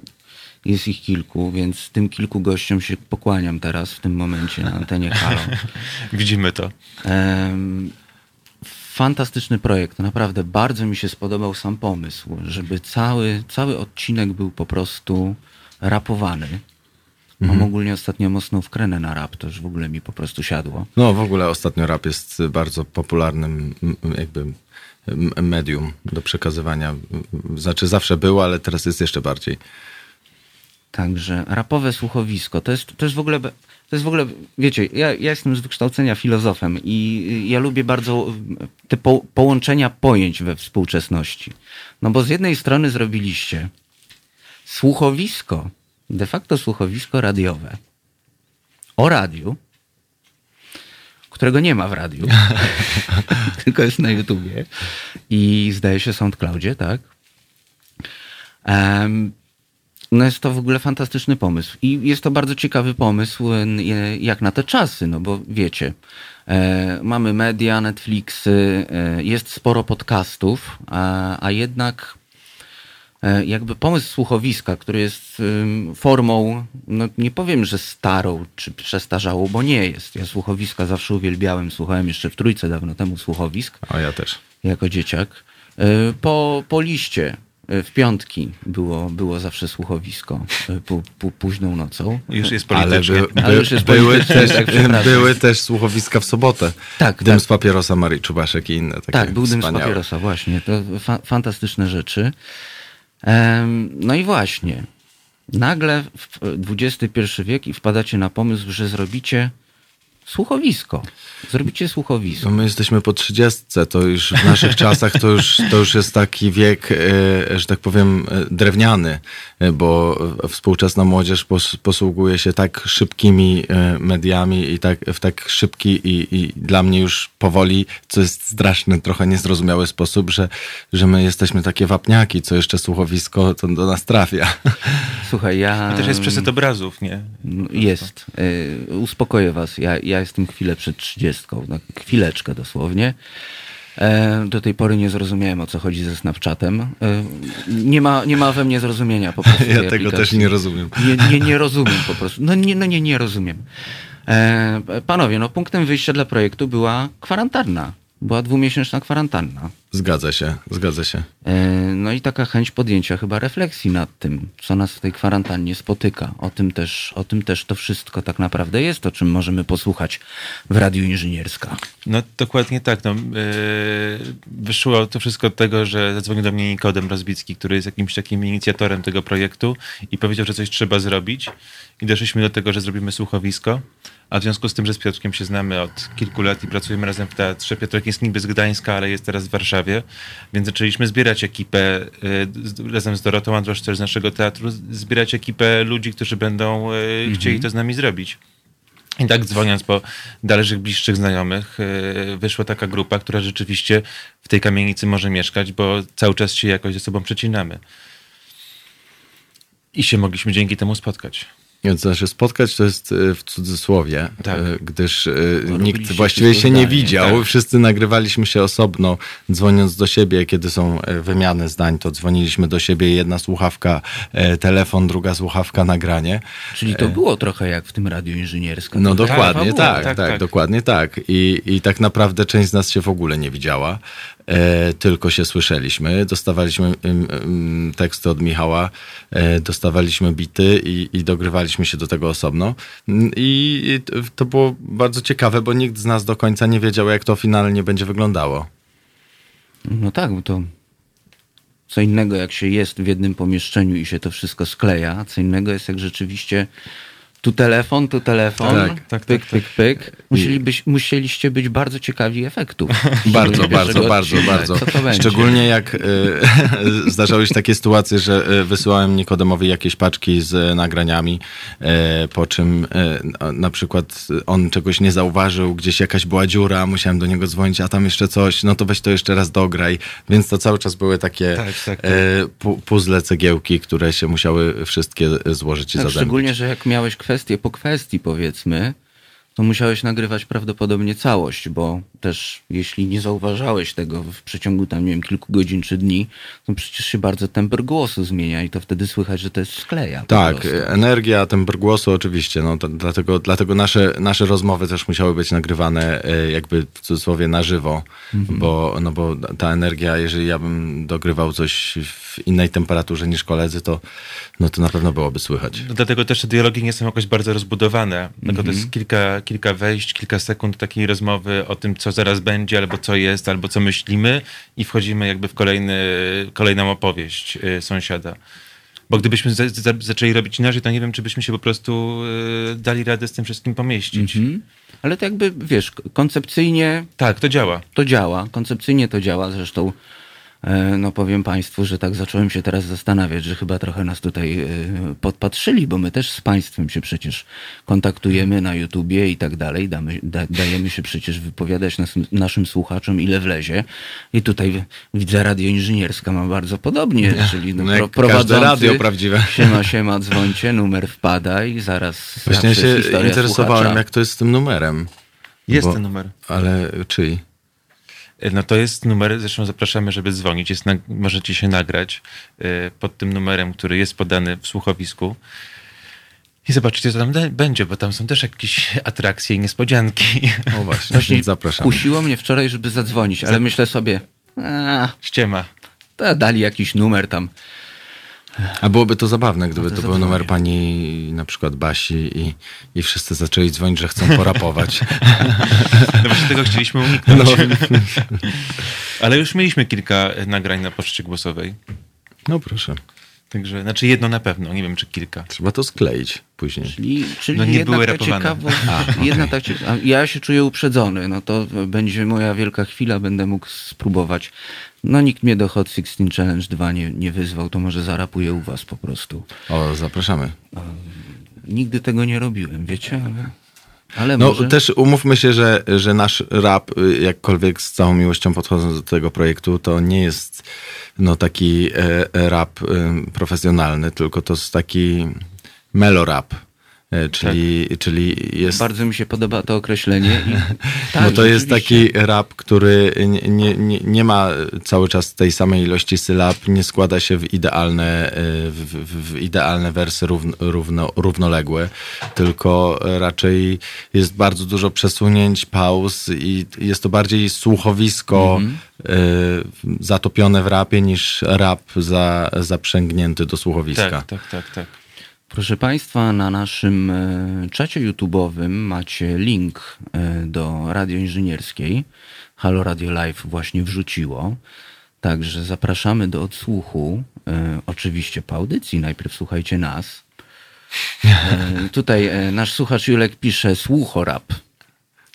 Speaker 1: Jest ich kilku, więc tym kilku gościom się pokłaniam teraz w tym momencie na antenie Halo.
Speaker 9: Widzimy to.
Speaker 1: Fantastyczny projekt, naprawdę bardzo mi się spodobał sam pomysł, żeby cały, cały odcinek był po prostu rapowany. Mam
Speaker 9: Mhm.
Speaker 1: ogólnie ostatnio mocną wkrenę na rap, to już w ogóle mi po prostu siadło.
Speaker 9: No w ogóle ostatnio rap jest bardzo popularnym jakby medium do przekazywania. Znaczy zawsze było, ale teraz jest jeszcze bardziej.
Speaker 1: Także rapowe słuchowisko, to jest, to jest w ogóle, to jest w ogóle, wiecie, ja, ja jestem z wykształcenia filozofem i ja lubię bardzo te po, połączenia pojęć we współczesności. No bo z jednej strony zrobiliście słuchowisko, de facto słuchowisko radiowe o radiu, którego nie ma w radiu, tylko jest na YouTubie i zdaje się SoundCloudzie, tak? Em, no jest to w ogóle fantastyczny pomysł. I jest to bardzo ciekawy pomysł, e, jak na te czasy, no bo wiecie, e, mamy media, Netflixy, e, jest sporo podcastów, a, a jednak jakby pomysł słuchowiska, który jest formą, no nie powiem, że starą czy przestarzałą, bo nie jest. Ja słuchowiska zawsze uwielbiałem, słuchałem jeszcze w trójce dawno temu słuchowisk
Speaker 9: O, ja też.
Speaker 1: jako dzieciak. E, Po, po liście e, w piątki było, było zawsze słuchowisko e, po, po, późną nocą.
Speaker 10: Już jest
Speaker 9: Ale,
Speaker 10: politycznie.
Speaker 9: by,
Speaker 1: Ale
Speaker 9: by,
Speaker 1: już jest
Speaker 9: były,
Speaker 1: politycznie,
Speaker 9: też,
Speaker 1: tak,
Speaker 9: były też słuchowiska w sobotę.
Speaker 1: Tak,
Speaker 9: Dym
Speaker 1: tak.
Speaker 9: z papierosa Marii Czubaszek i inne takie
Speaker 1: Tak, był dym z
Speaker 9: wspaniałe.
Speaker 1: papierosa, właśnie. To fa fantastyczne rzeczy. No i właśnie, nagle w XXI wiek i wpadacie na pomysł, że zrobicie słuchowisko. Zrobicie słuchowisko.
Speaker 9: No my jesteśmy po trzydziestce, to już w naszych czasach to już, to już jest taki wiek, e, że tak powiem, e, drewniany, e, bo współczesna młodzież pos, posługuje się tak szybkimi mediami i tak, w tak szybki i, i dla mnie już powoli, co jest straszny, trochę niezrozumiały sposób, że, że my jesteśmy takie wapniaki, co jeszcze słuchowisko to do nas trafia.
Speaker 1: Słuchaj, ja...
Speaker 10: To też jest przesyt obrazów, nie?
Speaker 1: No, Jest. Uspokoję was. Ja, ja jestem chwilę przed trzydziestką. Tak, chwileczkę dosłownie. E, Do tej pory nie zrozumiałem, o co chodzi ze Snapchatem. E, Nie ma, nie ma we mnie zrozumienia po prostu.
Speaker 9: Ja tego
Speaker 1: aplikacji.
Speaker 9: też nie rozumiem.
Speaker 1: Nie, nie, nie rozumiem po prostu. No nie, no nie, nie rozumiem. E, Panowie, no punktem wyjścia dla projektu była kwarantanna. Była dwumiesięczna kwarantanna.
Speaker 9: Zgadza się, zgadza się.
Speaker 1: E, No i taka chęć podjęcia chyba refleksji nad tym, co nas w tej kwarantannie spotyka. O tym też, o tym też to wszystko tak naprawdę jest, o czym możemy posłuchać w Radiu Inżynierska.
Speaker 10: No dokładnie tak. No, yy, wyszło to wszystko od tego, że zadzwonił do mnie Nikodem Rozbicki, który jest jakimś takim inicjatorem tego projektu i powiedział, że coś trzeba zrobić. I doszliśmy do tego, że zrobimy słuchowisko. A w związku z tym, że z Piotrkiem się znamy od kilku lat i pracujemy razem w teatrze, Piotrek jest niby z Gdańska, ale jest teraz w Warszawie, więc zaczęliśmy zbierać ekipę z, razem z Dorotą Androsz, też z naszego teatru, zbierać ekipę ludzi, którzy będą yy, chcieli to z nami zrobić. I tak dzwoniąc po dalszych bliższych znajomych, yy, wyszła taka grupa, która rzeczywiście w tej kamienicy może mieszkać, bo cały czas się jakoś ze sobą przecinamy. I się mogliśmy dzięki temu spotkać.
Speaker 9: Znaczy spotkać to jest e, w cudzysłowie,
Speaker 10: Tak.
Speaker 9: e, gdyż e, nikt właściwie się nie
Speaker 1: zdalnie,
Speaker 9: widział.
Speaker 10: tak.
Speaker 9: Wszyscy nagrywaliśmy się osobno, dzwoniąc do siebie, kiedy są wymiany zdań, to dzwoniliśmy do siebie, jedna słuchawka, telefon, druga słuchawka, nagranie.
Speaker 1: Czyli to było trochę jak w tym Radiu Inżynierskim.
Speaker 9: No
Speaker 1: To taka
Speaker 9: dokładnie
Speaker 1: fabuła.
Speaker 9: tak, tak,
Speaker 10: tak, tak.
Speaker 9: dokładnie tak. I, I tak naprawdę część z nas się w ogóle nie widziała, tylko się słyszeliśmy. Dostawaliśmy teksty od Michała, e, dostawaliśmy bity i, i dogrywaliśmy się do tego osobno. I, to- było bardzo ciekawe, bo nikt z nas do końca nie wiedział, jak to finalnie będzie wyglądało.
Speaker 1: No tak, bo to co innego jak się jest w jednym pomieszczeniu i się to wszystko skleja, co innego jest jak rzeczywiście tu telefon, tu telefon,
Speaker 9: Tak,
Speaker 10: tak,
Speaker 1: pyk,
Speaker 10: tak,
Speaker 1: pyk, pyk. Musieli być, musieliście być bardzo ciekawi efektów.
Speaker 9: Bardzo, bardzo, bardzo, bardzo. Szczególnie jak e, zdarzały się takie sytuacje, że e, wysyłałem Nikodemowi jakieś paczki z e, nagraniami, e, po czym e, na- przykład on czegoś nie zauważył, gdzieś jakaś była dziura, musiałem do niego dzwonić, a tam jeszcze coś, no to weź to jeszcze raz dograj. Więc to cały czas były takie
Speaker 10: Tak, tak, tak.
Speaker 9: pu- puzzle, cegiełki, które się musiały wszystkie złożyć i
Speaker 1: Tak, szczególnie, że jak miałeś kwestię po kwestii, powiedzmy, to musiałeś nagrywać prawdopodobnie całość, bo też jeśli nie zauważałeś tego w przeciągu tam, nie wiem, kilku godzin czy dni, to przecież się bardzo temper głosu zmienia i to wtedy słychać, że to jest skleja.
Speaker 9: Tak, energia, temper głosu oczywiście, no to, dlatego, dlatego nasze, nasze rozmowy też musiały być nagrywane e, jakby w cudzysłowie na żywo,
Speaker 1: Mhm.
Speaker 9: bo, no bo ta energia, jeżeli ja bym dogrywał coś w innej temperaturze niż koledzy, to, no to na pewno byłoby słychać.
Speaker 10: No dlatego też te dialogi nie są jakoś bardzo rozbudowane. Tylko to
Speaker 1: Mhm.
Speaker 10: jest kilka, kilka wejść, kilka sekund takiej rozmowy o tym, co zaraz będzie, albo co jest, albo co myślimy i wchodzimy jakby w kolejny, kolejną opowieść y, sąsiada. Bo gdybyśmy za, za, zaczęli robić inaczej, to nie wiem, czy byśmy się po prostu y, dali radę z tym wszystkim pomieścić.
Speaker 1: Mhm. Ale to jakby, wiesz, koncepcyjnie
Speaker 10: Tak, to działa.
Speaker 1: to działa, koncepcyjnie to działa, zresztą No powiem Państwu, że tak zacząłem się teraz zastanawiać, że chyba trochę nas tutaj e, podpatrzyli, bo my też z Państwem się przecież kontaktujemy na YouTubie i tak dalej. Damy, da, dajemy się przecież wypowiadać nas, naszym słuchaczom ile wlezie. I tutaj widzę Radio Inżynierska ma bardzo podobnie, czyli no,
Speaker 9: No
Speaker 1: pro, prowadzący.
Speaker 9: radio prawdziwe.
Speaker 1: Siema, siema, dzwońcie, numer wpada i zaraz
Speaker 9: Właśnie ja się interesowałem,
Speaker 1: słuchacza.
Speaker 9: jak to jest z tym numerem.
Speaker 10: Jest
Speaker 9: Bo-
Speaker 10: ten numer.
Speaker 9: Ale czyj?
Speaker 10: No to jest numer, zresztą zapraszamy, żeby dzwonić. Jest na, możecie się nagrać e, pod tym numerem, który jest podany w słuchowisku. I zobaczycie, co tam będzie, bo tam są też jakieś atrakcje i niespodzianki.
Speaker 9: O właśnie,
Speaker 1: Właśnie
Speaker 9: zapraszam.
Speaker 1: kusiło mnie wczoraj, żeby zadzwonić, ale myślę sobie, a,
Speaker 10: Ściema.
Speaker 1: to dali jakiś numer tam.
Speaker 9: A byłoby to zabawne, gdyby
Speaker 1: No to
Speaker 9: to, był numer pani na przykład Basi i, i wszyscy zaczęli dzwonić, że chcą porapować.
Speaker 10: No właśnie tego chcieliśmy uniknąć.
Speaker 9: No.
Speaker 10: Ale już mieliśmy kilka nagrań na poczcie głosowej.
Speaker 9: No proszę.
Speaker 10: Także, znaczy jedno na pewno, nie wiem czy kilka.
Speaker 9: Trzeba to skleić później.
Speaker 1: Czyli, czyli
Speaker 10: No nie były rapowane.
Speaker 1: ciekawość,
Speaker 9: A,
Speaker 1: jedna
Speaker 9: okej.
Speaker 1: tak ja się czuję uprzedzony, no to będzie moja wielka chwila, będę mógł spróbować. No nikt mnie do Hot 16 Challenge 2 nie, nie wyzwał, to może zarapuję u was po prostu.
Speaker 9: O, zapraszamy.
Speaker 1: Nigdy tego nie robiłem, wiecie, ale, ale
Speaker 9: No
Speaker 1: może...
Speaker 9: też umówmy się, że, że nasz rap, y, jakkolwiek z całą miłością podchodząc do tego projektu, to nie jest no, taki e, e, rap y, profesjonalny, tylko to jest taki melorap. E, czyli, czyli jest
Speaker 1: Bardzo mi się podoba to określenie. I, tak,
Speaker 9: no to jest taki rap, który nie, nie, nie, ma cały czas tej samej ilości sylab, nie składa się w idealne, y, w, w, idealne wersy równo, równo, równoległe, tylko raczej jest bardzo dużo przesunięć, pauz i jest to bardziej słuchowisko y, zatopione w rapie niż rap za, zaprzęgnięty do słuchowiska.
Speaker 10: Tak, tak, tak, tak.
Speaker 1: Proszę Państwa, na naszym e, czacie YouTube'owym macie link e, do Radio Inżynierskiej. Halo Radio Live właśnie wrzuciło. Także zapraszamy do odsłuchu. E, oczywiście po audycji. Najpierw słuchajcie nas. Tutaj nasz słuchacz Julek pisze słuchorap.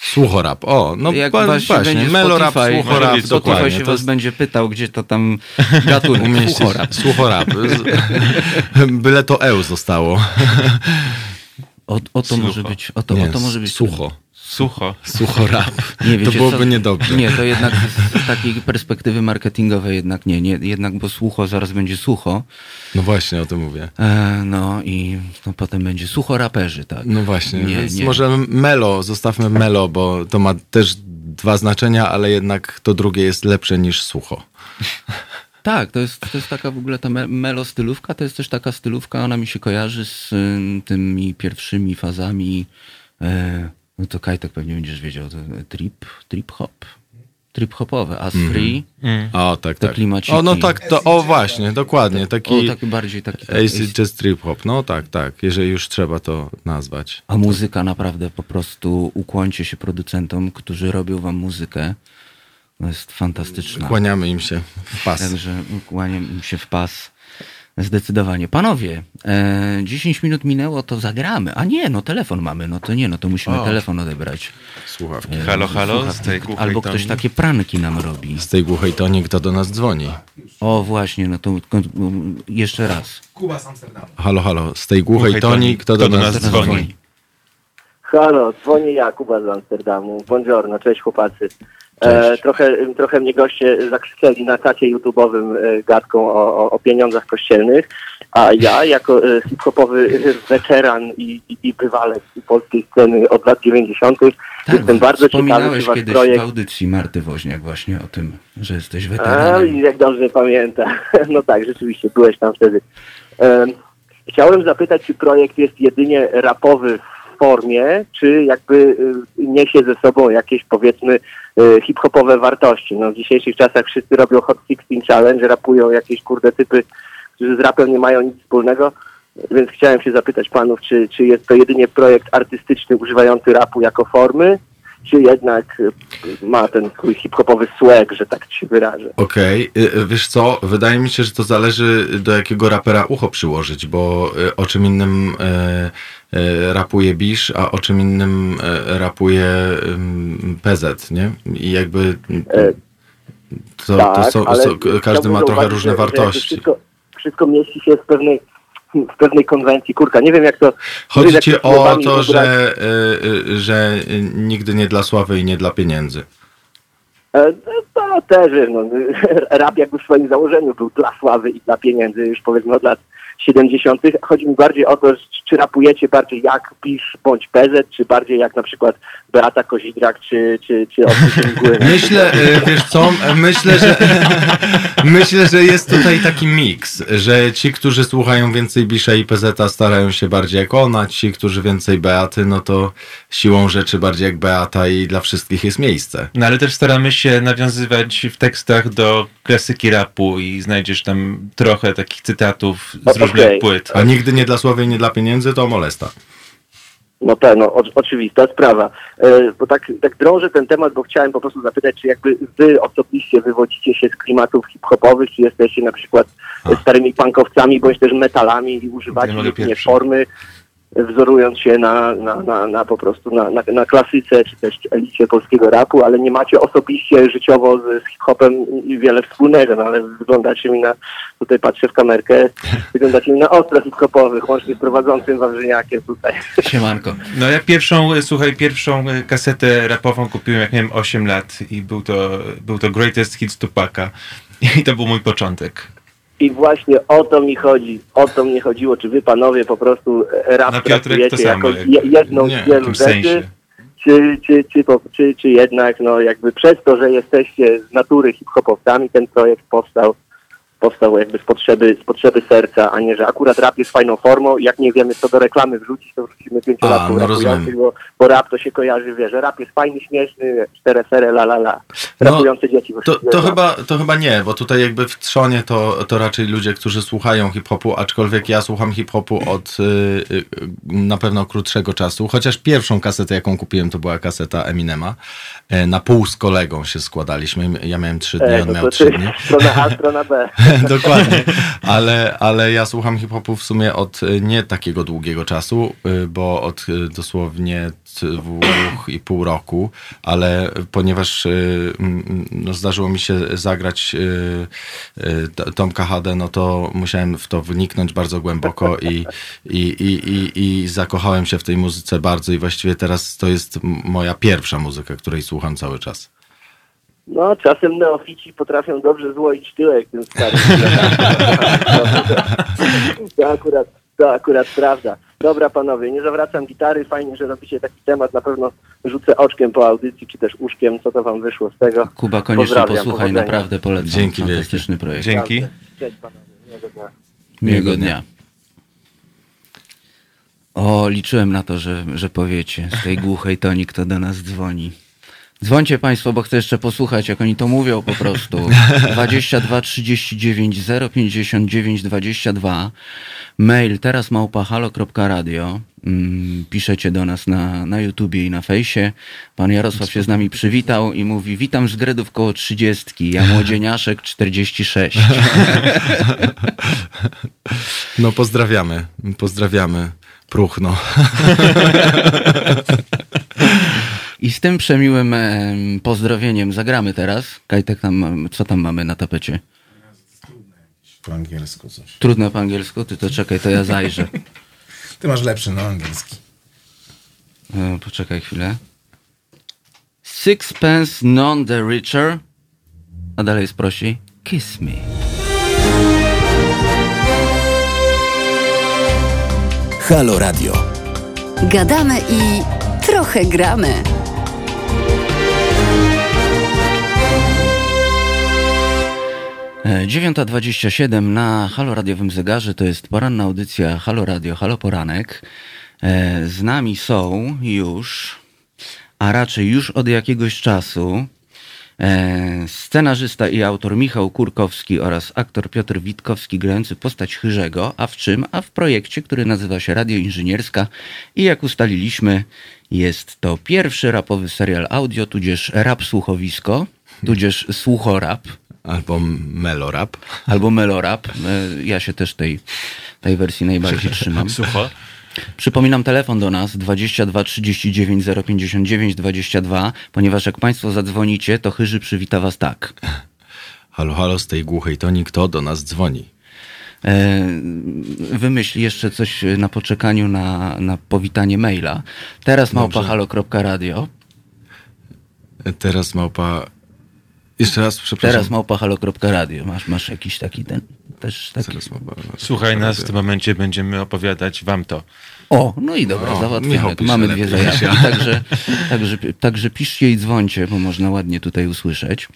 Speaker 9: Słuchorap, o, no
Speaker 1: Jak
Speaker 9: właśnie,
Speaker 1: będzie
Speaker 9: melorap,
Speaker 1: Spotify,
Speaker 9: słuchorap,
Speaker 1: Spotify
Speaker 9: dokładnie.
Speaker 1: się
Speaker 9: to
Speaker 1: was
Speaker 9: jest-
Speaker 1: będzie pytał, gdzie to tam gatunek
Speaker 9: umieścić.
Speaker 1: słuchorap.
Speaker 9: Słuchorap. Byle to eł zostało.
Speaker 1: O, o to może być, o to,
Speaker 9: Nie,
Speaker 1: o to może być
Speaker 9: sucho.
Speaker 10: Sucho.
Speaker 9: Suchorap.
Speaker 1: Nie,
Speaker 9: to
Speaker 1: wiecie
Speaker 9: byłoby
Speaker 1: co?
Speaker 9: niedobrze.
Speaker 1: Nie, to jednak z takiej perspektywy marketingowej jednak nie, nie. Jednak, bo słucho zaraz będzie sucho.
Speaker 9: No właśnie, o tym mówię.
Speaker 1: E, no i no, potem będzie sucho raperzy, tak.
Speaker 9: No właśnie,
Speaker 1: Nie,
Speaker 9: więc
Speaker 1: nie.
Speaker 9: może melo, zostawmy melo, bo to ma też dwa znaczenia, ale jednak to drugie jest lepsze niż sucho.
Speaker 1: Tak, to jest, to jest taka w ogóle ta me- melo stylówka, to jest też taka stylówka, ona mi się kojarzy z y, tymi pierwszymi fazami, e, no to Kajtek pewnie będziesz wiedział, to trip, trip hop, trip hopowe, as free,
Speaker 9: O, tak, tak.
Speaker 1: klimaciki.
Speaker 9: O, no tak, to, o właśnie, dokładnie, taki
Speaker 1: o taki bardziej taki, taki
Speaker 9: acid jazz trip hop, no tak, tak, jeżeli już trzeba to nazwać.
Speaker 1: A muzyka naprawdę po prostu ukłońcie się producentom, którzy robią wam muzykę. To jest fantastyczna.
Speaker 9: Kłaniamy im się w pas.
Speaker 1: Także kłaniam im się w pas. Zdecydowanie. Panowie, e, 10 minut minęło, to zagramy. A nie, no telefon mamy, no to nie, no to musimy
Speaker 10: O.
Speaker 1: telefon odebrać.
Speaker 9: Słuchawki.
Speaker 1: E,
Speaker 10: Halo, halo,
Speaker 1: słuchawki.
Speaker 10: z tej głuchej
Speaker 1: Albo ktoś
Speaker 10: toni.
Speaker 1: takie pranki nam robi.
Speaker 9: Z tej głuchej toni kto do nas dzwoni?
Speaker 1: O właśnie, no to jeszcze raz.
Speaker 9: Halo, halo, z tej głuchej,
Speaker 10: Głuchej
Speaker 9: toni
Speaker 10: toni,
Speaker 9: kto do nas,
Speaker 1: Teraz
Speaker 9: dzwoni?
Speaker 11: Halo, dzwoni Jakuba z Amsterdamu. Buongiorno, cześć chłopacy. E, trochę, trochę mnie goście zakrzyczeli na czacie YouTube'owym e, gadką o, o, o pieniądzach kościelnych, a ja jako e, hip-hopowy weteran i, i, i bywalec polskiej sceny od lat 90. jestem bardzo ciekawy, czy
Speaker 1: Tak,
Speaker 11: wasz
Speaker 1: kiedyś
Speaker 11: projekt...
Speaker 1: w audycji Marty Woźniak właśnie o tym, że jesteś
Speaker 11: A,
Speaker 1: weteranem.
Speaker 11: i jak dobrze pamiętam. No tak, rzeczywiście, byłeś tam wtedy. Em, Chciałem zapytać, czy projekt jest jedynie rapowy w formie, czy jakby y, niesie ze sobą jakieś powiedzmy y, hip-hopowe wartości. No w dzisiejszych czasach wszyscy robią Hot 16 Challenge, rapują jakieś kurde typy, którzy z rapem nie mają nic wspólnego. Więc chciałem się zapytać panów, czy, czy jest to jedynie projekt artystyczny używający rapu jako formy, czy jednak y, ma ten swój hip-hopowy swag, że tak się wyrażę.
Speaker 9: Okej, y, y, wiesz co, wydaje mi się, że to zależy do jakiego rapera ucho przyłożyć, bo o czym innym y, y, rapuje Bisz, a o czym innym y, rapuje PZ, nie? I jakby...
Speaker 11: E,
Speaker 9: To,
Speaker 11: tak,
Speaker 9: to są, są, każdy ma trochę różne
Speaker 11: że- że
Speaker 9: wartości.
Speaker 11: Wszystko, wszystko mieści się w pewnej, w pewnej konwencji. Kurka, nie wiem jak to...
Speaker 9: Chodzi
Speaker 11: jak
Speaker 9: ci o to, że, y, że nigdy nie dla sławy i nie dla pieniędzy.
Speaker 11: E, To też, no, rap jakby w swoim założeniu był dla sławy i dla pieniędzy już powiedzmy od lat 70. Chodzi mi bardziej o to, czy rapujecie bardziej jak Pisz bądź PZ, czy bardziej jak na przykład Beata Kozidrak, czy, czy, czy Mgły.
Speaker 9: Myślę, y, wiesz co, myślę, że myślę, że jest tutaj taki miks, że ci, którzy słuchają więcej Bisza i PZ starają się bardziej jak ona, ci, którzy więcej Beaty, no to siłą rzeczy bardziej jak Beata i dla wszystkich jest miejsce.
Speaker 10: No ale też staramy się nawiązywać w tekstach do klasyki rapu i znajdziesz tam trochę takich cytatów z
Speaker 11: O,
Speaker 10: różnych płyt.
Speaker 9: A nigdy nie dla sławy i nie dla pieniędzy to molesta.
Speaker 11: No tak, no o, oczywista sprawa. E, bo tak, tak drążę ten temat, bo chciałem po prostu zapytać, czy jakby wy osobiście wywodzicie się z klimatów hip-hopowych, czy jesteście na przykład starymi punkowcami, bądź też metalami i używacie jedynie
Speaker 10: pierwszy.
Speaker 11: formy, wzorując się na, na, na, na po prostu na, na, na klasyce, czy też elicie polskiego rapu, ale nie macie osobiście życiowo z, hip-hopem wiele wspólnego, no ale wyglądacie mi na, tutaj patrzę w kamerkę, wyglądacie mi na ostro hip-hopowych, łącznie z prowadzącym Wawrzyniakiem tutaj.
Speaker 1: Siemanko.
Speaker 10: No ja pierwszą, e, słuchaj, pierwszą e, kasetę rapową kupiłem jak miałem 8 lat i był to, był to Greatest Hits Tupaka i to był mój początek.
Speaker 11: I właśnie o to mi chodzi. O to mnie chodziło. Czy wy panowie po prostu e, rap
Speaker 10: No,
Speaker 11: traktujecie jako
Speaker 10: jak-
Speaker 11: je- jedną
Speaker 9: nie,
Speaker 11: z wielu rzeczy?
Speaker 10: sensie.
Speaker 11: Czy, czy, czy, czy, czy jednak no jakby przez to, że jesteście z natury hip-hopowcami, ten projekt powstał powstał jakby z potrzeby, z potrzeby serca, a nie, że akurat rap jest fajną formą i jak nie wiemy co do reklamy wrzucić, to wrzucimy pięciolatków
Speaker 9: no
Speaker 11: rapujących, bo, bo rap to się kojarzy, wie, że rap jest fajny, śmieszny, cztery sery, la la la.
Speaker 9: No,
Speaker 11: Rapujące dzieci.
Speaker 9: To, to,
Speaker 11: rap.
Speaker 9: chyba, to chyba nie, bo tutaj jakby w trzonie to, to raczej ludzie, którzy słuchają hip-hopu, aczkolwiek ja słucham hip-hopu od y, y, na pewno krótszego czasu, chociaż pierwszą kasetę, jaką kupiłem, to była kaseta Eminema. E, Na pół z kolegą się składaliśmy, ja miałem trzy dni,
Speaker 11: E,
Speaker 9: on
Speaker 11: no
Speaker 9: miał trzy dni.
Speaker 11: strona A, strona B.
Speaker 9: Dokładnie, ale, ale ja słucham hip-hopu w sumie od y, nie takiego długiego czasu, y, bo od y, dosłownie dwóch i pół roku, ale ponieważ no, zdarzyło mi się zagrać Tomka HD, no to musiałem w to wniknąć bardzo głęboko i, i, i, i, i zakochałem się w tej muzyce bardzo i właściwie teraz to jest moja pierwsza muzyka, której słucham cały czas.
Speaker 11: No, czasem neofici potrafią dobrze złoić tyłek tym starym. to akurat, to akurat prawda. Dobra panowie, nie zawracam gitary, fajnie, że robicie taki temat, na pewno rzucę oczkiem po audycji, czy też uszkiem, co to wam wyszło z tego.
Speaker 1: Kuba, koniecznie
Speaker 11: Pozdrawiam,
Speaker 1: posłuchaj,
Speaker 11: powodzenia.
Speaker 1: naprawdę polecam.
Speaker 9: Dzięki wielkie.
Speaker 1: Fantastyczny projekt.
Speaker 10: Dzięki.
Speaker 11: Cześć panowie, miłego dnia.
Speaker 1: Miłego dnia. O, liczyłem na to, że, że powiecie. Z tej głuchej toni, kto do nas dzwoni. Dzwońcie Państwo, bo chcę jeszcze posłuchać, jak oni to mówią po prostu. 22 39 059 22. Mail teraz małpahalo.radio. Mm, Piszecie do nas na, na YouTubie i na fejsie. Pan Jarosław się z nami przywitał i mówi: Witam z Gredów koło 30. Ja młodzieniaszek 46.
Speaker 9: No pozdrawiamy, pozdrawiamy. Próchno.
Speaker 1: I z tym przemiłym em, pozdrowieniem zagramy teraz. Kajtek, tam, co tam mamy na tapecie?
Speaker 12: Po angielsku coś.
Speaker 1: Trudno po angielsku? Ty to czekaj, to ja zajrzę.
Speaker 12: Ty masz lepszy, no angielski.
Speaker 1: E, poczekaj chwilę. Sixpence none the richer. A dalej jest prosi. Kiss me.
Speaker 3: Halo Radio.
Speaker 2: Gadamy i trochę gramy.
Speaker 1: 9.27 na Halo Radiowym Zegarze to jest poranna audycja Halo Radio, Halo Poranek. E, Z nami są już, a raczej już od jakiegoś czasu, e, scenarzysta i autor Michał Kurkowski oraz aktor Piotr Witkowski grający postać Chyrzego. A w czym? A w projekcie, który nazywa się Radio Inżynierska i jak ustaliliśmy, jest to pierwszy rapowy serial audio, tudzież rap słuchowisko, tudzież słuchorap.
Speaker 9: Albo melorap.
Speaker 1: Albo melorap. E, Ja się też tej, tej wersji najbardziej trzymam.
Speaker 10: Sucho.
Speaker 1: Przypominam telefon do nas 22 39 059 22, ponieważ jak Państwo zadzwonicie, to Chyży przywita Was tak.
Speaker 9: Halo, halo, z tej głuchej toni, kto do nas dzwoni?
Speaker 1: E, wymyśl jeszcze coś na poczekaniu na, na powitanie maila. Teraz małpa halo.radio.
Speaker 9: Teraz małpa... Jeszcze raz, przepraszam.
Speaker 1: Teraz małpa halo.radio. Masz, masz jakiś taki ten też taki...
Speaker 9: Teraz małpa...
Speaker 10: Słuchaj nas, w tym momencie będziemy opowiadać wam to.
Speaker 1: O, no i dobra,
Speaker 9: O, pisze
Speaker 1: mamy dwie zajawki,
Speaker 9: ja.
Speaker 1: także, także, także piszcie i dzwońcie, bo można ładnie tutaj usłyszeć.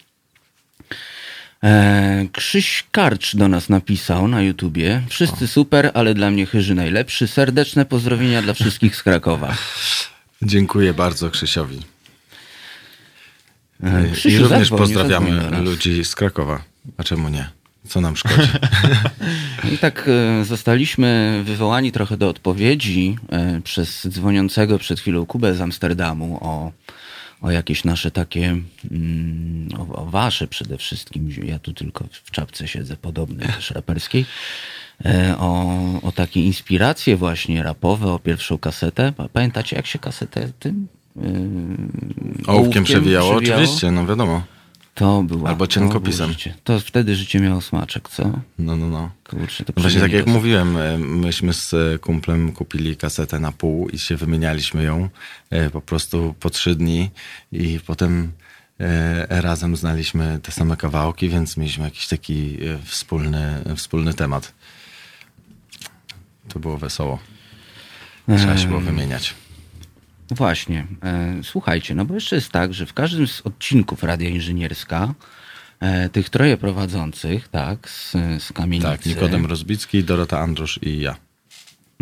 Speaker 1: E, Krzyś Karcz do nas napisał na YouTubie. Wszyscy super, ale dla mnie Chyży najlepszy. Serdeczne pozdrowienia dla wszystkich z Krakowa.
Speaker 9: Dziękuję bardzo Krzysiowi.
Speaker 1: E,
Speaker 9: I
Speaker 1: Krzysiu,
Speaker 9: również
Speaker 1: zadzwoń,
Speaker 9: pozdrawiamy
Speaker 1: zadzwoń
Speaker 9: ludzi z Krakowa. A czemu nie? Co nam szkodzi?
Speaker 1: I tak e, zostaliśmy wywołani trochę do odpowiedzi e, przez dzwoniącego przed chwilą Kubę z Amsterdamu o, o jakieś nasze takie, mm, o, o wasze przede wszystkim, ja tu tylko w czapce siedzę podobnej też raperskiej, e, o, o takie inspiracje właśnie rapowe, o pierwszą kasetę. Pa- Pamiętacie jak się kasetę tym? Yy,
Speaker 9: Ołówkiem przewijało? Oczywiście, no wiadomo.
Speaker 1: To była.
Speaker 9: Albo
Speaker 1: to
Speaker 9: cienkopisem.
Speaker 1: było życie. To wtedy życie miało smaczek, co?
Speaker 9: No, no, no.
Speaker 1: Kurczę, to
Speaker 9: Właśnie tak jak
Speaker 1: to-
Speaker 9: mówiłem, e, myśmy z e, kumplem kupili kasetę na pół i się wymienialiśmy ją e, po prostu po trzy dni i potem razem znaliśmy te same kawałki, więc mieliśmy jakiś taki wspólny, wspólny temat. To było wesoło. Trzeba się było wymieniać.
Speaker 1: Właśnie. E, słuchajcie, no bo jeszcze jest tak, że w każdym z odcinków Radia Inżynierska e, tych troje prowadzących, tak, z, z Kamienicy,
Speaker 9: Tak, Nikodem Rozbicki, Dorota Andrusz i ja.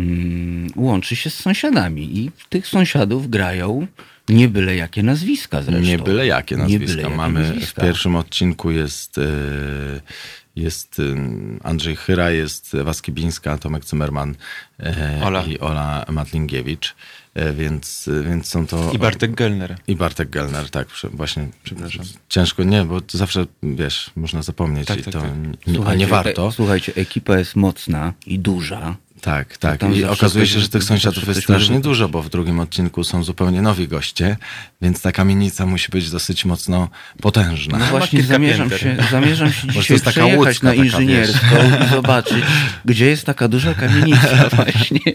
Speaker 1: mm, łączy się z sąsiadami i tych sąsiadów grają nie byle jakie nazwiska zresztą.
Speaker 9: Nie byle jakie nazwiska.
Speaker 1: byle jakie
Speaker 9: Mamy
Speaker 1: nazwiska.
Speaker 9: w pierwszym odcinku jest, e, jest Andrzej Chyra, jest Ewa Skibińska, Tomek Cymerman
Speaker 10: Ola.
Speaker 9: i Ola Matlingiewicz. E, Więc, więc są to...
Speaker 10: I Bartek Gelner.
Speaker 9: I Bartek Gelner, tak, właśnie.
Speaker 10: Przepraszam.
Speaker 9: Ciężko, nie, bo to zawsze, wiesz, można zapomnieć
Speaker 10: Tak,
Speaker 9: i
Speaker 10: tak,
Speaker 9: to
Speaker 10: tak.
Speaker 9: nie, a nie warto.
Speaker 1: E, słuchajcie, ekipa jest mocna i duża.
Speaker 9: Tak, tak. I okazuje się, że tych sąsiadów jest strasznie dużo, bo w drugim odcinku są zupełnie nowi goście, więc ta kamienica musi być dosyć mocno potężna.
Speaker 1: No właśnie zamierzam się, zamierzam się dzisiaj
Speaker 9: jest taka
Speaker 1: przejechać
Speaker 9: łódzka
Speaker 1: na
Speaker 9: taka,
Speaker 1: inżynierską i zobaczyć, gdzie jest taka duża kamienica właśnie.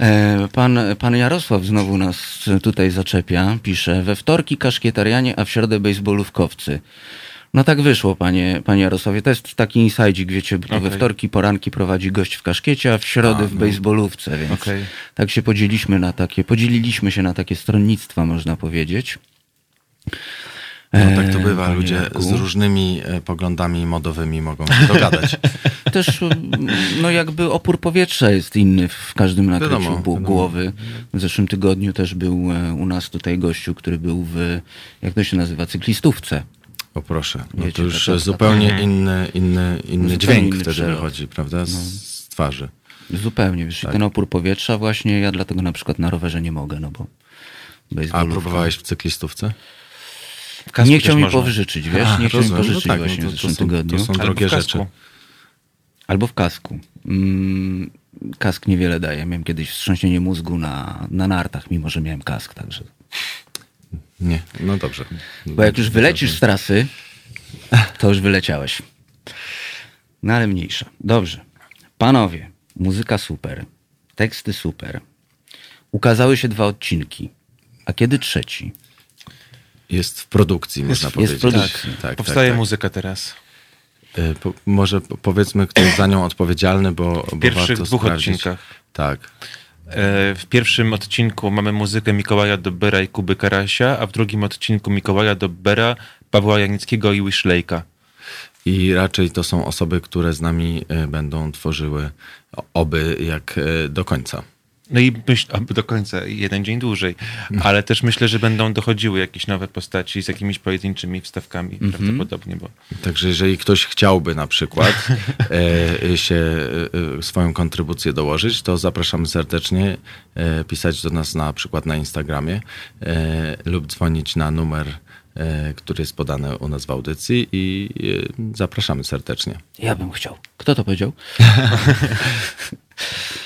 Speaker 1: E, Pan, pan Jarosław znowu nas tutaj zaczepia, pisze, we wtorki kaszkietarianie, a w środę bejsbolówkowcy. No tak wyszło, panie, panie Jarosławie. To jest taki insajdzik, wiecie, bo to we wtorki poranki prowadzi gość w kaszkiecie, a w środę
Speaker 9: A,
Speaker 1: w
Speaker 9: no.
Speaker 1: bejsbolówce, więc
Speaker 10: Okej.
Speaker 1: tak się podzieliliśmy na takie, podzieliliśmy się na takie stronnictwa, można powiedzieć.
Speaker 9: No tak to
Speaker 1: E,
Speaker 9: bywa,
Speaker 1: panie
Speaker 9: ludzie z różnymi e, poglądami modowymi mogą się dogadać.
Speaker 1: Też mm, no jakby opór powietrza jest inny w każdym nakryciu
Speaker 9: wiadomo.
Speaker 1: głowy. W zeszłym tygodniu też był e, u nas tutaj gościu, który był w, jak to się nazywa, cyklistówce.
Speaker 9: O proszę, no
Speaker 1: Wiecie,
Speaker 9: to już zupełnie inny, inny, inny
Speaker 1: Zupełnie
Speaker 9: dźwięk
Speaker 1: inny
Speaker 9: wtedy
Speaker 1: przelot.
Speaker 9: wychodzi, prawda, z, z twarzy.
Speaker 1: Zupełnie, wiesz, i
Speaker 9: Tak.
Speaker 1: ten opór powietrza właśnie, ja dlatego na przykład na rowerze nie mogę, no bo
Speaker 9: A próbowałeś w cyklistówce?
Speaker 10: W kasku
Speaker 1: Nie chciał mi
Speaker 10: można.
Speaker 1: powyżyczyć, wiesz,
Speaker 9: A,
Speaker 1: nie chciał mi
Speaker 9: rozumiem. No
Speaker 1: pożyczyć
Speaker 9: tak, no
Speaker 1: właśnie
Speaker 9: to-
Speaker 1: w
Speaker 9: to
Speaker 1: zeszłym
Speaker 9: są- to
Speaker 1: tygodniu.
Speaker 9: są
Speaker 10: Albo
Speaker 9: drogie
Speaker 10: w kasku.
Speaker 9: rzeczy.
Speaker 1: Albo w kasku. Mm, kask niewiele daje. Miałem kiedyś wstrząsienie mózgu na, na nartach, mimo że miałem kask, także...
Speaker 9: Nie, no dobrze.
Speaker 1: Bo jak już wylecisz z trasy, to już wyleciałeś. No ale mniejsza. Dobrze. Panowie, muzyka super, teksty super. Ukazały się dwa odcinki. A kiedy trzeci?
Speaker 9: Jest w produkcji, można
Speaker 1: jest w
Speaker 9: powiedzieć.
Speaker 1: produkcji.
Speaker 9: Tak, tak,
Speaker 10: Powstaje
Speaker 9: tak, tak.
Speaker 10: muzyka teraz.
Speaker 9: E, Po, może po- powiedzmy, kto jest za nią odpowiedzialny, bo, bo
Speaker 10: W pierwszych
Speaker 9: warto
Speaker 10: dwóch
Speaker 9: sprawdzić.
Speaker 10: odcinkach.
Speaker 9: Tak.
Speaker 10: E, W pierwszym odcinku mamy muzykę Mikołaja Dobbera i Kuby Karasia, a w drugim odcinku Mikołaja Dobbera, Pawła Janickiego i Wishlejka.
Speaker 9: I raczej to są osoby, które z nami e, będą tworzyły oby jak e, do końca.
Speaker 10: No i myśl, aby do końca, jeden dzień dłużej. Ale też myślę, że będą dochodziły jakieś nowe postaci z jakimiś pojedynczymi wstawkami prawdopodobnie, bo
Speaker 9: Także jeżeli ktoś chciałby na przykład e, się e, swoją kontrybucję dołożyć, to zapraszamy serdecznie e, pisać do nas na przykład na Instagramie e, lub dzwonić na numer, e, który jest podany u nas w audycji i e, zapraszamy serdecznie.
Speaker 1: Ja bym chciał. Kto to powiedział?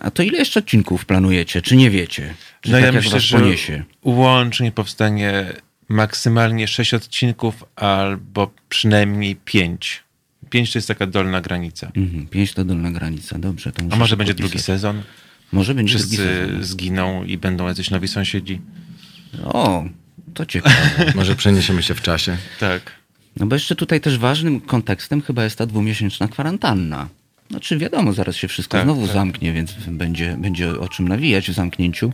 Speaker 1: A to ile jeszcze odcinków planujecie? Czy nie wiecie? Czy
Speaker 10: no
Speaker 1: tak
Speaker 10: ja myślę,
Speaker 1: was
Speaker 10: że
Speaker 1: poniesie?
Speaker 10: łącznie powstanie maksymalnie 6 odcinków albo przynajmniej 5. 5 to jest taka dolna granica.
Speaker 1: Mhm, pięć to dolna granica, dobrze. To
Speaker 10: A może będzie drugi sezon?
Speaker 1: Może będzie
Speaker 10: Wszyscy
Speaker 1: drugi sezon.
Speaker 10: zginą i będą jacyś nowi sąsiedzi.
Speaker 1: O, to ciekawe.
Speaker 9: Może przeniesiemy się w czasie.
Speaker 10: Tak.
Speaker 1: No bo jeszcze tutaj też ważnym kontekstem chyba jest ta dwumiesięczna kwarantanna. Znaczy wiadomo, zaraz się wszystko
Speaker 10: Tak,
Speaker 1: znowu
Speaker 10: tak.
Speaker 1: zamknie, więc będzie, będzie o czym nawijać w zamknięciu.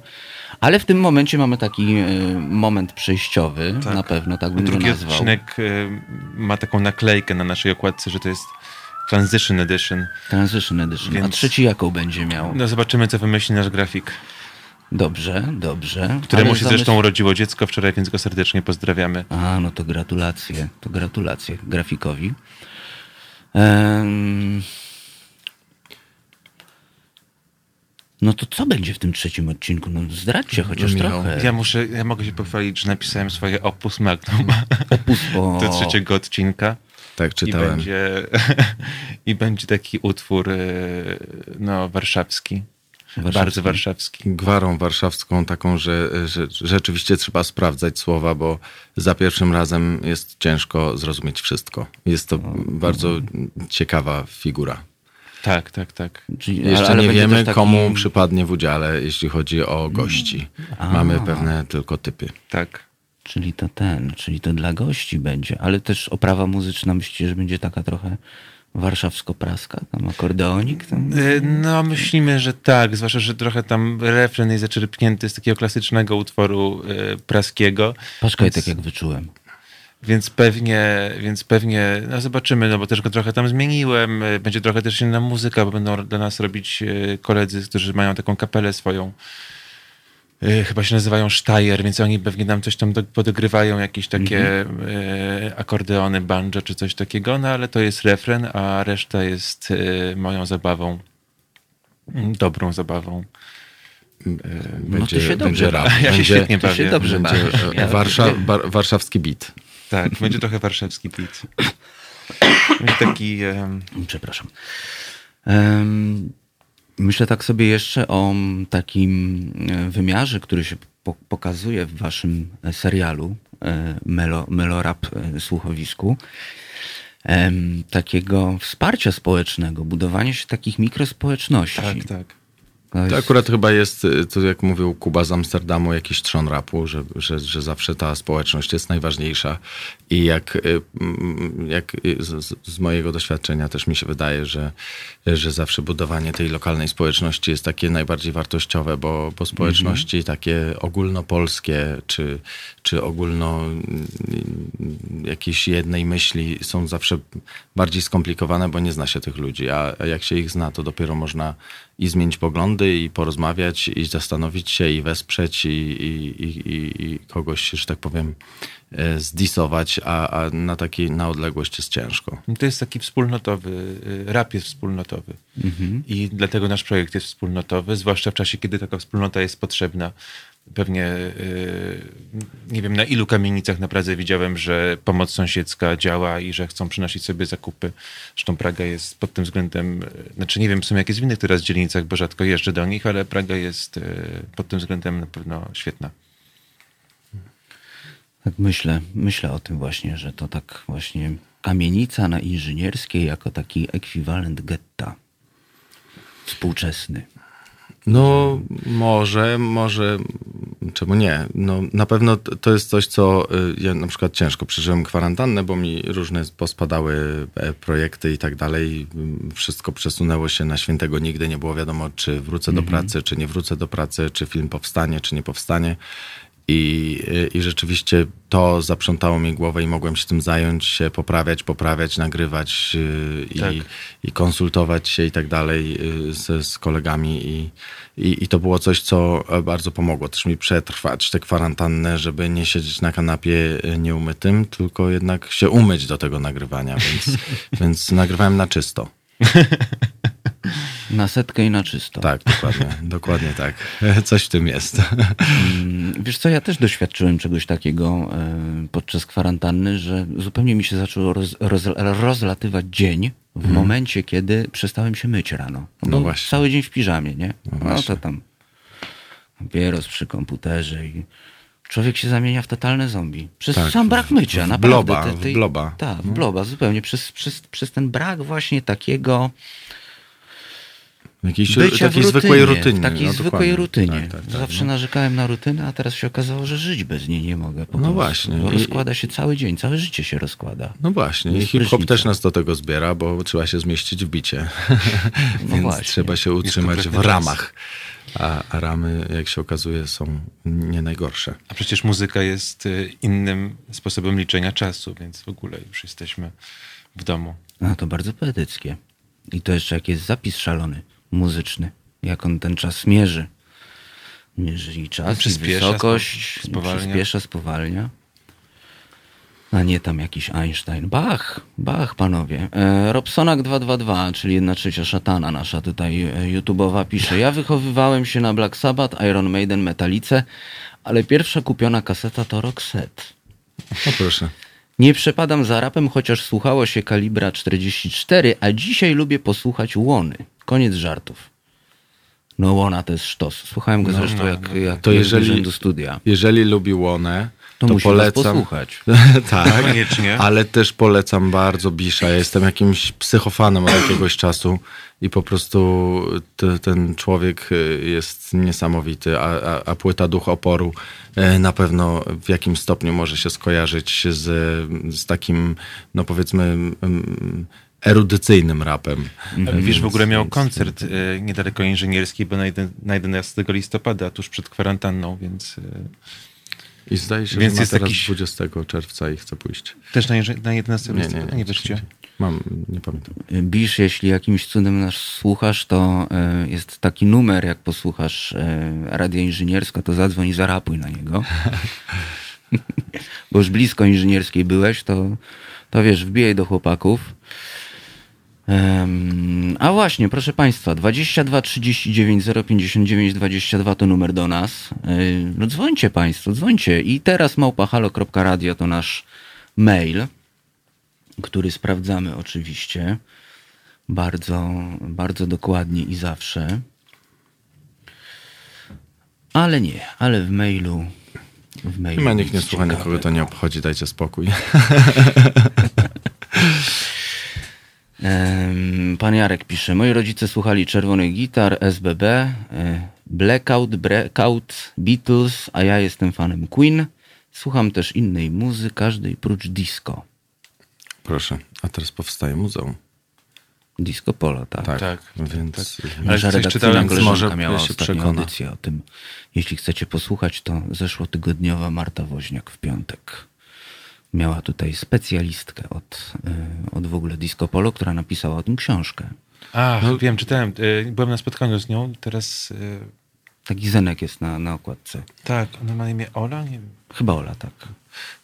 Speaker 1: Ale w tym momencie mamy taki e, moment przejściowy,
Speaker 10: Tak.
Speaker 1: na pewno tak bym
Speaker 10: Drugi
Speaker 1: nazwał.
Speaker 10: odcinek y, ma taką naklejkę na naszej okładce, że to jest Transition Edition.
Speaker 1: Transition Edition. A
Speaker 10: Więc-
Speaker 1: trzeci jaką będzie miał?
Speaker 10: No zobaczymy, co wymyśli nasz grafik.
Speaker 1: Dobrze, dobrze.
Speaker 10: Któremu
Speaker 1: Ale
Speaker 10: się
Speaker 1: zamysł-
Speaker 10: zresztą urodziło dziecko wczoraj, więc go serdecznie pozdrawiamy.
Speaker 1: A, no to gratulacje. To gratulacje grafikowi. Em, No to co będzie w tym trzecim odcinku? No zdradźcie chociaż
Speaker 9: Michał,
Speaker 1: trochę.
Speaker 10: Ja muszę, ja mogę się pochwalić, że napisałem swoje opus magnum
Speaker 1: Opus, o,
Speaker 10: do trzeciego odcinka.
Speaker 9: Tak,
Speaker 10: I
Speaker 9: czytałem.
Speaker 10: będzie, I będzie taki utwór y, no, warszawski.
Speaker 1: Warszawski.
Speaker 10: Bardzo warszawski.
Speaker 9: Gwarą warszawską taką, że, że rzeczywiście trzeba sprawdzać słowa, bo za pierwszym razem jest ciężko zrozumieć wszystko. Jest to bardzo ciekawa figura.
Speaker 10: Tak, tak, tak.
Speaker 1: Czyli,
Speaker 9: Jeszcze
Speaker 1: ale
Speaker 9: nie wiemy,
Speaker 1: taki-
Speaker 9: komu przypadnie w udziale, jeśli chodzi o gości.
Speaker 1: A.
Speaker 9: Mamy pewne tylko typy.
Speaker 10: Tak.
Speaker 1: Czyli to ten, czyli to dla gości będzie. Ale też oprawa muzyczna myślicie, że będzie taka trochę warszawsko-praska? Tam akordeonik? Tam...
Speaker 10: Y, No, myślimy, że tak, zwłaszcza, że trochę tam refren jest zaczerpnięty z takiego klasycznego utworu y, praskiego.
Speaker 1: Paczkaj
Speaker 10: Więc-
Speaker 1: tak jak wyczułem.
Speaker 10: Więc pewnie, więc pewnie, no zobaczymy, no bo też go trochę tam zmieniłem. Będzie trochę też inna muzyka, bo będą dla nas robić y, koledzy, którzy mają taką kapelę swoją. Y, Chyba się nazywają Steyer, więc oni pewnie nam coś tam do, podogrywają, jakieś takie y, akordeony, banjo czy coś takiego, no ale to jest refren, a reszta jest moją zabawą. Mm, Dobrą zabawą.
Speaker 9: Będzie,
Speaker 1: ty się dobrze
Speaker 9: będzie rap.
Speaker 10: Ja się
Speaker 9: będzie,
Speaker 10: świetnie
Speaker 1: ty się
Speaker 10: bawię.
Speaker 1: dobrze
Speaker 9: będzie e, warsza, bar, warszawski beat.
Speaker 10: Tak, będzie trochę warszawski. Będzie taki... em,
Speaker 1: Przepraszam. Em, Myślę tak sobie jeszcze o takim e, wymiarze, który się po pokazuje w waszym serialu e, Melo, Melorap e, Słuchowisku. Em, Takiego wsparcia społecznego, budowania się takich mikrospołeczności.
Speaker 10: tak, tak.
Speaker 1: To
Speaker 9: To akurat chyba jest, y, to jak mówił Kuba z Amsterdamu, jakiś trzon rapu, że, że, że zawsze ta społeczność jest najważniejsza. I jak, y, mm, jak y, z, z- mojego doświadczenia też mi się wydaje, że, że zawsze budowanie tej lokalnej społeczności jest takie najbardziej wartościowe, bo, bo społeczności takie ogólnopolskie, czy, czy ogólno mm, jakiejś jednej myśli są zawsze bardziej skomplikowane, bo nie zna się tych ludzi, a jak się ich zna, to dopiero można i zmienić poglądy, i porozmawiać, i zastanowić się, i wesprzeć, i, i, i, i, kogoś, że tak powiem, e, zdisować, a, a na takiej, na odległość jest ciężko.
Speaker 10: No To jest taki wspólnotowy, y, rap jest wspólnotowy. I dlatego nasz projekt jest wspólnotowy, zwłaszcza w czasie, kiedy taka wspólnota jest potrzebna. Pewnie y, nie wiem na ilu kamienicach na Pradze widziałem, że pomoc sąsiedzka działa i że chcą przynosić sobie zakupy. Zresztą Praga jest pod tym względem, y, znaczy nie wiem w sumie jak jest w innych teraz dzielnicach, bo rzadko jeżdżę do nich, ale Praga jest y, pod tym względem na pewno świetna.
Speaker 1: Tak myślę, myślę o tym właśnie, że to tak właśnie kamienica na inżynierskiej jako taki ekwiwalent getta współczesny.
Speaker 9: No, może, może, czemu nie? No, na pewno to jest coś, co y, ja na przykład ciężko przeżyłem kwarantannę, bo mi różne pospadały e, projekty i tak dalej. Wszystko przesunęło się na świętego nigdy. Nie było wiadomo, czy wrócę do pracy, czy nie wrócę do pracy, czy film powstanie, czy nie powstanie. I, y, I rzeczywiście to zaprzątało mi głowę i mogłem się tym zająć, się poprawiać, poprawiać, nagrywać yy,
Speaker 10: Tak.
Speaker 9: i, i konsultować się i tak dalej yy, z, z kolegami. I, i, I to było coś, co e, bardzo pomogło też mi przetrwać tę kwarantannę, żeby nie siedzieć na kanapie y, nieumytym, tylko jednak się umyć do tego nagrywania, więc, więc nagrywałem na czysto.
Speaker 1: Na setkę i na czysto.
Speaker 9: Tak, dokładnie, dokładnie tak. Coś w tym jest.
Speaker 1: Mm, Wiesz co, ja też doświadczyłem czegoś takiego e, podczas kwarantanny, że zupełnie mi się zaczął roz, roz, rozlatywać dzień w momencie, kiedy przestałem się myć rano.
Speaker 9: No
Speaker 1: Był
Speaker 9: właśnie.
Speaker 1: Cały dzień w piżamie, nie? No, to
Speaker 9: właśnie.
Speaker 1: tam papieros przy komputerze i człowiek się zamienia w totalne zombie. Przez
Speaker 9: Tak,
Speaker 1: sam brak mycia,
Speaker 9: w
Speaker 1: naprawdę.
Speaker 9: bloba, w bloba.
Speaker 1: Tak, w
Speaker 9: No.
Speaker 1: bloba, zupełnie. Przez, przez, przez ten brak właśnie takiego
Speaker 9: Jakiejś
Speaker 1: bycia
Speaker 9: takiej
Speaker 1: w
Speaker 9: zwykłej
Speaker 1: rutynie,
Speaker 9: rutynie.
Speaker 1: w takiej
Speaker 9: no,
Speaker 1: zwykłej
Speaker 9: dokładnie.
Speaker 1: rutynie.
Speaker 9: Tak, tak, tak,
Speaker 1: Zawsze
Speaker 9: no.
Speaker 1: narzekałem na rutynę, a teraz się okazało, że żyć bez niej nie mogę. Po
Speaker 9: No właśnie.
Speaker 1: Bo rozkłada się cały dzień, całe życie się rozkłada.
Speaker 9: No właśnie, i hip-hop też nas do tego zbiera, bo trzeba się zmieścić w bicie. Więc
Speaker 1: właśnie.
Speaker 9: trzeba się utrzymać w ramach. A, a ramy, jak się okazuje, są nie najgorsze.
Speaker 10: A przecież muzyka jest y, innym sposobem liczenia czasu, więc w ogóle już jesteśmy w domu.
Speaker 1: No to bardzo poetyckie. I to jeszcze jak jest zapis szalony, muzyczny. Jak on ten czas mierzy. Mierzy i czas, i wysokość,
Speaker 10: spo- spowalnia.
Speaker 1: przyspiesza, spowalnia. A nie tam jakiś Einstein. Bach, Bach, panowie. E, Robsonak 222, czyli jedna trzecia szatana nasza tutaj e, YouTube'owa pisze. Ja wychowywałem się na Black Sabbath, Iron Maiden, Metalice, ale pierwsza kupiona kaseta to Roxette.
Speaker 9: No proszę.
Speaker 1: Nie przepadam za rapem, chociaż słuchało się kalibra 44, a dzisiaj lubię posłuchać Łony. Koniec żartów. No Łona to jest sztos. Słuchałem go
Speaker 9: No,
Speaker 1: zresztą
Speaker 9: no,
Speaker 1: jak,
Speaker 9: no.
Speaker 1: jak
Speaker 9: To jeżeli-
Speaker 1: do studia.
Speaker 9: Jeżeli lubi łonę,
Speaker 1: To
Speaker 9: to,
Speaker 1: musi
Speaker 9: polecam.
Speaker 1: posłuchać.
Speaker 9: tak,
Speaker 10: Koniecznie.
Speaker 9: ale też polecam bardzo Bisza. Ja jestem jakimś psychofanem od jakiegoś czasu i po prostu t- ten człowiek y, jest niesamowity, a, a, a płyta Duch Oporu y, na pewno w jakimś stopniu może się skojarzyć z, z takim, no powiedzmy, mm, erudycyjnym rapem.
Speaker 10: A Wiesz, w ogóle miał
Speaker 9: więc-
Speaker 10: koncert y, niedaleko inżynierskiej, bo na, jeden, na 11 listopada, tuż przed kwarantanną, więc y,
Speaker 9: I zdaje się,
Speaker 10: Więc
Speaker 9: że ma
Speaker 10: jest
Speaker 9: teraz
Speaker 10: jakiś-
Speaker 9: 20 czerwca i chce pójść.
Speaker 10: też na, na 11
Speaker 9: Nie, nie,
Speaker 10: listopada
Speaker 9: nie.
Speaker 10: nie wyszcie.
Speaker 9: Mam, nie pamiętam.
Speaker 1: Bisz, jeśli jakimś cudem nas słuchasz, to e, jest taki numer, jak posłuchasz e, radia inżynierska, to zadzwoń i zarapuj na niego. Bo już blisko inżynierskiej byłeś, to, to wiesz, wbijaj do chłopaków. A właśnie, proszę Państwa, 22 39 059 22 to numer do nas. Yy, No dzwońcie Państwo, dzwońcie. I teraz małpahalo.radio to nasz mail, który sprawdzamy oczywiście bardzo, bardzo dokładnie i zawsze. Ale nie, ale w mailu. W mailu
Speaker 9: Chyba nikt nie słucha, nikogo to nie obchodzi, dajcie spokój.
Speaker 1: Pan Jarek pisze, moi rodzice słuchali czerwonych gitar, SBB, e, Blackout, Breakout, Beatles, a ja jestem fanem Queen. Słucham też innej muzy, każdej prócz disco.
Speaker 9: Proszę, a teraz powstaje muzeum.
Speaker 1: Disco Polo, tak.
Speaker 9: Tak,
Speaker 10: Tak,
Speaker 9: więc...
Speaker 10: Ale
Speaker 1: Nasza redakcyjna
Speaker 10: czytałem,
Speaker 1: koleżanka
Speaker 9: może
Speaker 1: miała
Speaker 9: się
Speaker 1: ostatnią
Speaker 9: przekona.
Speaker 1: audycję o tym. Jeśli chcecie posłuchać, to zeszłotygodniowa Marta Woźniak w piątek. Miała tutaj specjalistkę od, y, od w ogóle Disco Polo, która napisała o tym książkę.
Speaker 10: A,
Speaker 9: No.
Speaker 10: wiem, czytałem. y, Byłem na spotkaniu z nią, teraz... y,
Speaker 1: Taki zenek jest na, na okładce.
Speaker 10: Tak, ona ma na imię Ola? Nie wiem.
Speaker 1: Chyba Ola, tak.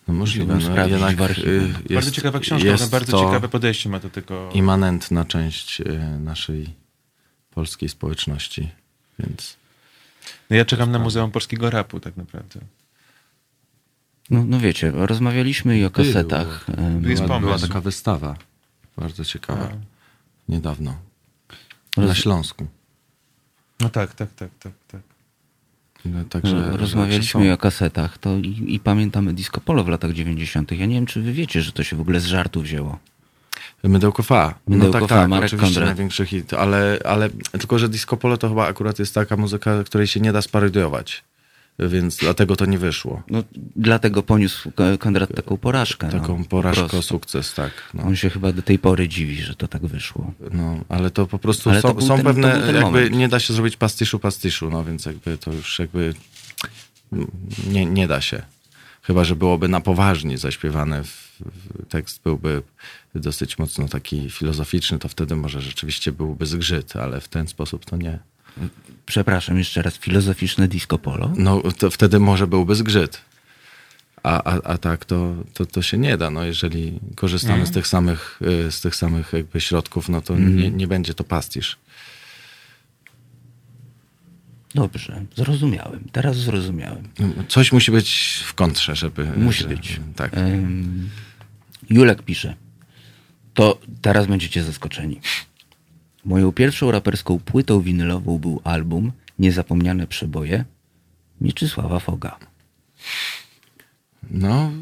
Speaker 9: No możliwe, no,
Speaker 1: sprawdzić
Speaker 9: jednak jest,
Speaker 10: bardzo ciekawa książka,
Speaker 9: jest
Speaker 10: ona bardzo ciekawe podejście ma do tego.
Speaker 9: immanentna część naszej polskiej społeczności, więc...
Speaker 10: No ja czekam na Muzeum Polskiego Rapu tak naprawdę.
Speaker 1: No, no wiecie, rozmawialiśmy i o kasetach.
Speaker 10: Jest
Speaker 9: była, była taka wystawa, bardzo ciekawa,
Speaker 10: A.
Speaker 9: niedawno,
Speaker 1: Roz-
Speaker 9: na Śląsku.
Speaker 10: No tak, tak, tak, tak, tak.
Speaker 9: No, Także,
Speaker 1: No,
Speaker 9: że
Speaker 1: Rozmawialiśmy
Speaker 9: są.
Speaker 1: o kasetach, to i, i pamiętamy Disco Polo w latach 90. Ja nie wiem, czy wy wiecie, że to się w ogóle z żartu wzięło.
Speaker 9: Mydełko Fa. No
Speaker 1: Mydełko
Speaker 9: tak,
Speaker 1: Fa,
Speaker 9: tak,
Speaker 1: Marek
Speaker 9: oczywiście
Speaker 1: Kondrat.
Speaker 9: największy hit, ale, ale tylko, że Disco Polo to chyba akurat jest taka muzyka, której się nie da sparodiować, więc dlatego to nie wyszło.
Speaker 1: No, dlatego poniósł Ko- Konrad taką porażkę.
Speaker 9: Taką
Speaker 1: no, po
Speaker 9: porażkę, sukces, tak. No.
Speaker 1: On się chyba do tej pory dziwi, że to tak wyszło.
Speaker 9: No, ale to po prostu
Speaker 1: Ale
Speaker 9: są, są
Speaker 1: ten-
Speaker 9: pewne, jakby
Speaker 1: moment.
Speaker 9: nie da się zrobić pastyszu pastyszu, no więc jakby to już jakby nie, nie da się. Chyba, że byłoby na poważnie zaśpiewane, tekst byłby dosyć mocno taki filozoficzny, to wtedy może rzeczywiście byłby zgrzyt, ale w ten sposób to nie.
Speaker 1: Przepraszam, jeszcze raz, filozoficzne Disco Polo?
Speaker 9: No to wtedy może byłby zgrzyt. A, a, a tak to, to, to się nie da. No, jeżeli korzystamy
Speaker 1: Mhm.
Speaker 9: z tych samych, y, z tych samych jakby środków, no to
Speaker 1: Mhm.
Speaker 9: nie, nie będzie to pastisz.
Speaker 1: Dobrze, zrozumiałem. Teraz zrozumiałem.
Speaker 9: Coś musi być w kontrze, żeby.
Speaker 1: Musi
Speaker 9: że-
Speaker 1: być.
Speaker 9: Tak.
Speaker 1: Julek pisze. To teraz będziecie zaskoczeni. Moją pierwszą raperską płytą winylową był album Niezapomniane przeboje Mieczysława Foga.
Speaker 9: No,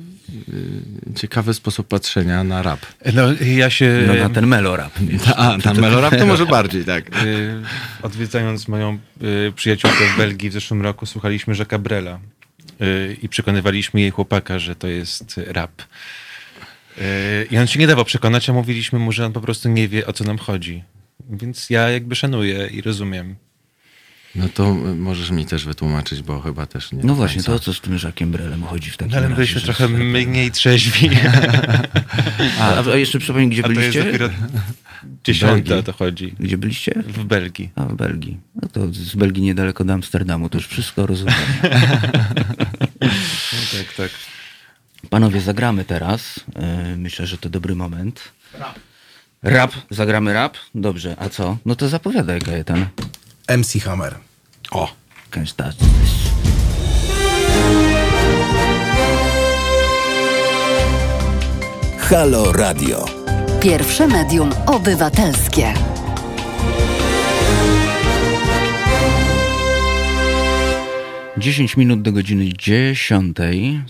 Speaker 9: y, ciekawy sposób patrzenia na rap.
Speaker 10: No, ja się...
Speaker 1: No na ten melorap.
Speaker 9: A, na melorap to może bardziej, tak.
Speaker 10: Y, Odwiedzając moją y, przyjaciółkę w Belgii w zeszłym roku, słuchaliśmy Jacques'a Brela i przekonywaliśmy jej chłopaka, że to jest rap. I on się nie dawał przekonać, a mówiliśmy mu, że on po prostu nie wie, o co nam chodzi. Więc ja jakby szanuję i rozumiem.
Speaker 9: No to możesz mi też wytłumaczyć, bo chyba też nie.
Speaker 1: No właśnie, to o co z tym Jackiem Brelem chodzi w takim
Speaker 10: No, ale
Speaker 1: razie?
Speaker 10: byliśmy
Speaker 1: że
Speaker 10: trochę mniej trzeźwi.
Speaker 1: A, a jeszcze przypomnij, gdzie
Speaker 10: A to jest
Speaker 1: byliście?
Speaker 10: dziesiąta to chodzi.
Speaker 1: Gdzie byliście?
Speaker 10: W Belgii.
Speaker 1: A, w Belgii. No to z Belgii niedaleko do Amsterdamu, to już wszystko rozumiem.
Speaker 10: No tak, tak.
Speaker 1: Panowie, zagramy teraz. Yy, Myślę, że to dobry moment. Rap. Zagramy rap? Dobrze, a co? No to zapowiadaj, Kajetan.
Speaker 12: MC Hammer.
Speaker 9: O,
Speaker 1: Can't touch this.
Speaker 3: Halo Radio.
Speaker 2: Pierwsze medium obywatelskie.
Speaker 1: Dziesięć minut do godziny 10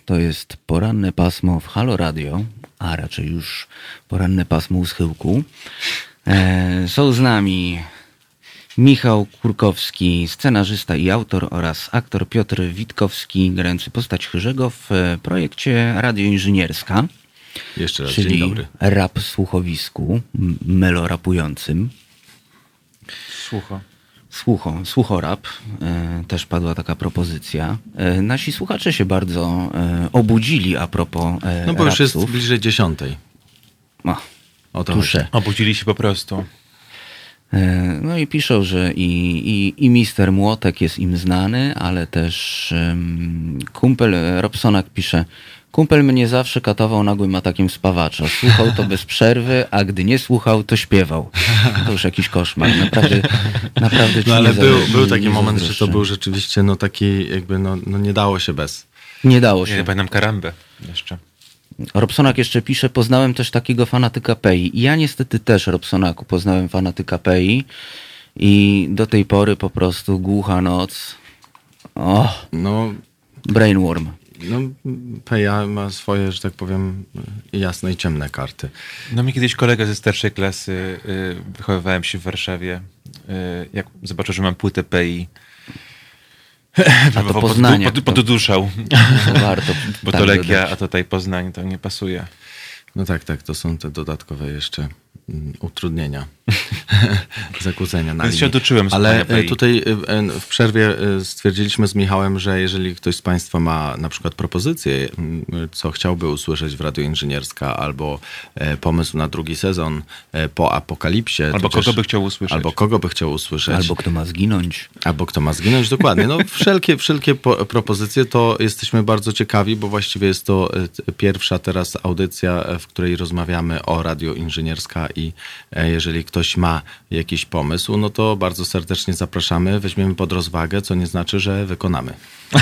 Speaker 1: to jest poranne pasmo w Halo Radio, a raczej już poranne pasmo u schyłku. E, są z nami Michał Kurkowski, scenarzysta i autor oraz aktor Piotr Witkowski, grający postać Chyrzego w e, projekcie Radioinżynierska,
Speaker 9: jeszcze raz dzień
Speaker 1: czyli
Speaker 9: dobry.
Speaker 1: rap w słuchowisku, melorapującym.
Speaker 10: Słucho.
Speaker 1: Słucho, słuchorap, e, też padła taka propozycja. E, nasi słuchacze się bardzo e, obudzili a propos
Speaker 9: No bo już jest
Speaker 1: rapsów.
Speaker 9: bliżej dziesiątej.
Speaker 1: O,
Speaker 9: O to
Speaker 1: tusze.
Speaker 9: chodzi.
Speaker 10: Obudzili się po prostu.
Speaker 1: No i piszą, że i, i, i mister Młotek jest im znany, ale też em, kumpel Robsonak pisze Kumpel mnie zawsze katował nagłym atakiem spawacza. Słuchał to bez przerwy, a gdy nie słuchał, to śpiewał. To już jakiś koszmar. Naprawdę, naprawdę
Speaker 9: No ale był, był taki
Speaker 1: nie
Speaker 9: moment, że to był rzeczywiście no taki jakby no, no nie dało się bez.
Speaker 1: Nie dało się.
Speaker 10: Ja pamiętam karambę jeszcze.
Speaker 1: Robsonak jeszcze pisze, poznałem też takiego fanatyka Pei. I ja niestety też, Robsonaku, poznałem fanatyka Pei i do tej pory po prostu głucha noc. O,
Speaker 9: No,
Speaker 1: brainworm.
Speaker 9: No Peja ma swoje, że tak powiem, jasne i ciemne karty.
Speaker 10: No mi kiedyś kolega ze starszej klasy, y, wychowywałem się w Warszawie, y, jak zobaczył, że mam płytę PI,
Speaker 1: A to
Speaker 10: pod-
Speaker 1: Poznania.
Speaker 10: pod- pod- Poduszał.
Speaker 1: To warto
Speaker 10: Bo to Legia,
Speaker 1: dodać.
Speaker 10: a tutaj Poznań, to nie pasuje.
Speaker 9: No tak, tak, to są te dodatkowe jeszcze utrudnienia, zakłócenia na
Speaker 10: Więc się
Speaker 9: linii.
Speaker 10: oduczyłem
Speaker 9: Ale e, tutaj e, e, w przerwie stwierdziliśmy z Michałem, że jeżeli ktoś z Państwa ma na przykład propozycję, m, co chciałby usłyszeć w Radio Inżynierska, albo pomysł na drugi sezon po apokalipsie.
Speaker 10: Albo
Speaker 9: tudzież-
Speaker 10: kogo by chciał usłyszeć.
Speaker 9: Albo kogo by chciał usłyszeć.
Speaker 1: Albo kto ma zginąć.
Speaker 9: Albo kto ma zginąć, dokładnie. No, wszelkie wszelkie po, propozycje to jesteśmy bardzo ciekawi, bo właściwie jest to pierwsza teraz audycja, w której rozmawiamy o Radio Inżynierska i e, jeżeli ktoś ma jakiś pomysł, no to bardzo serdecznie zapraszamy, weźmiemy pod rozwagę, co nie znaczy, że wykonamy.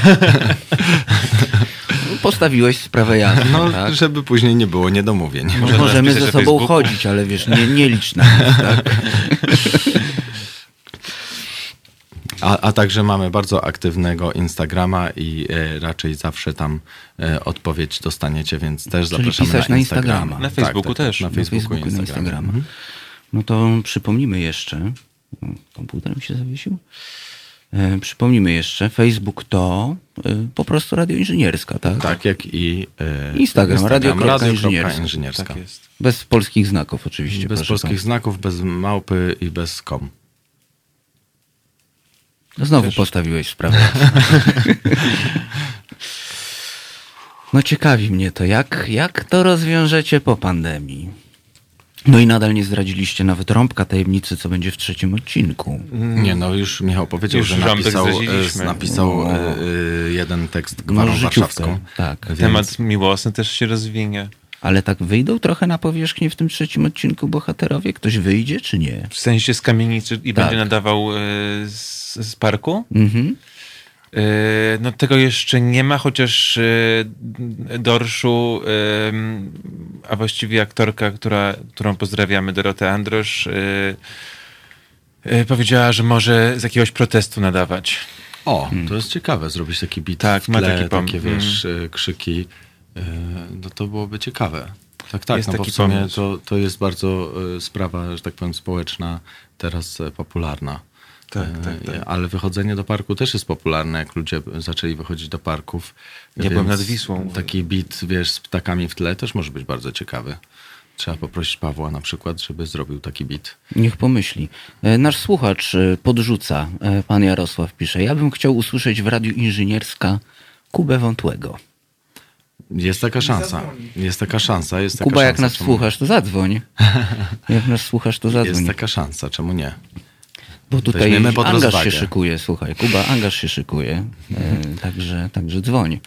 Speaker 1: Postawiłeś sprawę jasno,
Speaker 9: No,
Speaker 1: tak?
Speaker 9: żeby później nie było niedomówień.
Speaker 1: Możemy ze sobą
Speaker 10: Facebooku.
Speaker 1: chodzić, ale wiesz, nie, nie licz na nic, tak?
Speaker 9: A, a także mamy bardzo aktywnego Instagrama i e, raczej zawsze tam e, odpowiedź dostaniecie, więc też
Speaker 1: Czyli
Speaker 9: zapraszamy
Speaker 1: pisać
Speaker 9: na
Speaker 1: na
Speaker 9: Instagrama.
Speaker 1: Instagrama.
Speaker 10: Na Facebooku też.
Speaker 9: Na
Speaker 1: Na
Speaker 9: Facebooku,
Speaker 1: Facebooku i. Instagrama.
Speaker 9: Mhm.
Speaker 1: No to przypomnimy jeszcze. Komputer mi się zawiesił. E, przypomnijmy jeszcze. Facebook to e, po prostu Radio Inżynierska, tak?
Speaker 9: Tak, jak i e,
Speaker 1: Instagram, radio kropka
Speaker 9: radio
Speaker 1: inżynierska.
Speaker 9: inżynierska.
Speaker 10: Tak jest.
Speaker 1: Bez polskich znaków oczywiście.
Speaker 9: Bez polskich
Speaker 1: państwa.
Speaker 9: znaków, bez małpy i bez kom.
Speaker 1: No Znowu postawiłeś sprawę. No ciekawi mnie to, jak, jak to rozwiążecie po pandemii? No i nadal nie zdradziliście nawet rąbka tajemnicy, co będzie w trzecim odcinku.
Speaker 9: Nie, no już Michał powiedział,
Speaker 10: Już
Speaker 9: że napisał, e, napisał
Speaker 1: No.
Speaker 9: e, e, jeden tekst
Speaker 1: No,
Speaker 9: gwarą
Speaker 1: życiówkę,
Speaker 9: warszawską.
Speaker 1: tak.
Speaker 9: Więc,
Speaker 10: Temat miłosny też się rozwinie.
Speaker 1: Ale tak wyjdą trochę na powierzchnię w tym trzecim odcinku bohaterowie? Ktoś wyjdzie, czy nie?
Speaker 10: W sensie z kamienicy i
Speaker 1: Tak.
Speaker 10: będzie nadawał e, z, z parku?
Speaker 1: Mhm.
Speaker 10: E, No tego jeszcze nie ma, chociaż e, Dorszu, a właściwie aktorka, która, którą pozdrawiamy, Dorotę Androsz, powiedziała, że może z jakiegoś protestu nadawać.
Speaker 9: O, to jest ciekawe, zrobić taki beat
Speaker 10: Tak,
Speaker 9: w
Speaker 10: ma
Speaker 9: tle,
Speaker 10: taki pom-
Speaker 9: takie wiesz, e, krzyki. E, No to byłoby ciekawe. Tak, tak,
Speaker 10: Jest
Speaker 9: no bo w sumie
Speaker 10: pomysł.
Speaker 9: to, to jest bardzo e, sprawa, że tak powiem, społeczna, teraz e, popularna.
Speaker 10: Tak, tak, tak.
Speaker 9: Ale wychodzenie do parku też jest popularne, jak ludzie zaczęli wychodzić do parków.
Speaker 10: Ja byłem nad Wisłą.
Speaker 9: Taki beat, wiesz, z ptakami w tle też może być bardzo ciekawy. Trzeba poprosić Pawła na przykład, żeby zrobił taki beat.
Speaker 1: Niech pomyśli. Nasz słuchacz podrzuca, pan Jarosław pisze, ja bym chciał usłyszeć w Radiu Inżynierska Kubę Wątłego.
Speaker 9: Jest taka szansa. Jest taka szansa. Jest taka
Speaker 1: Kuba, jak
Speaker 9: szansa,
Speaker 1: nas
Speaker 9: czemu-
Speaker 1: słuchasz, to zadzwoń. Jak nas słuchasz, to
Speaker 9: Jest
Speaker 1: zadzwoń.
Speaker 9: taka szansa, czemu nie?
Speaker 1: Bo tutaj angaż
Speaker 9: rozwagę.
Speaker 1: się szykuje, słuchaj. Kuba, angaż się szykuje. E, także, także dzwoń.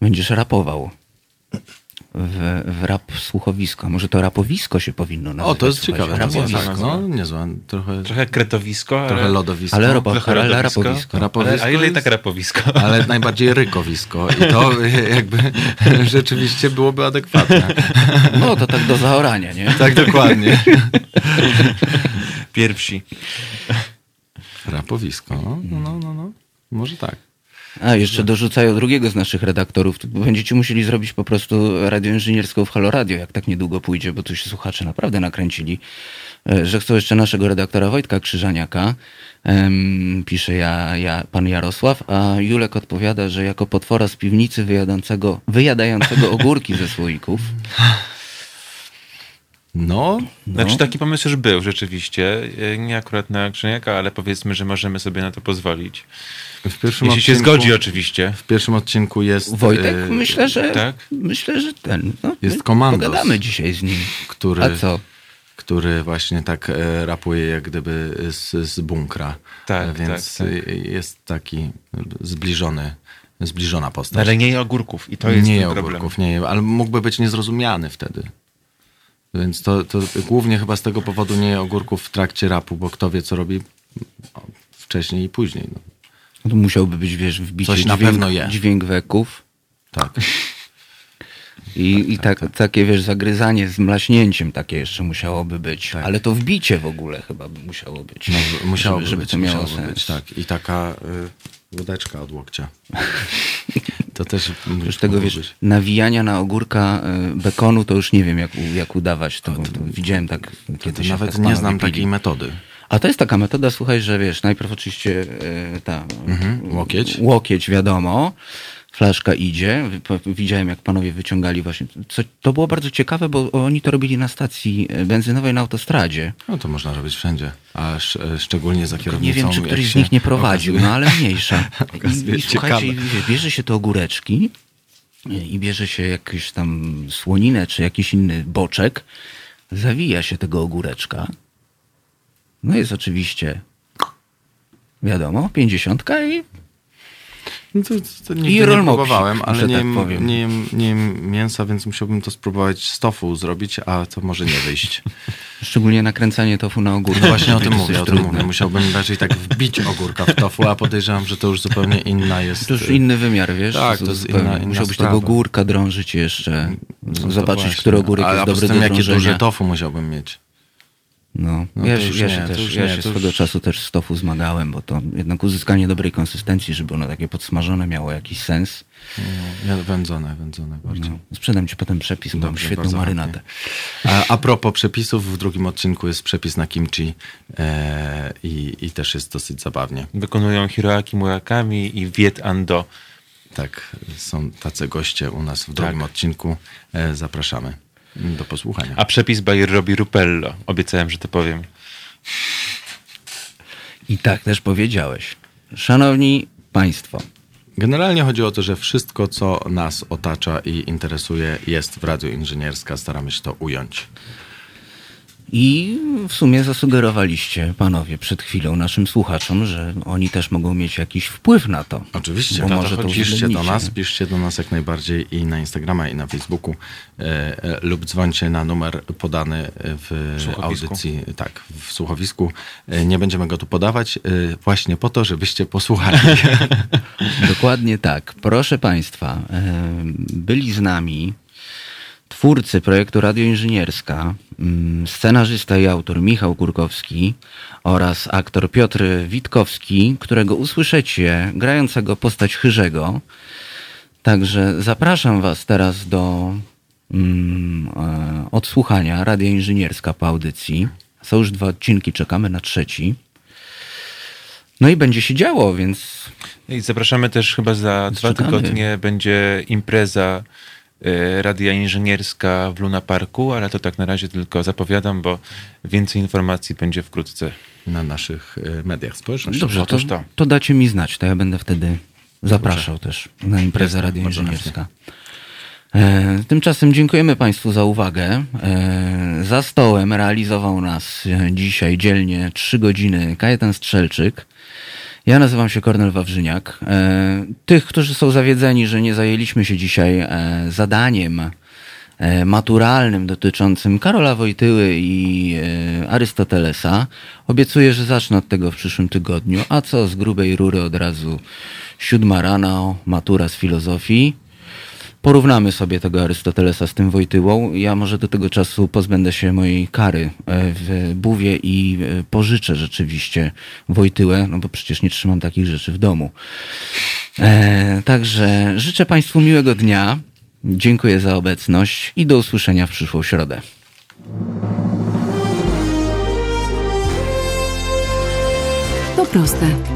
Speaker 1: Będziesz rapował. W, w rap słuchowisko. Może to rapowisko się powinno nazywać.
Speaker 9: O, to jest
Speaker 1: słuchajcie.
Speaker 9: ciekawe.
Speaker 1: Rapowisko.
Speaker 9: Tak, no, niezłe. Trochę,
Speaker 10: Trochę kretowisko, ale...
Speaker 9: trochę lodowisko.
Speaker 1: Ale robo-
Speaker 10: Trochę
Speaker 1: ale
Speaker 10: rapowisko.
Speaker 1: rapowisko.
Speaker 9: Rapowisko
Speaker 10: Ale, a ile
Speaker 9: jest-
Speaker 10: tak rapowisko?
Speaker 9: ale najbardziej rykowisko. I to jakby rzeczywiście byłoby adekwatne.
Speaker 1: No, to tak do zaorania, nie?
Speaker 9: Tak, dokładnie.
Speaker 10: Pierwsi.
Speaker 9: Rapowisko, no, no, no, no, no. Może tak.
Speaker 1: A, jeszcze dorzucają drugiego z naszych redaktorów. To Będziecie musieli zrobić po prostu radio inżynierską w Halo Radio, jak tak niedługo pójdzie, bo tu się słuchacze naprawdę nakręcili, e, że chcą jeszcze naszego redaktora Wojtka Krzyżaniaka. Em, pisze ja, ja, pan Jarosław, a Julek odpowiada, że jako potwora z piwnicy wyjadającego, wyjadającego ogórki ze słoików.
Speaker 9: No,
Speaker 10: Znaczy taki pomysł już był rzeczywiście. E, Nie akurat na Krzyniaka, ale powiedzmy, że możemy sobie na to pozwolić.
Speaker 9: W pierwszym
Speaker 10: Jeśli się
Speaker 9: odcinku,
Speaker 10: zgodzi oczywiście.
Speaker 9: W pierwszym odcinku jest...
Speaker 1: Wojtek,
Speaker 9: e,
Speaker 1: myślę, że
Speaker 10: tak?
Speaker 1: myślę, że ten. No,
Speaker 9: Jest komandos.
Speaker 1: Pogadamy dzisiaj z nim.
Speaker 9: który,
Speaker 1: A co?
Speaker 9: który właśnie tak e, rapuje jak gdyby z, z bunkra.
Speaker 10: Tak,
Speaker 9: E, Więc
Speaker 10: tak, tak.
Speaker 9: jest taki zbliżony, zbliżona postać.
Speaker 10: Ale nie je ogórków i to jest
Speaker 9: nie
Speaker 10: ten
Speaker 9: je
Speaker 10: problem.
Speaker 9: ogórków, nie je, ale mógłby być niezrozumiany wtedy. Więc to, to głównie chyba z tego powodu nie je ogórków w trakcie rapu, bo kto wie, co robi wcześniej i później. No.
Speaker 1: No To musiałby być, wiesz, wbicie
Speaker 9: Coś na
Speaker 1: dźwięk,
Speaker 9: pewno je.
Speaker 1: dźwięk weków.
Speaker 9: Tak.
Speaker 1: I, i tak, takie, wiesz, zagryzanie z mlaśnięciem takie jeszcze musiałoby być.
Speaker 9: Tak.
Speaker 1: Ale to wbicie w ogóle chyba by musiało być.
Speaker 9: No, musiałoby
Speaker 1: żeby, żeby
Speaker 9: być,
Speaker 1: to miało
Speaker 9: musiałoby
Speaker 1: sens.
Speaker 9: być, tak. I taka y, łódeczka od łokcia. To też
Speaker 1: Już tego, wiesz,
Speaker 9: być.
Speaker 1: nawijania na ogórka y, bekonu, to już nie wiem, jak, jak udawać to. bo to widziałem tak
Speaker 9: To
Speaker 1: kiedyś.
Speaker 9: nawet nie znam takiej metody.
Speaker 1: A to jest taka metoda, słuchaj, że wiesz, najpierw oczywiście e, ta
Speaker 9: Mhm, łokieć.
Speaker 1: łokieć, wiadomo, flaszka idzie. Widziałem, jak panowie wyciągali właśnie. Co, to było bardzo ciekawe, bo oni to robili na stacji e, benzynowej na autostradzie.
Speaker 9: No to można robić wszędzie, a sz, e, szczególnie za kierownicą.
Speaker 1: Nie wiem, czy któryś z nich nie prowadził,
Speaker 9: okazuje-
Speaker 1: no ale mniejsza. I, i słuchajcie, bierze się te ogóreczki i bierze się jakąś tam słoninę, czy jakiś inny boczek, zawija się tego ogóreczka. No jest oczywiście, wiadomo, pięćdziesiątka i
Speaker 9: No to, to
Speaker 1: I
Speaker 9: nie próbowałem, ale nie,
Speaker 1: tak
Speaker 9: jem, nie, jem, nie jem mięsa, więc musiałbym to spróbować z tofu zrobić, a to może nie wyjść.
Speaker 1: Szczególnie nakręcanie tofu na ogórku.
Speaker 9: No właśnie o tym mówię, o tym
Speaker 1: trudne.
Speaker 9: mówię. Musiałbym raczej tak wbić ogórka w tofu, a podejrzewam, że to już zupełnie inna jest...
Speaker 1: To już inny wymiar, wiesz?
Speaker 9: Tak, to jest inna, inna
Speaker 1: Musiałbyś
Speaker 9: sprawa.
Speaker 1: tego ogórka drążyć jeszcze,
Speaker 9: No
Speaker 1: zobaczyć, który ogórek
Speaker 9: a,
Speaker 1: jest
Speaker 9: a
Speaker 1: dobry do
Speaker 9: tym, jakie
Speaker 1: drążenia.
Speaker 9: duże tofu musiałbym mieć.
Speaker 1: No,
Speaker 9: No
Speaker 1: ja,
Speaker 9: już
Speaker 1: ja
Speaker 9: nie,
Speaker 1: się
Speaker 9: to
Speaker 1: też,
Speaker 9: już
Speaker 1: ja
Speaker 9: nie,
Speaker 1: się swego
Speaker 9: już-
Speaker 1: czasu też z tofu zmagałem, bo to jednak uzyskanie dobrej konsystencji, żeby ono takie podsmażone miało jakiś sens.
Speaker 9: No, ja wędzone, wędzone bardziej.
Speaker 1: No, sprzedam ci potem przepis, mam
Speaker 9: Dobrze,
Speaker 1: świetną
Speaker 9: bardzo
Speaker 1: marynatę.
Speaker 9: A, a propos przepisów, w drugim odcinku jest przepis na kimchi e, i, i też jest dosyć zabawnie.
Speaker 10: Wykonują Hiroaki Murakami i Viet Ando.
Speaker 9: Tak, są tacy goście u nas w drugim odcinku. E, zapraszamy do posłuchania.
Speaker 10: A przepis by Robi Rupello. Obiecałem, że to powiem.
Speaker 1: I tak też powiedziałeś. Szanowni Państwo,
Speaker 9: Generalnie chodzi o to, że wszystko, co nas otacza i interesuje, jest w Radiu Inżynierska. Staramy się to ująć.
Speaker 1: I w sumie zasugerowaliście panowie przed chwilą naszym słuchaczom, że oni też mogą mieć jakiś wpływ na to.
Speaker 9: Oczywiście,
Speaker 1: Bo może
Speaker 9: to piszcie do nas, piszcie do nas jak najbardziej i na Instagrama i na Facebooku e, e, lub dzwońcie na numer podany w audycji, tak, w słuchowisku. E, nie będziemy go tu podawać, e, właśnie po to, żebyście posłuchali.
Speaker 1: Dokładnie tak. Proszę Państwa, em, byli z nami twórcy projektu Radioinżynierska, mm, scenarzysta i autor Michał Kurkowski oraz aktor Piotr Witkowski, którego usłyszycie grającego postać Chyżego. Także zapraszam Was teraz do mm, e, odsłuchania Radia Inżynierska po audycji. Są już dwa odcinki, czekamy na trzeci. No i będzie się działo, więc
Speaker 10: I zapraszamy też chyba za dwa
Speaker 1: czekamy.
Speaker 10: tygodnie będzie impreza Radia Inżynierska w Luna Parku, ale to tak na razie tylko zapowiadam, bo więcej informacji będzie wkrótce.
Speaker 9: Na naszych e, mediach społecznościowych.
Speaker 1: Dobrze, to,
Speaker 10: to.
Speaker 1: to dacie mi znać, to ja będę wtedy zapraszał też na imprezę Radia Inżynierska. E, tymczasem dziękujemy Państwu za uwagę. E, za stołem realizował nas e, dzisiaj dzielnie trzy godziny Kajetan Strzelczyk. Ja nazywam się Kornel Wawrzyniak. E, tych, którzy są zawiedzeni, że nie zajęliśmy się dzisiaj e, zadaniem e, maturalnym dotyczącym Karola Wojtyły i Arystotelesa. Obiecuję, że zacznę od tego w przyszłym tygodniu. A co z grubej rury od razu siódma rano, matura z filozofii. Porównamy sobie tego Arystotelesa z tym Wojtyłą. Ja może do tego czasu pozbędę się mojej kary e, w buwie i e, pożyczę rzeczywiście Wojtyłę, no bo przecież nie trzymam takich rzeczy w domu. E, także życzę Państwu miłego dnia. Dziękuję za obecność i do usłyszenia w przyszłą środę.
Speaker 13: To proste.